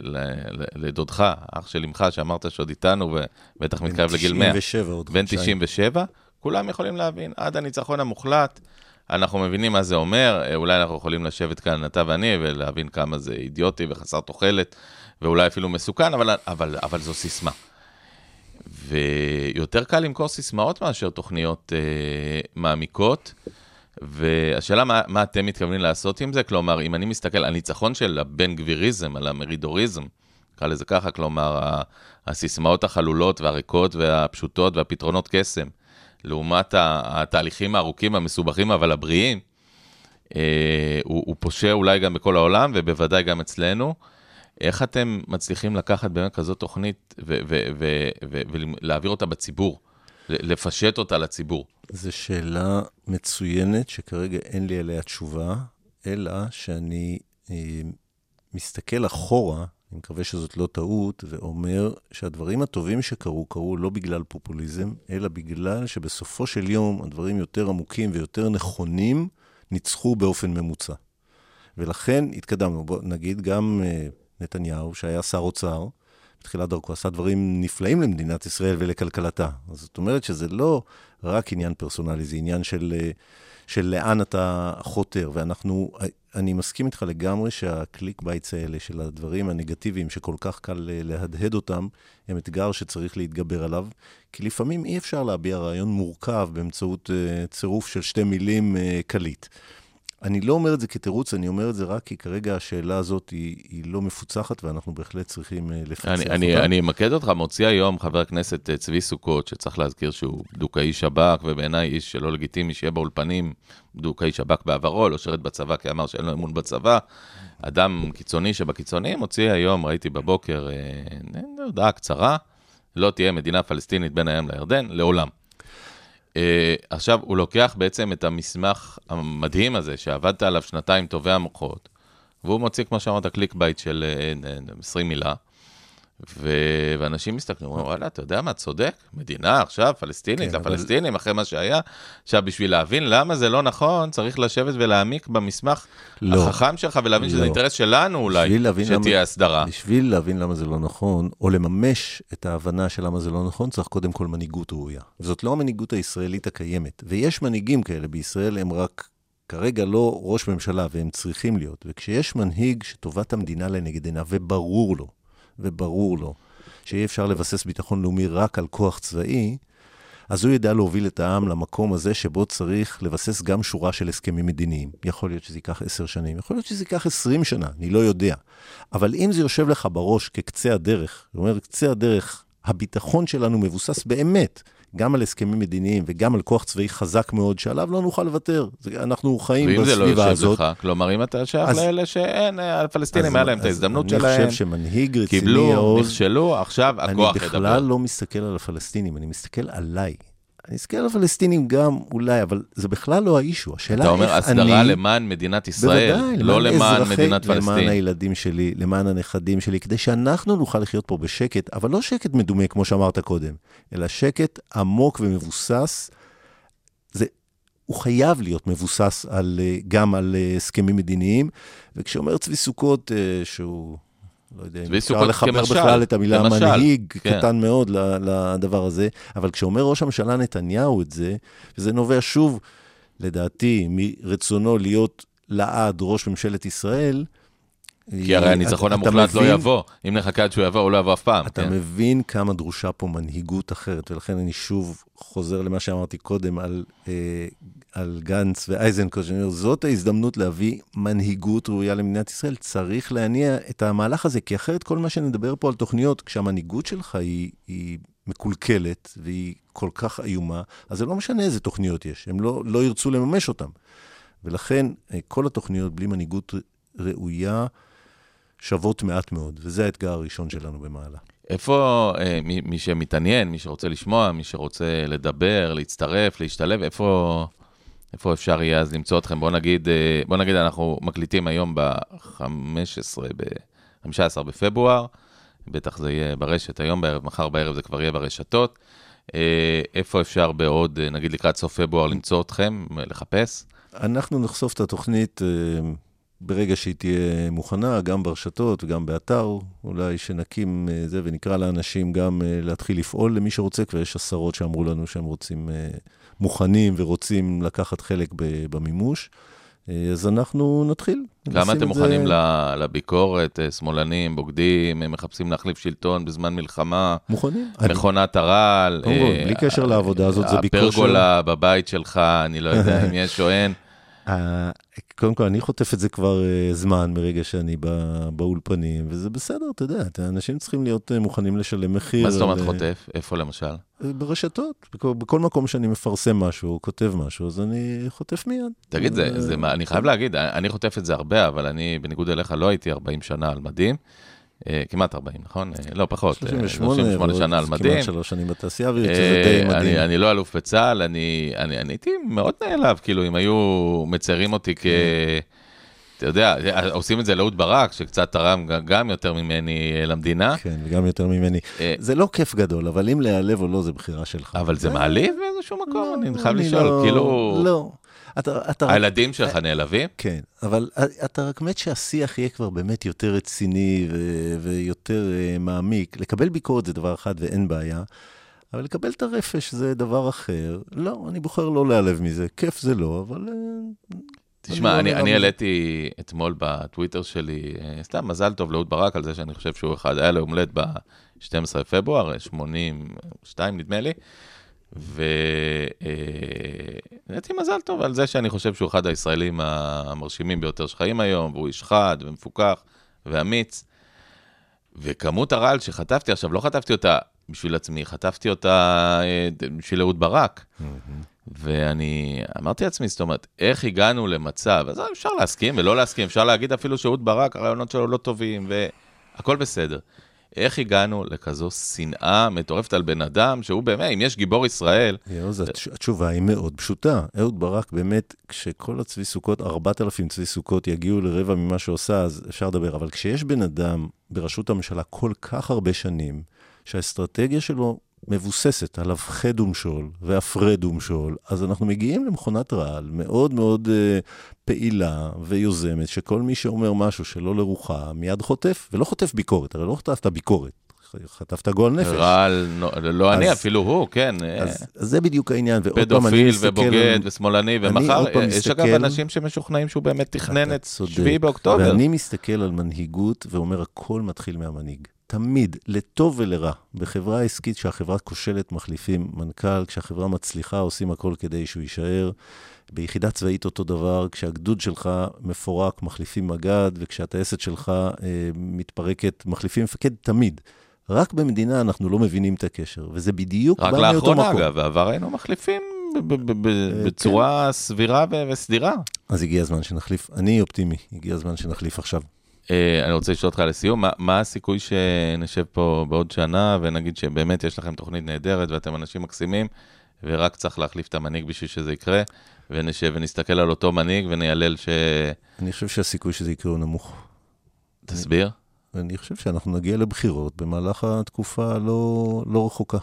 ל, ל, לדודך, אח של אמך, שאמרת שעוד איתנו, ובטח מתקרב לגיל 100. בן 97 עוד בן 97, כולם יכולים להבין, עד הניצחון המוחלט, אנחנו מבינים מה זה אומר, אולי אנחנו יכולים לשבת כאן, אתה ואני, ולהבין כמה זה אידיוטי וחסר תוחלת, ואולי אפילו מסוכן, אבל, אבל, אבל זו סיסמה. ויותר קל למכור סיסמאות מאשר תוכניות אה, מעמיקות. והשאלה מה, מה אתם מתכוונים לעשות עם זה, כלומר, אם אני מסתכל על הניצחון של הבן גביריזם, על המרידוריזם, נקרא לזה ככה, כלומר, הסיסמאות החלולות והריקות והפשוטות והפתרונות קסם, לעומת התהליכים הארוכים, המסובכים, אבל הבריאים, אה, הוא, הוא פושע אולי גם בכל העולם, ובוודאי גם אצלנו. איך אתם מצליחים לקחת באמת כזאת תוכנית ולהעביר אותה בציבור, לפשט אותה לציבור? זו שאלה מצוינת, שכרגע אין לי עליה תשובה, אלא שאני אה, מסתכל אחורה, אני מקווה שזאת לא טעות, ואומר שהדברים הטובים שקרו, קרו לא בגלל פופוליזם, אלא בגלל שבסופו של יום הדברים יותר עמוקים ויותר נכונים ניצחו באופן ממוצע. ולכן התקדמנו. בוא נגיד גם אה, נתניהו, שהיה שר אוצר, בתחילת דרכו עשה דברים נפלאים למדינת ישראל ולכלכלתה. זאת אומרת שזה לא רק עניין פרסונלי, זה עניין של, אה, של לאן אתה חותר. ואנחנו, אני מסכים איתך לגמרי שה click baits האלה של הדברים הנגטיביים, שכל כך קל אה, להדהד אותם, הם אתגר שצריך להתגבר עליו. כי לפעמים אי אפשר להביע רעיון מורכב באמצעות אה, צירוף של שתי מילים אה, קליט. אני לא אומר את זה כתירוץ, אני אומר את זה רק כי כרגע השאלה הזאת היא, היא לא מפוצחת, ואנחנו בהחלט צריכים uh, לפצח אני, אותה. אני, אני אמקד אותך, מוציא היום חבר הכנסת uh, צבי סוכות, שצריך להזכיר שהוא בדוקאי שב"כ, ובעיניי איש שלא לגיטימי שיהיה באולפנים בדוקאי שב"כ בעברו, לא שירת בצבא כי אמר שאין לו אמון בצבא. אדם קיצוני שבקיצונים, מוציא היום, ראיתי בבוקר, uh, הודעה קצרה, לא תהיה מדינה פלסטינית בין הים לירדן, לעולם. אה, עכשיו, הוא לוקח בעצם את המסמך המדהים הזה, שעבדת עליו שנתיים טובי המוחות, והוא מוציא, כמו שאמרת, click bait של אה, 20 מילה, ו... ואנשים מסתכלים, אומרים, וואלה, אתה יודע מה, צודק, מדינה עכשיו, פלסטינית, כן, לפלסטינים, אבל... אחרי מה שהיה. עכשיו, בשביל להבין למה זה לא נכון, צריך לשבת ולהעמיק במסמך לא, החכם שלך, ולהבין לא. שזה אינטרס שלנו אולי, שתהיה למה, הסדרה. בשביל להבין למה זה לא נכון, או לממש את ההבנה של למה זה לא נכון, צריך קודם כל מנהיגות ראויה. וזאת לא המנהיגות הישראלית הקיימת. ויש מנהיגים כאלה בישראל, הם רק כרגע לא ראש ממשלה, והם צריכים להיות. וכשיש מנהיג שטובת המדינה לנגד עיניו, וברור לו, וברור לו, שאי אפשר לבסס ביטחון לאומי רק על כוח צבאי, אז הוא ידע להוביל את העם למקום הזה שבו צריך לבסס גם שורה של הסכמים מדיניים. יכול להיות שזה ייקח עשר שנים, יכול להיות שזה ייקח עשרים שנה, אני לא יודע. אבל אם זה יושב לך בראש כקצה הדרך, זאת אומרת, קצה הדרך, הביטחון שלנו מבוסס באמת גם על הסכמים מדיניים וגם על כוח צבאי חזק מאוד, שעליו לא נוכל לוותר. אנחנו חיים בסביבה הזאת. ואם זה לא יושב לך, כלומר, אם אתה שייך אז, לאלה שאין, הפלסטינים, היה להם את ההזדמנות שלהם. אני חושב שמנהיג רציני, קיבלו, נכשלו, עכשיו הכוח ידבר. אני בכלל לא מסתכל על הפלסטינים, אני מסתכל עליי. אני אסתכל על הפלסטינים גם, אולי, אבל זה בכלל לא האישו. השאלה איך אני... אתה אומר, הסדרה למען מדינת ישראל, בוודאי, לא למען אזרחי, מדינת פלסטין. למען הילדים שלי, למען הנכדים שלי, כדי שאנחנו נוכל לחיות פה בשקט, אבל לא שקט מדומה, כמו שאמרת קודם, אלא שקט עמוק ומבוסס. זה, הוא חייב להיות מבוסס על, גם על הסכמים מדיניים. וכשאומר צבי סוכות, אה, שהוא... לא יודע אם אפשר לחבר כמשל, בכלל את המילה כמשל, מנהיג, כן. קטן מאוד לדבר הזה, אבל כשאומר ראש הממשלה נתניהו את זה, וזה נובע שוב, לדעתי, מרצונו להיות לעד ראש ממשלת ישראל, כי הרי הניצחון המוחלט לא יבוא, אם נחכה עד שהוא יבוא, הוא לא יבוא אף פעם. אתה כן. מבין כמה דרושה פה מנהיגות אחרת, ולכן אני שוב חוזר למה שאמרתי קודם על, אה, על גנץ ואייזנקוט, שאני אומר, זאת ההזדמנות להביא מנהיגות ראויה למדינת ישראל. צריך להניע את המהלך הזה, כי אחרת כל מה שנדבר פה על תוכניות, כשהמנהיגות שלך היא, היא מקולקלת והיא כל כך איומה, אז זה לא משנה איזה תוכניות יש, הם לא, לא ירצו לממש אותן. ולכן אה, כל התוכניות בלי מנהיגות ראויה, שוות מעט מאוד, וזה האתגר הראשון שלנו במעלה. איפה, אה, מי, מי שמתעניין, מי שרוצה לשמוע, מי שרוצה לדבר, להצטרף, להשתלב, איפה, איפה אפשר יהיה אז למצוא אתכם? בוא נגיד, אה, בוא נגיד, אנחנו מקליטים היום ב-15, ב-15 בפברואר, בטח זה יהיה ברשת היום בערב, מחר בערב זה כבר יהיה ברשתות. אה, איפה אפשר בעוד, אה, נגיד לקראת סוף פברואר, למצוא אתכם, לחפש? אנחנו נחשוף את התוכנית ברגע שהיא תהיה מוכנה, גם ברשתות וגם באתר, אולי שנקים אה, זה ונקרא לאנשים גם אה, להתחיל לפעול למי שרוצה, כבר יש עשרות שאמרו לנו שהם רוצים, אה, מוכנים ורוצים לקחת חלק במימוש. אז אנחנו נתחיל. למה אתם מוכנים זה... לביקורת? שמאלנים, בוגדים, מחפשים להחליף שלטון בזמן מלחמה? מוכנים. מכונת הרעל. בלי קשר לעבודה הזאת, זה ביקור של... הפרגולה בבית שלך, אני לא יודע אם יש או אין. קודם כל, אני חוטף את זה כבר uh, זמן מרגע שאני בא, באולפנים, וזה בסדר, אתה יודע, אנשים צריכים להיות uh, מוכנים לשלם מחיר. מה זאת אומרת. חוטף? איפה למשל? ברשתות, בכל, בכל מקום שאני מפרסם משהו, כותב משהו, אז אני חוטף מיד. תגיד, זה, זה, אני חייב להגיד, אני חוטף את זה הרבה, אבל אני, בניגוד אליך, לא הייתי 40 שנה על מדים. אה, כמעט 40, נכון? אה, לא, פחות. 38, 38 שנה על מדים. כמעט שלוש שנים בתעשייה האווירית, שזה די מדהים. אני, לא אלוף בצה"ל, אני, אני, אני הייתי מאוד נעלב, כאילו, אם היו מציירים אותי כ... אתה יודע, עושים את זה לאהוד ברק, שקצת תרם גם יותר ממני למדינה. כן, וגם יותר ממני. זה לא כיף גדול, אבל אם להיעלב או לא, זה בחירה שלך. אבל זה מעליב באיזשהו מקום, אני חייב לשאול, לא- כאילו... לא. אתה, אתה הילדים רק... שלך נעלבים? כן, אבל אתה רק מת שהשיח יהיה כבר באמת יותר רציני ו- ויותר uh, מעמיק. לקבל ביקורת זה דבר אחד ואין בעיה, אבל לקבל את הרפש זה דבר אחר. לא, אני בוחר לא להיעלב מזה. כיף זה לא, אבל... Uh, תשמע, אני, אני העליתי אתמול בטוויטר שלי, סתם מזל טוב לאהוד ברק על זה שאני חושב שהוא אחד, היה לו יום הולדת ב-12 בפברואר, 82 נדמה לי. ונהייתי מזל טוב על זה שאני חושב שהוא אחד הישראלים המרשימים ביותר שחיים היום, והוא איש חד ומפוקח ואמיץ. וכמות הרעל שחטפתי, עכשיו לא חטפתי אותה בשביל עצמי, חטפתי אותה אה, בשביל אהוד ברק. ואני אמרתי לעצמי, זאת אומרת, איך הגענו למצב, אז אפשר להסכים ולא להסכים, אפשר להגיד אפילו שאהוד ברק, הרעיונות שלו לא טובים, והכל בסדר. איך הגענו לכזו שנאה מטורפת על בן אדם, שהוא באמת, אם יש גיבור ישראל... יואו, זה... התשובה היא מאוד פשוטה. אהוד ברק, באמת, כשכל הצבי סוכות, 4,000 צבי סוכות יגיעו לרבע ממה שעושה, אז אפשר לדבר. אבל כשיש בן אדם בראשות הממשלה כל כך הרבה שנים, שהאסטרטגיה שלו מבוססת על הפחד ומשול והפרד ומשול, אז אנחנו מגיעים למכונת רעל מאוד מאוד uh, פעילה ויוזמת, שכל מי שאומר משהו שלא לרוחה, מיד חוטף, ולא חוטף ביקורת, הרי לא חטפת ביקורת, חטפת גועל נפש. רעל, לא, לא אני, אז- אפילו הוא, כן. אה, אז, אז זה בדיוק העניין, ועוד פעם אני פדופיל מסתכל... ובוגד על- ושמאלני, אני ומחר, פעם יש אגב מסתכל- אנשים שמשוכנעים שהוא באמת תכנן את צודק. 7 באוקטובר. ואני מסתכל על מנהיגות ואומר, הכל מתחיל מהמנהיג. תמיד, לטוב ולרע. בחברה עסקית, כשהחברה כושלת, מחליפים מנכ"ל, כשהחברה מצליחה, עושים הכל כדי שהוא יישאר. ביחידה צבאית אותו דבר, כשהגדוד שלך מפורק, מחליפים מג"ד, וכשהטייסת שלך אה, מתפרקת, מחליפים מפקד, תמיד. רק במדינה אנחנו לא מבינים את הקשר, וזה בדיוק רק בא מאותו לאחרונה, מקום. אגב, בעבר היינו מחליפים אה, בצורה סבירה וסדירה. אז הגיע הזמן שנחליף, אני אופטימי, הגיע הזמן שנחליף עכשיו. אה, אני רוצה לשאול אותך לסיום, מה- מה הסיכוי שנשב פה בעוד שנה ונגיד שבאמת יש לכם תוכנית נהדרת ואתם אנשים מקסימים, ורק צריך להחליף את המנהיג בשביל שזה יקרה, ונשב ונסתכל על אותו מנהיג וניילל ש... אני חושב שהסיכוי שזה יקרה הוא נמוך. תסביר. אני חושב שאנחנו נגיע לבחירות במהלך התקופה הלא, לא רחוקה,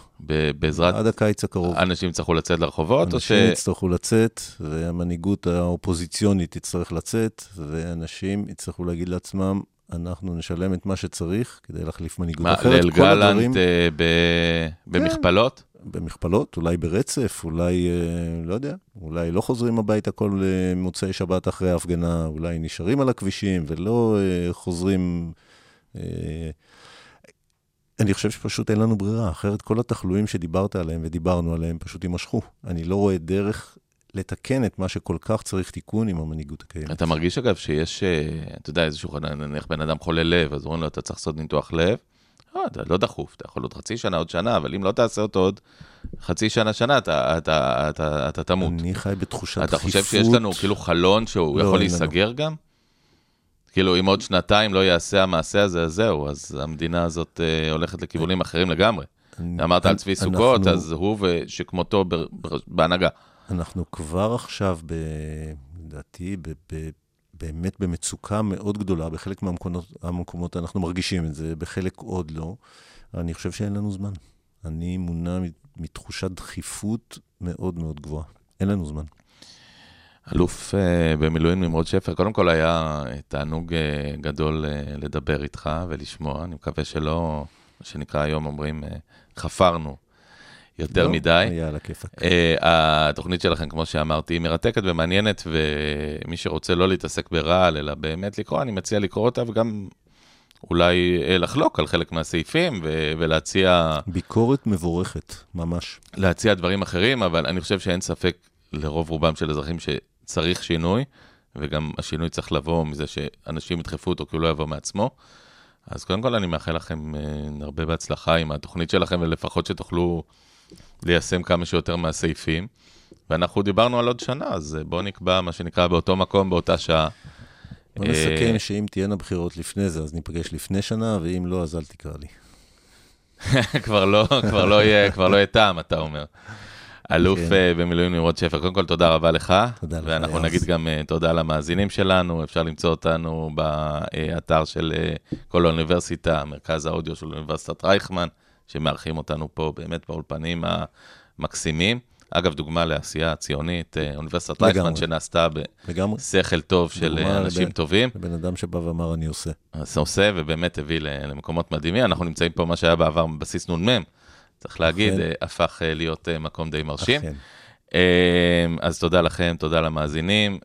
בעזרת עד הקיץ הקרוב. אנשים יצטרכו לצאת לרחובות, או ש... אנשים יצטרכו לצאת, והמנהיגות האופוזיציונית תצטרך לצאת, ואנשים יצטרכו להגיד לעצמם, אנחנו נשלם את מה שצריך כדי להחליף מנהיגות מה, אחרת. ליל כל הדברים גלנט אה, ב- במכפלות? במכפלות, אולי ברצף, אולי, אה, לא יודע, אולי לא חוזרים הביתה כל אה, מוצאי שבת אחרי ההפגנה, אולי נשארים על הכבישים ולא אה, חוזרים... אה, אני חושב שפשוט אין לנו ברירה, אחרת כל התחלואים שדיברת עליהם ודיברנו עליהם פשוט יימשכו. אני לא רואה דרך לתקן את מה שכל כך צריך תיקון עם המנהיגות הקיימת. אתה מרגיש, אגב, שיש, אה, אתה יודע, איזשהו, נניח בן אדם חולה לב, אז אומרים לו, אתה צריך לעשות ניתוח לב. לא, אתה לא דחוף, אתה יכול עוד חצי שנה, עוד שנה, אבל אם לא תעשה אותו עוד חצי שנה, שנה, אתה, אתה, אתה, אתה תמות. אני חי בתחושת אתה דחיפות. חושב שיש לנו כאילו חלון שהוא לא, יכול. להיסגר גם? כאילו, אם עוד שנתיים לא יעשה המעשה הזה, אז זהו, אז המדינה הזאת אה, הולכת לכיוונים אחרים לגמרי. אני- אמרת על צבי סוכות, אנחנו- אז הוא ושכמותו ב- ב- בהנהגה. אנחנו כבר עכשיו, ב... לדעתי, ב... ב... באמת במצוקה מאוד גדולה, בחלק מהמקומות המקומות אנחנו מרגישים את זה, בחלק עוד לא. אני חושב שאין לנו זמן. אני מונע מתחושת דחיפות מאוד מאוד גבוהה. אין לנו זמן. אלוף uh, במילואים נמרוד שפר, קודם כל היה אה, תענוג uh, גדול uh, לדבר איתך ולשמוע, אני מקווה שלא, מה שנקרא היום אומרים, uh, חפרנו יותר לא, מדי. היה על הכיפאק. Uh, התוכנית שלכם, כמו שאמרתי, היא מרתקת ומעניינת, ומי שרוצה לא להתעסק ברעל, אלא באמת לקרוא, אני מציע לקרוא אותה, וגם אולי לחלוק על חלק מהסעיפים, ו- ולהציע ביקורת מבורכת, ממש. להציע דברים אחרים, אבל אני חושב שאין ספק לרוב רובם של אזרחים שצריך שינוי, וגם השינוי צריך לבוא מזה שאנשים ידחפו אותו כי הוא לא יבוא מעצמו. אז קודם כל אני מאחל לכם אה, הרבה בהצלחה עם התוכנית שלכם, ולפחות שתוכלו ליישם כמה שיותר מהסעיפים. ואנחנו דיברנו על עוד שנה, אז אה, בואו נקבע מה שנקרא באותו מקום, באותה שעה. בוא אה, נסכם שאם תהיינה בחירות לפני זה, אז ניפגש לפני שנה, ואם לא, אז אל תקרא לי. כבר לא, כבר לא כבר לא יהיה טעם, אתה אומר. אלוף כן. אה, במילואים נמרוד שפר, קודם כל תודה רבה לך. תודה לך, ואנחנו. נגיד גם אה, תודה למאזינים שלנו, אפשר למצוא אותנו באתר של אה, כל האוניברסיטה, מרכז האודיו של אוניברסיטת רייכמן, שמארחים אותנו פה באמת באולפנים המקסימים. אגב, דוגמה לעשייה ציונית, אה, אוניברסיטת. רייכמן שנעשתה. בשכל טוב של אנשים לבן- טובים. לבן אדם שבא ואמר, אני עושה. עושה, ובאמת הביא למקומות מדהימים. אנחנו נמצאים פה, מה שהיה בעבר בסיס נ"מ, צריך להגיד, אכן. אה, הפך אה, להיות אה, מקום די מרשים. אכן. אה, אז תודה לכם, תודה למאזינים,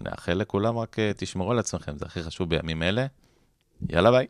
ונאחל לכולם רק תשמרו על עצמכם, זה הכי חשוב בימים אלה. יאללה ביי.